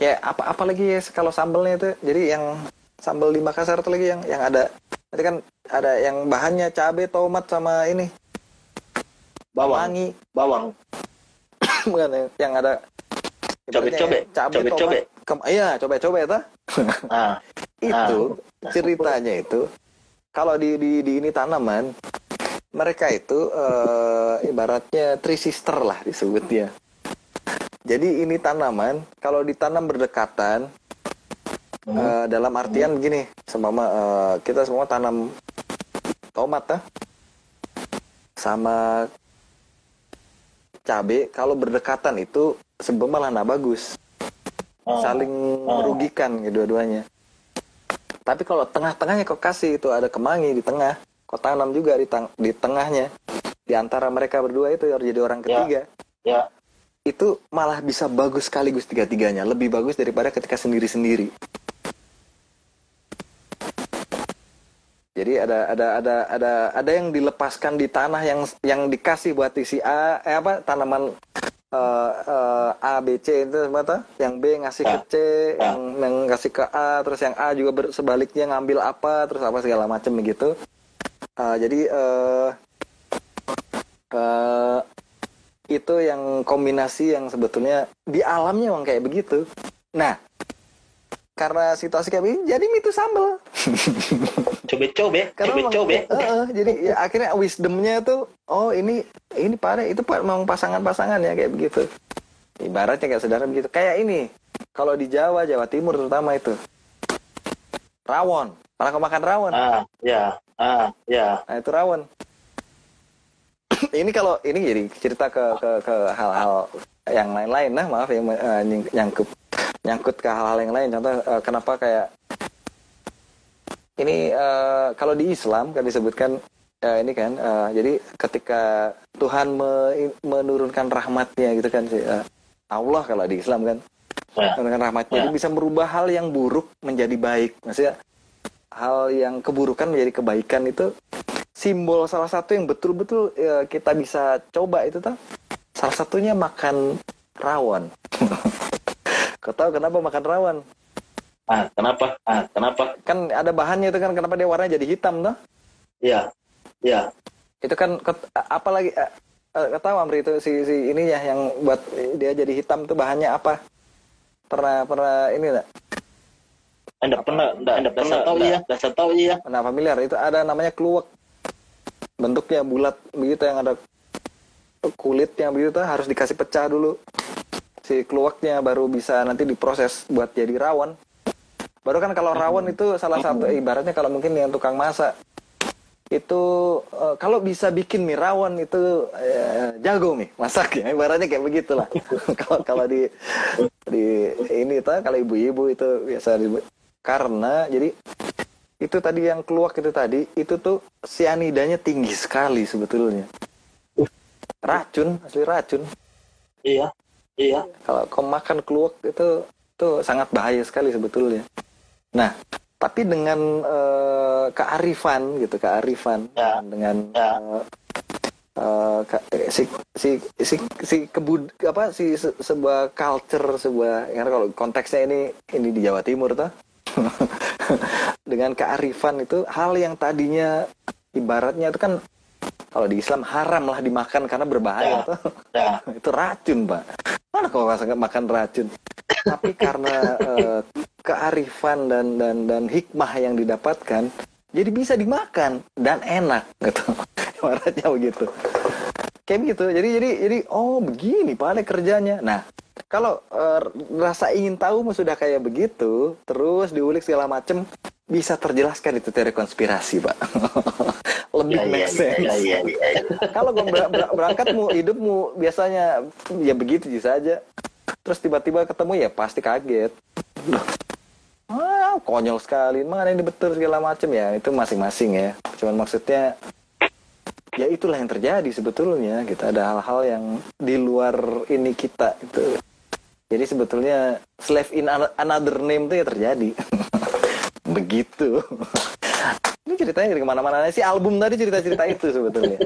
kayak apa apa lagi ya kalau sambelnya itu? Jadi yang sambal di Makassar itu lagi yang yang ada. Nanti kan ada yang bahannya cabai tomat sama ini. Bawang. Wangi. Bawang. Bukan yang ada. Cobe cobe cobe cobe iya cobe cobe itu ah. itu ah. ceritanya itu kalau di, di di ini tanaman mereka itu uh, ibaratnya three sister lah disebutnya jadi ini tanaman kalau ditanam berdekatan hmm. uh, dalam artian begini, seumpama uh, kita semua tanam tomat ya, sama cabe kalau berdekatan itu sebenarnya malah bagus, oh. saling oh. merugikan kedua-duanya. Tapi kalau tengah-tengahnya kok kasih itu ada kemangi di tengah, kok tanam juga di, di tengahnya, di antara mereka berdua itu harus jadi orang ya. ketiga. Ya. ya itu malah bisa bagus sekaligus tiga-tiganya. Lebih bagus daripada ketika sendiri-sendiri. Jadi ada ada ada ada ada yang dilepaskan di tanah yang yang dikasih buat isi A eh apa tanaman uh, uh, A B C itu apa yang B ngasih ke C ya. yang yang ngasih ke A terus yang A juga ber, sebaliknya ngambil apa terus apa segala macam begitu uh, jadi uh, uh, itu yang kombinasi yang sebetulnya di alamnya memang kayak begitu. Nah, karena situasi kayak begini, jadi itu sambel. Cobe-cobe, cobe-cobe. Uh, uh, jadi ya, akhirnya wisdomnya tuh, oh ini ini pada itu memang pasangan-pasangan ya kayak begitu. Ibaratnya kayak saudara begitu. Kayak ini, kalau di Jawa, Jawa Timur terutama itu. Rawon. Pernah kau makan rawon? Ah, ya. Ah, ya. Nah, itu rawon ini kalau ini jadi cerita ke ke ke hal-hal yang lain-lain nah maaf yang uh, nyangkut nyangkut ke hal-hal yang lain contoh uh, kenapa kayak ini uh, kalau di Islam kan disebutkan uh, ini kan uh, jadi ketika Tuhan me menurunkan rahmatnya gitu kan uh, Allah kalau di Islam kan ya. menurunkan rahmatnya ya. jadi bisa merubah hal yang buruk menjadi baik maksudnya hal yang keburukan menjadi kebaikan itu simbol salah satu yang betul-betul ya, kita bisa coba itu tuh salah satunya makan rawon. Kau tahu kenapa makan rawon? Ah kenapa? Ah kenapa? Kan ada bahannya itu kan kenapa dia warnanya jadi hitam tuh? Iya iya. Itu kan apalagi kau tahu Amri itu si si ininya yang buat dia jadi hitam tuh bahannya apa? Pernah pernah ini enggak anda pernah anda anda pernah tahu ya saya tahu iya. Pernah familiar. Itu ada namanya kluwek bentuknya bulat begitu yang ada kulitnya begitu harus dikasih pecah dulu. Si kluweknya baru bisa nanti diproses buat jadi rawon. Baru kan kalau rawon itu salah satu eh, ibaratnya kalau mungkin yang tukang masak itu eh, kalau bisa bikin mie rawon itu eh, jago nih masaknya ibaratnya kayak begitulah. Kalau kalau di di ini tuh kalau ibu-ibu itu biasa karena jadi itu tadi yang keluar itu tadi itu tuh sianidanya tinggi sekali sebetulnya. Racun asli racun. Iya iya. Kalau kau makan keluak itu tuh sangat bahaya sekali sebetulnya. Nah tapi dengan eh, kearifan gitu kearifan Ya. dengan Ya. ka- eh, si si si si kebud apa si se- sebuah culture sebuah karena kalau konteksnya ini ini di Jawa Timur tuh dengan kearifan itu hal yang tadinya ibaratnya itu kan kalau di Islam haram lah dimakan karena berbahaya Ya. tuh. ya. Itu racun pak. Mana rasa nggak makan racun? Tapi karena eh, kearifan dan dan dan hikmah yang didapatkan jadi bisa dimakan dan enak gitu. Ibaratnya begitu. Kayak begitu. Jadi jadi jadi oh begini pak kerjanya. Nah kalau eh, rasa ingin tahu sudah kayak begitu terus diulik segala macem bisa terjelaskan itu teori konspirasi pak. Lebih iya make sense. iya iya iya. Kalau gue ber- ber- berangkatmu hidupmu biasanya ya begitu saja. Terus tiba-tiba ketemu ya pasti kaget. Loh, ah, konyol sekali. Mana ini betul segala macam ya? Itu masing-masing ya. Cuman maksudnya ya itulah yang terjadi sebetulnya. Kita ada hal-hal yang di luar ini kita itu jadi sebetulnya slave in ano- another name itu ya terjadi begitu. Ini ceritanya dari ke mana-mana. Si album tadi cerita-cerita itu sebetulnya.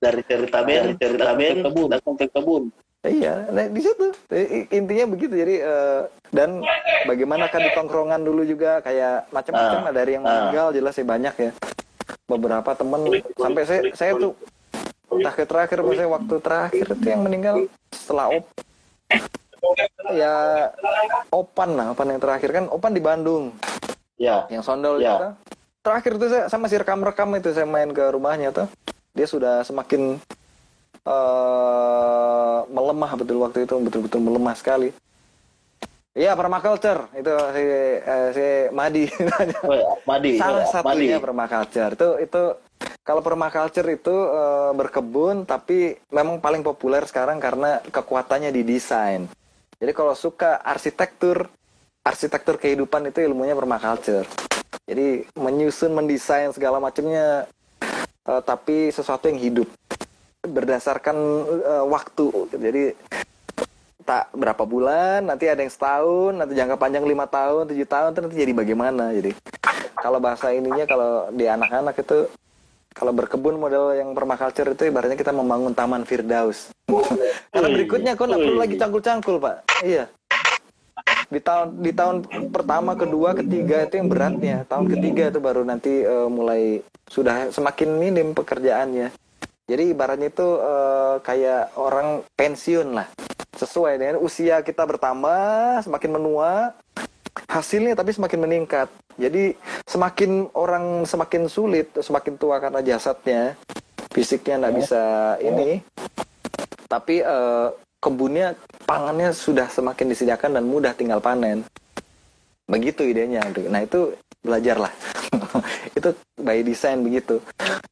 Dari cerita band cerita band kebun datang ke kebun Iya, nah di situ. Intinya begitu. Jadi eh, dan bagaimana kan di tongkrongan dulu juga kayak macam-macam Ah, dari yang ah. meninggal jelas sih banyak ya. Beberapa temen. Sampai saya saya tuh terakhir terakhir saya waktu terakhir itu yang meninggal setelah op ya opan lah opan yang terakhir. Kan opan di Bandung. Ya. Yang sondol Ya. itu. Terakhir tuh saya sama si rekam rekam itu saya main ke rumahnya tuh. Dia sudah semakin eh melemah betul waktu itu betul-betul melemah sekali. Iya permaculture. Itu si eh, si Madi. Oh, ya, Madi salah ya, Madi satunya permaculture. Itu itu kalau permaculture itu eh, berkebun tapi memang paling populer sekarang karena kekuatannya di desain jadi kalau suka arsitektur arsitektur kehidupan itu ilmunya permaculture. Jadi menyusun mendesain segala macamnya eh, tapi sesuatu yang hidup. Berdasarkan eh, waktu. Jadi tak berapa bulan nanti ada yang setahun nanti jangka panjang lima tahun tujuh tahun nanti jadi bagaimana jadi. Kalau bahasa ininya kalau di anak-anak itu kalau berkebun model yang permaculture itu ibaratnya kita membangun taman Firdaus. Karena berikutnya kau nggak perlu lagi cangkul-cangkul pak. Iya. Di tahun di tahun pertama kedua ketiga itu yang beratnya. Tahun ketiga itu baru nanti eh, mulai sudah semakin minim pekerjaannya. Jadi ibaratnya itu eh, kayak orang pensiun lah. Sesuai dengan usia kita bertambah semakin menua hasilnya tapi semakin meningkat. Jadi semakin orang semakin sulit semakin tua karena jasadnya. Fisiknya nggak bisa ini. Tapi eh, kebunnya pangannya sudah semakin disediakan dan mudah tinggal panen. Begitu idenya nah itu belajarlah itu by design begitu.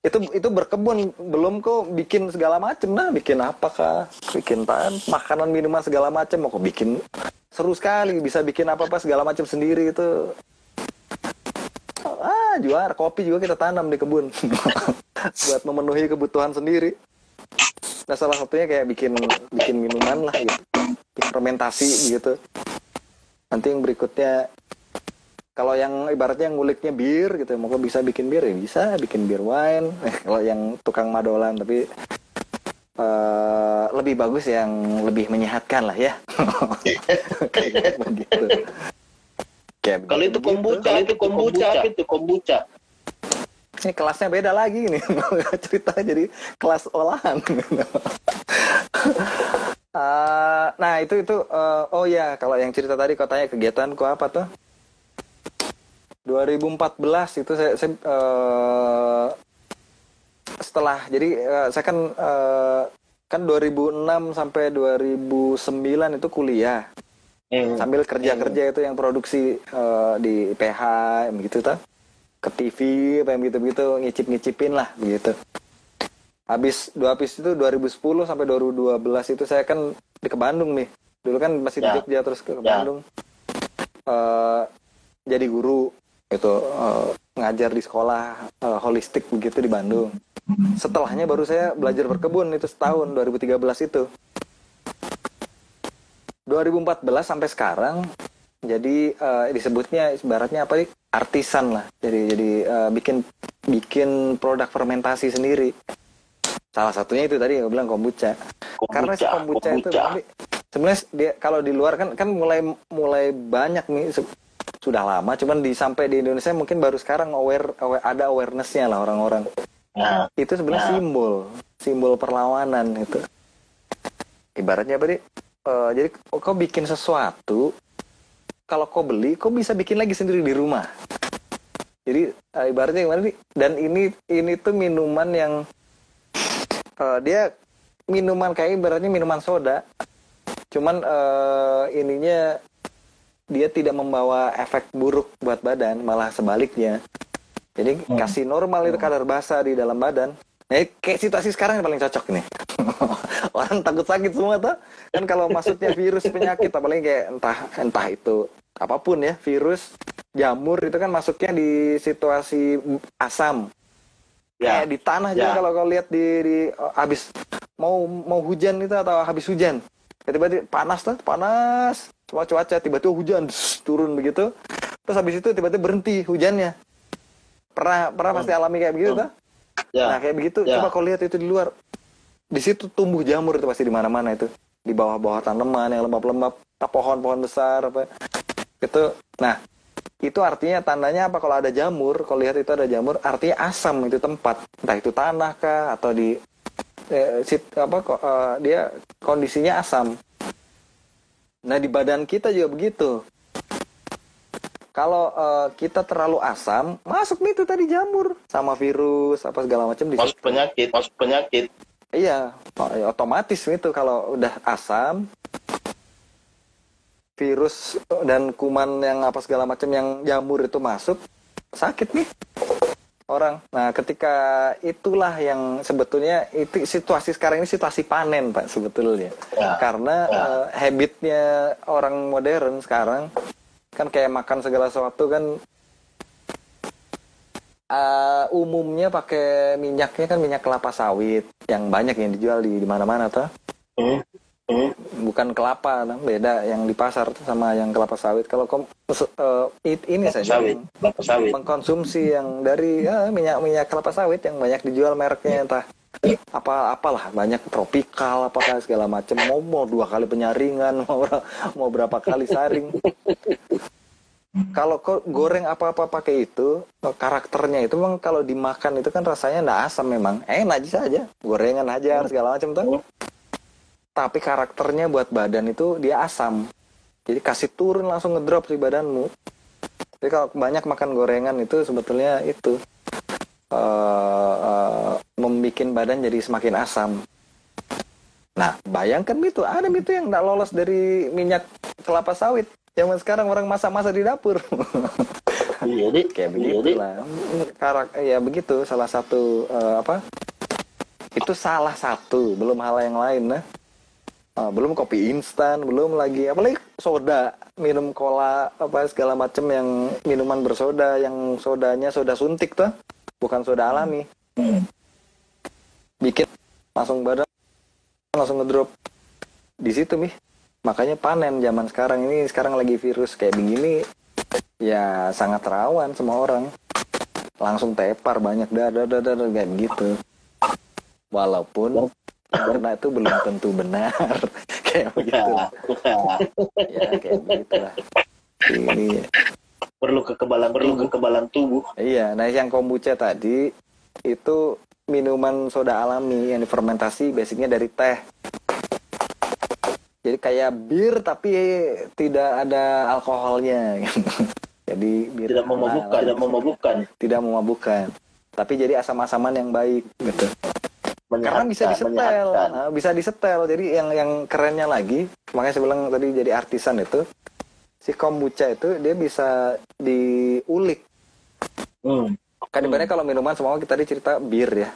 Itu itu berkebun. Belum kok bikin segala macem. Nah bikin apakah bikin pan makanan minuman segala macem. Mau kok bikin seru sekali. Bisa bikin apa apa segala macam sendiri itu. Ah juara. Kopi juga kita tanam di kebun. Buat memenuhi kebutuhan sendiri. Nah salah satunya kayak bikin bikin minuman lah gitu. Fermentasi gitu. Nanti yang berikutnya kalau yang ibaratnya nguliknya bir gitu mau bisa bikin bir ya bisa bikin bir wine. Kalau yang tukang madolan tapi uh, lebih bagus yang lebih menyehatkan lah ya. Kayak begitu kayak kalau itu kombucha kalau itu kombucha itu kombucha? Ini kelasnya beda lagi nih cerita jadi kelas olahan. Uh, nah itu itu uh, oh ya kalau yang cerita tadi katanya kegiatanku apa tuh 2014 itu saya, saya uh, setelah jadi uh, saya kan uh, kan 2006 sampai 2009 itu kuliah hmm. sambil kerja kerja hmm. itu yang produksi uh, di PH begitu tuh ke TV apa yang begitu begitu ngicip ngicipin lah begitu habis dua habis itu 2010 sampai 2012 itu saya kan di ke Bandung nih dulu kan masih ya. di Jogja terus ke ya. Bandung uh, jadi guru itu uh, ngajar di sekolah uh, holistik begitu di Bandung. Setelahnya baru saya belajar berkebun itu setahun 2013 itu. 2014 sampai sekarang jadi uh, disebutnya ibaratnya apa nih artisan lah. Jadi jadi uh, bikin bikin produk fermentasi sendiri. Salah satunya itu tadi yang bilang kombucha, kombucha karena si kombucha, kombucha. itu sebenarnya dia kalau di luar kan kan mulai mulai banyak nih sudah lama cuman di sampai di Indonesia mungkin baru sekarang aware, aware ada awarenessnya lah orang-orang Nah, itu sebenarnya nah. simbol, simbol perlawanan itu. Ibaratnya apa? Uh, jadi kau bikin sesuatu, kalau kau beli, kau bisa bikin lagi sendiri di rumah. Jadi uh, ibaratnya gimana nih? Dan ini ini tuh minuman yang uh, dia minuman kayak ibaratnya minuman soda, cuman uh, ininya dia tidak membawa efek buruk buat badan, malah sebaliknya jadi hmm. kasih normal itu kadar basa di dalam badan. Nah, kayak situasi sekarang yang paling cocok nih. Orang takut sakit semua tuh. Kan kalau maksudnya virus penyakit apalagi kayak entah entah itu apa pun ya, virus, jamur itu kan masuknya di situasi asam. Ya, kayak di tanah ya. juga kalau kau lihat di, di habis mau mau hujan itu atau habis hujan. Tiba-tiba panas tuh, panas. Semua cuaca tiba-tiba hujan turun begitu. Terus habis itu tiba-tiba berhenti hujannya Pernah pernah pasti hmm. alami kayak begitu hmm. Ya. Nah kayak begitu ya. coba kau lihat itu di luar. Di situ tumbuh jamur itu pasti di mana-mana itu. Di bawah-bawah tanaman yang lembab-lembab, pohon-pohon besar apa. Itu nah itu artinya tandanya apa kalau ada jamur kalau lihat itu ada jamur artinya asam itu tempat entah itu tanah kah atau di eh, sit, apa kok eh, dia kondisinya asam nah di badan kita juga begitu kalau uh, kita terlalu asam, masuk nih itu tadi jamur sama virus apa segala macam di Masuk penyakit, masuk penyakit. Iya, ya otomatis itu kalau udah asam, virus dan kuman yang apa segala macam yang jamur itu masuk, sakit nih orang. Nah, ketika itulah yang sebetulnya itu situasi sekarang ini situasi panen, Pak, sebetulnya. Ya. Karena ya. Uh, habitnya orang modern sekarang kan kayak makan segala sesuatu kan uh, umumnya pakai minyaknya kan minyak kelapa sawit yang banyak yang dijual di mana-mana tuh. Hmm. Hmm. Bukan kelapa, beda yang di pasar sama yang kelapa sawit. Kalau kom, uh, it, ini saja sawit. sawit. mengkonsumsi yang dari ya, minyak minyak kelapa sawit yang banyak dijual mereknya entah apa apalah banyak tropikal apakah segala macam mau mau dua kali penyaringan mau mau berapa kali saring kalau kok goreng apa-apa pakai itu karakternya itu memang kalau dimakan itu kan rasanya ndak asam memang enak aja saja gorengan aja segala macam tuh tapi karakternya buat badan itu dia asam jadi kasih turun langsung ngedrop di badanmu jadi kalau banyak makan gorengan itu sebetulnya itu uh, uh, membuat badan jadi semakin asam nah bayangkan itu ada itu yang nggak lolos dari minyak kelapa sawit Zaman sekarang orang masak-masak di dapur. Iya, jadi kayak begitu lah. Karak ya begitu salah satu uh, apa? Itu salah satu, belum hal yang lain nah. Uh, belum kopi instan, belum lagi apalagi soda, minum cola apa segala macam yang minuman bersoda yang sodanya soda suntik tuh, bukan soda alami. Bikin langsung badan langsung ngedrop. Di situ nih makanya panen zaman sekarang. Ini sekarang lagi virus kayak begini ya sangat rawan semua orang. Langsung tepar banyak dada dada kayak gitu. Walaupun sempurna itu belum tentu benar. Kayak begitu. ya kayak begitulah. Ini perlu kekebalan perlu kekebalan tubuh. Iya nah yang kombucha tadi itu minuman soda alami yang difermentasi basicnya dari teh. Jadi kayak bir tapi tidak ada alkoholnya. Jadi bir tidak memabukkan tidak memabukkan. Tidak memabukkan. Tapi jadi asam-asaman yang baik gitu karena bisa disetel nah, bisa disetel jadi yang yang kerennya lagi makanya saya bilang tadi jadi artisan itu si kombucha itu dia bisa diulik hmm. kan ibaratnya hmm. kalau minuman semua kita tadi cerita bir ya,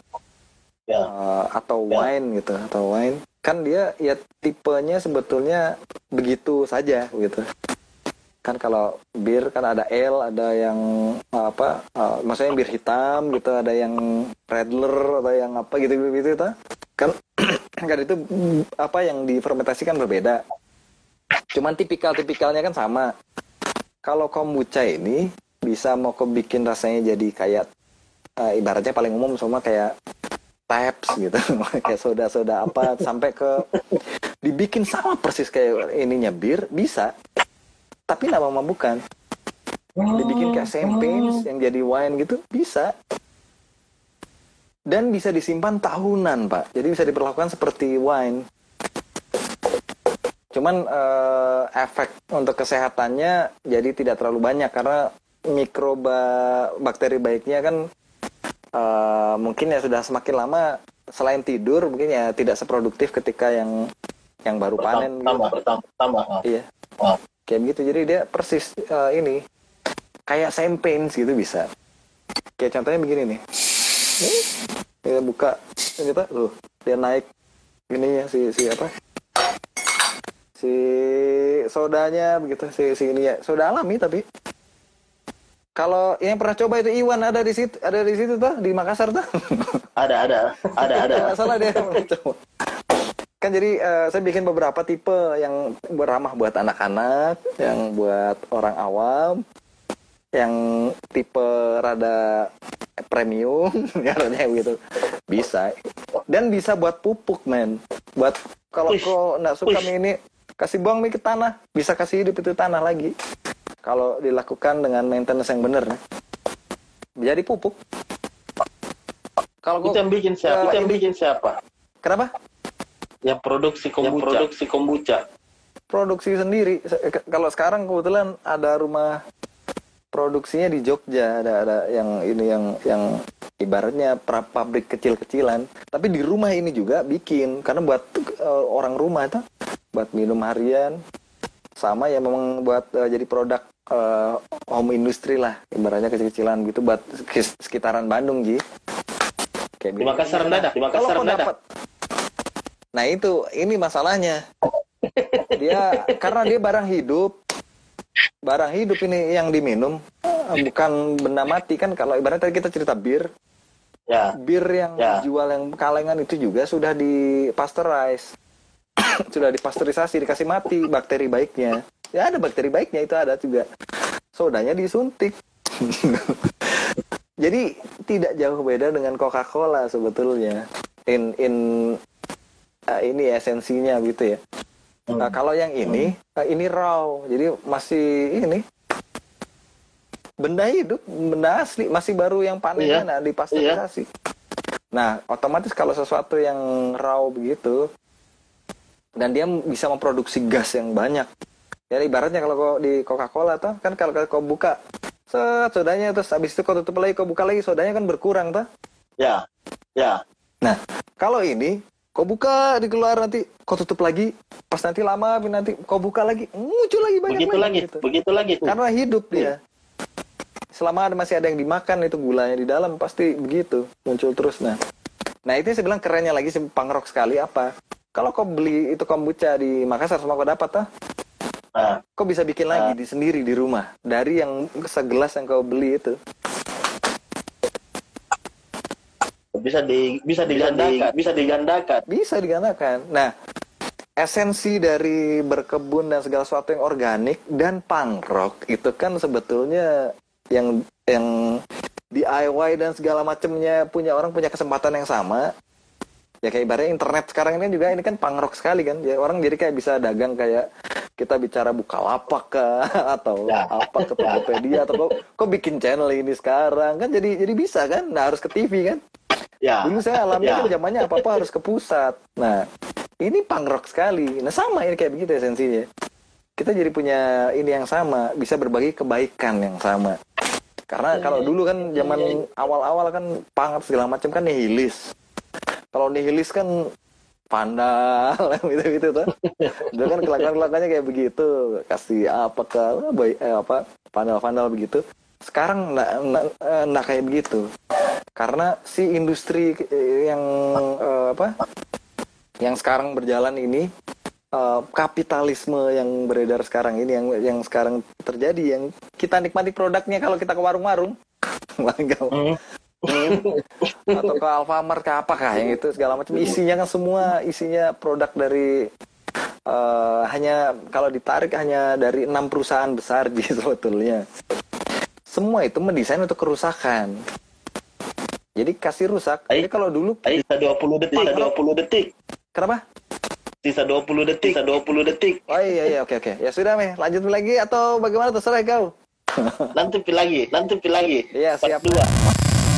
ya. Uh, atau ya. wine gitu atau wine kan dia ya tipenya sebetulnya begitu saja gitu kan kalau bir kan ada L ada yang apa uh, maksudnya bir hitam gitu ada yang redler ada yang apa gitu gitu, gitu kan kan itu apa yang difermentasikan berbeda. Cuman tipikal tipikalnya kan sama. Kalau kombucha ini bisa mau kau bikin rasanya jadi kayak uh, ibaratnya paling umum semua kayak taps gitu kayak soda-soda apa sampai ke dibikin sama persis kayak ininya bir bisa tapi nama bukan. Dibikin kayak champagne yang jadi wine gitu bisa. Dan bisa disimpan tahunan pak. Jadi bisa diperlakukan seperti wine. Cuman uh, efek untuk kesehatannya jadi tidak terlalu banyak karena mikroba bakteri baiknya kan uh, mungkin ya sudah semakin lama selain tidur mungkin ya tidak seproduktif ketika yang yang baru pertama, panen pertama, gitu. pertama, pertama. iya. Oh kayak begitu jadi dia persis uh, ini kayak champagne gitu bisa. Kayak contohnya begini nih. Kita buka kita loh dia naik ini ya si si apa? Si sodanya begitu si si ini ya. Soda alami tapi. Kalau yang pernah coba itu Iwan ada di situ ada di situ tuh di Makassar tuh. Ada ada ada ada. Salah dia coba kan jadi uh, saya bikin beberapa tipe yang beramah buat anak-anak, yang buat orang awam, yang tipe rada premium, ya gitu. Bisa. Dan bisa buat pupuk, men. Buat kalau kau nggak suka mie ini, kasih buang mie ke tanah, bisa kasih hidup itu tanah lagi. Kalau dilakukan dengan maintenance yang benar. Jadi pupuk. Kalau itu yang bikin siapa? Uh, itu yang bikin siapa? Kenapa? Yang produksi kombucha. Yang produksi kombucha. Produksi sendiri. Kalau sekarang kebetulan ada rumah produksinya di Jogja, ada ada yang ini yang yang ibaratnya pra pabrik kecil-kecilan. Tapi di rumah ini juga bikin karena buat uh, orang rumah itu buat minum harian sama ya memang buat uh, jadi produk uh, home industry lah ibaratnya kecil-kecilan gitu buat sekitaran Bandung Ji. Kayak di Makassar ada, di Makassar. Nah itu ini masalahnya. Dia karena dia barang hidup, barang hidup ini yang diminum bukan benda mati kan kalau ibaratnya tadi kita cerita bir. Ya. Bir yang ya. dijual yang kalengan itu juga sudah di pasteurize. sudah dipasteurisasi, dikasih mati bakteri baiknya. Ya ada bakteri baiknya itu ada juga. Sodanya disuntik. Jadi tidak jauh beda dengan Coca-Cola sebetulnya. In in uh, ini esensinya gitu ya. Hmm. Nah, kalau yang ini uh, ini raw, jadi masih ini benda hidup, benda asli, masih baru yang panennya iya. nah dipasteurisasi. Iya. Nah, otomatis kalau sesuatu yang raw begitu dan dia bisa memproduksi gas yang banyak. Ya ibaratnya kalau di Coca-Cola tuh kan kalau kau buka set sodanya terus habis itu kau tutup lagi kau buka lagi sodanya kan berkurang tuh. Ya. Ya. Nah, kalau ini kau buka dikeluar nanti. Kau tutup lagi. Pas nanti lama nanti kau buka lagi. Muncul lagi banyak begitu lagi gitu. begitu lagi karena hidup dia. Iya. selama ada masih ada yang dimakan itu gulanya di dalam pasti begitu. Muncul terus nah. Nah itu saya bilang kerennya lagi pangrok sekali. Apa? Kalau kau beli itu kombucha di Makassar semua kau dapat ah. Nah. kau bisa bikin lagi nah. di sendiri di rumah. Dari yang segelas yang kau beli itu bisa di bisa digandakan. bisa digandakan. Bisa digandakan. Nah esensi dari berkebun dan segala sesuatu yang organik dan pangrok itu kan sebetulnya yang yang DIY dan segala macamnya punya orang punya kesempatan yang sama. Ya kayak ibaratnya internet sekarang ini juga ini kan pangrok sekali kan. Ya orang jadi kayak bisa dagang kayak kita bicara buka lapak kah atau Ya. apa ke Tokopedia atau kok, kok bikin channel ini sekarang? Kan jadi jadi bisa kan? Nah harus ke TV kan Ya. dulu saya alami Ya. itu zamannya apa apa harus ke pusat. Nah ini pangrok sekali. Nah sama ini kayak begitu esensinya. Kita jadi punya ini yang sama bisa berbagi kebaikan yang sama. Karena kalau dulu kan zaman awal-awal kan pangat segala macam kan nihilis. Kalau nihilis kan vandal gitu-gitu tuh dulu kan kelakuan-kelakuannya kayak begitu. Kasih apa ke eh, apa vandal-vandal begitu sekarang nggak nggak eh, nggak kayak begitu karena si industri eh, yang eh, apa yang sekarang berjalan ini eh, kapitalisme yang beredar sekarang ini yang yang sekarang terjadi yang kita nikmati produknya kalau kita ke warung-warung. Hmm. atau ke Alfamart ke apa kah yang itu segala macam isinya kan semua isinya produk dari eh, hanya kalau ditarik hanya dari enam perusahaan besar gitu sebetulnya semua itu mendesain untuk kerusakan jadi kasih rusak jadi kalau dulu Sisa 20 detik, sisa 20 detik. kenapa Sisa 20 detik, sisa 20 detik. oh iya iya oke oke ya sudah meh lanjut lagi atau bagaimana terserah kau Nanti lagi, nanti lagi. Iya, siap. dua.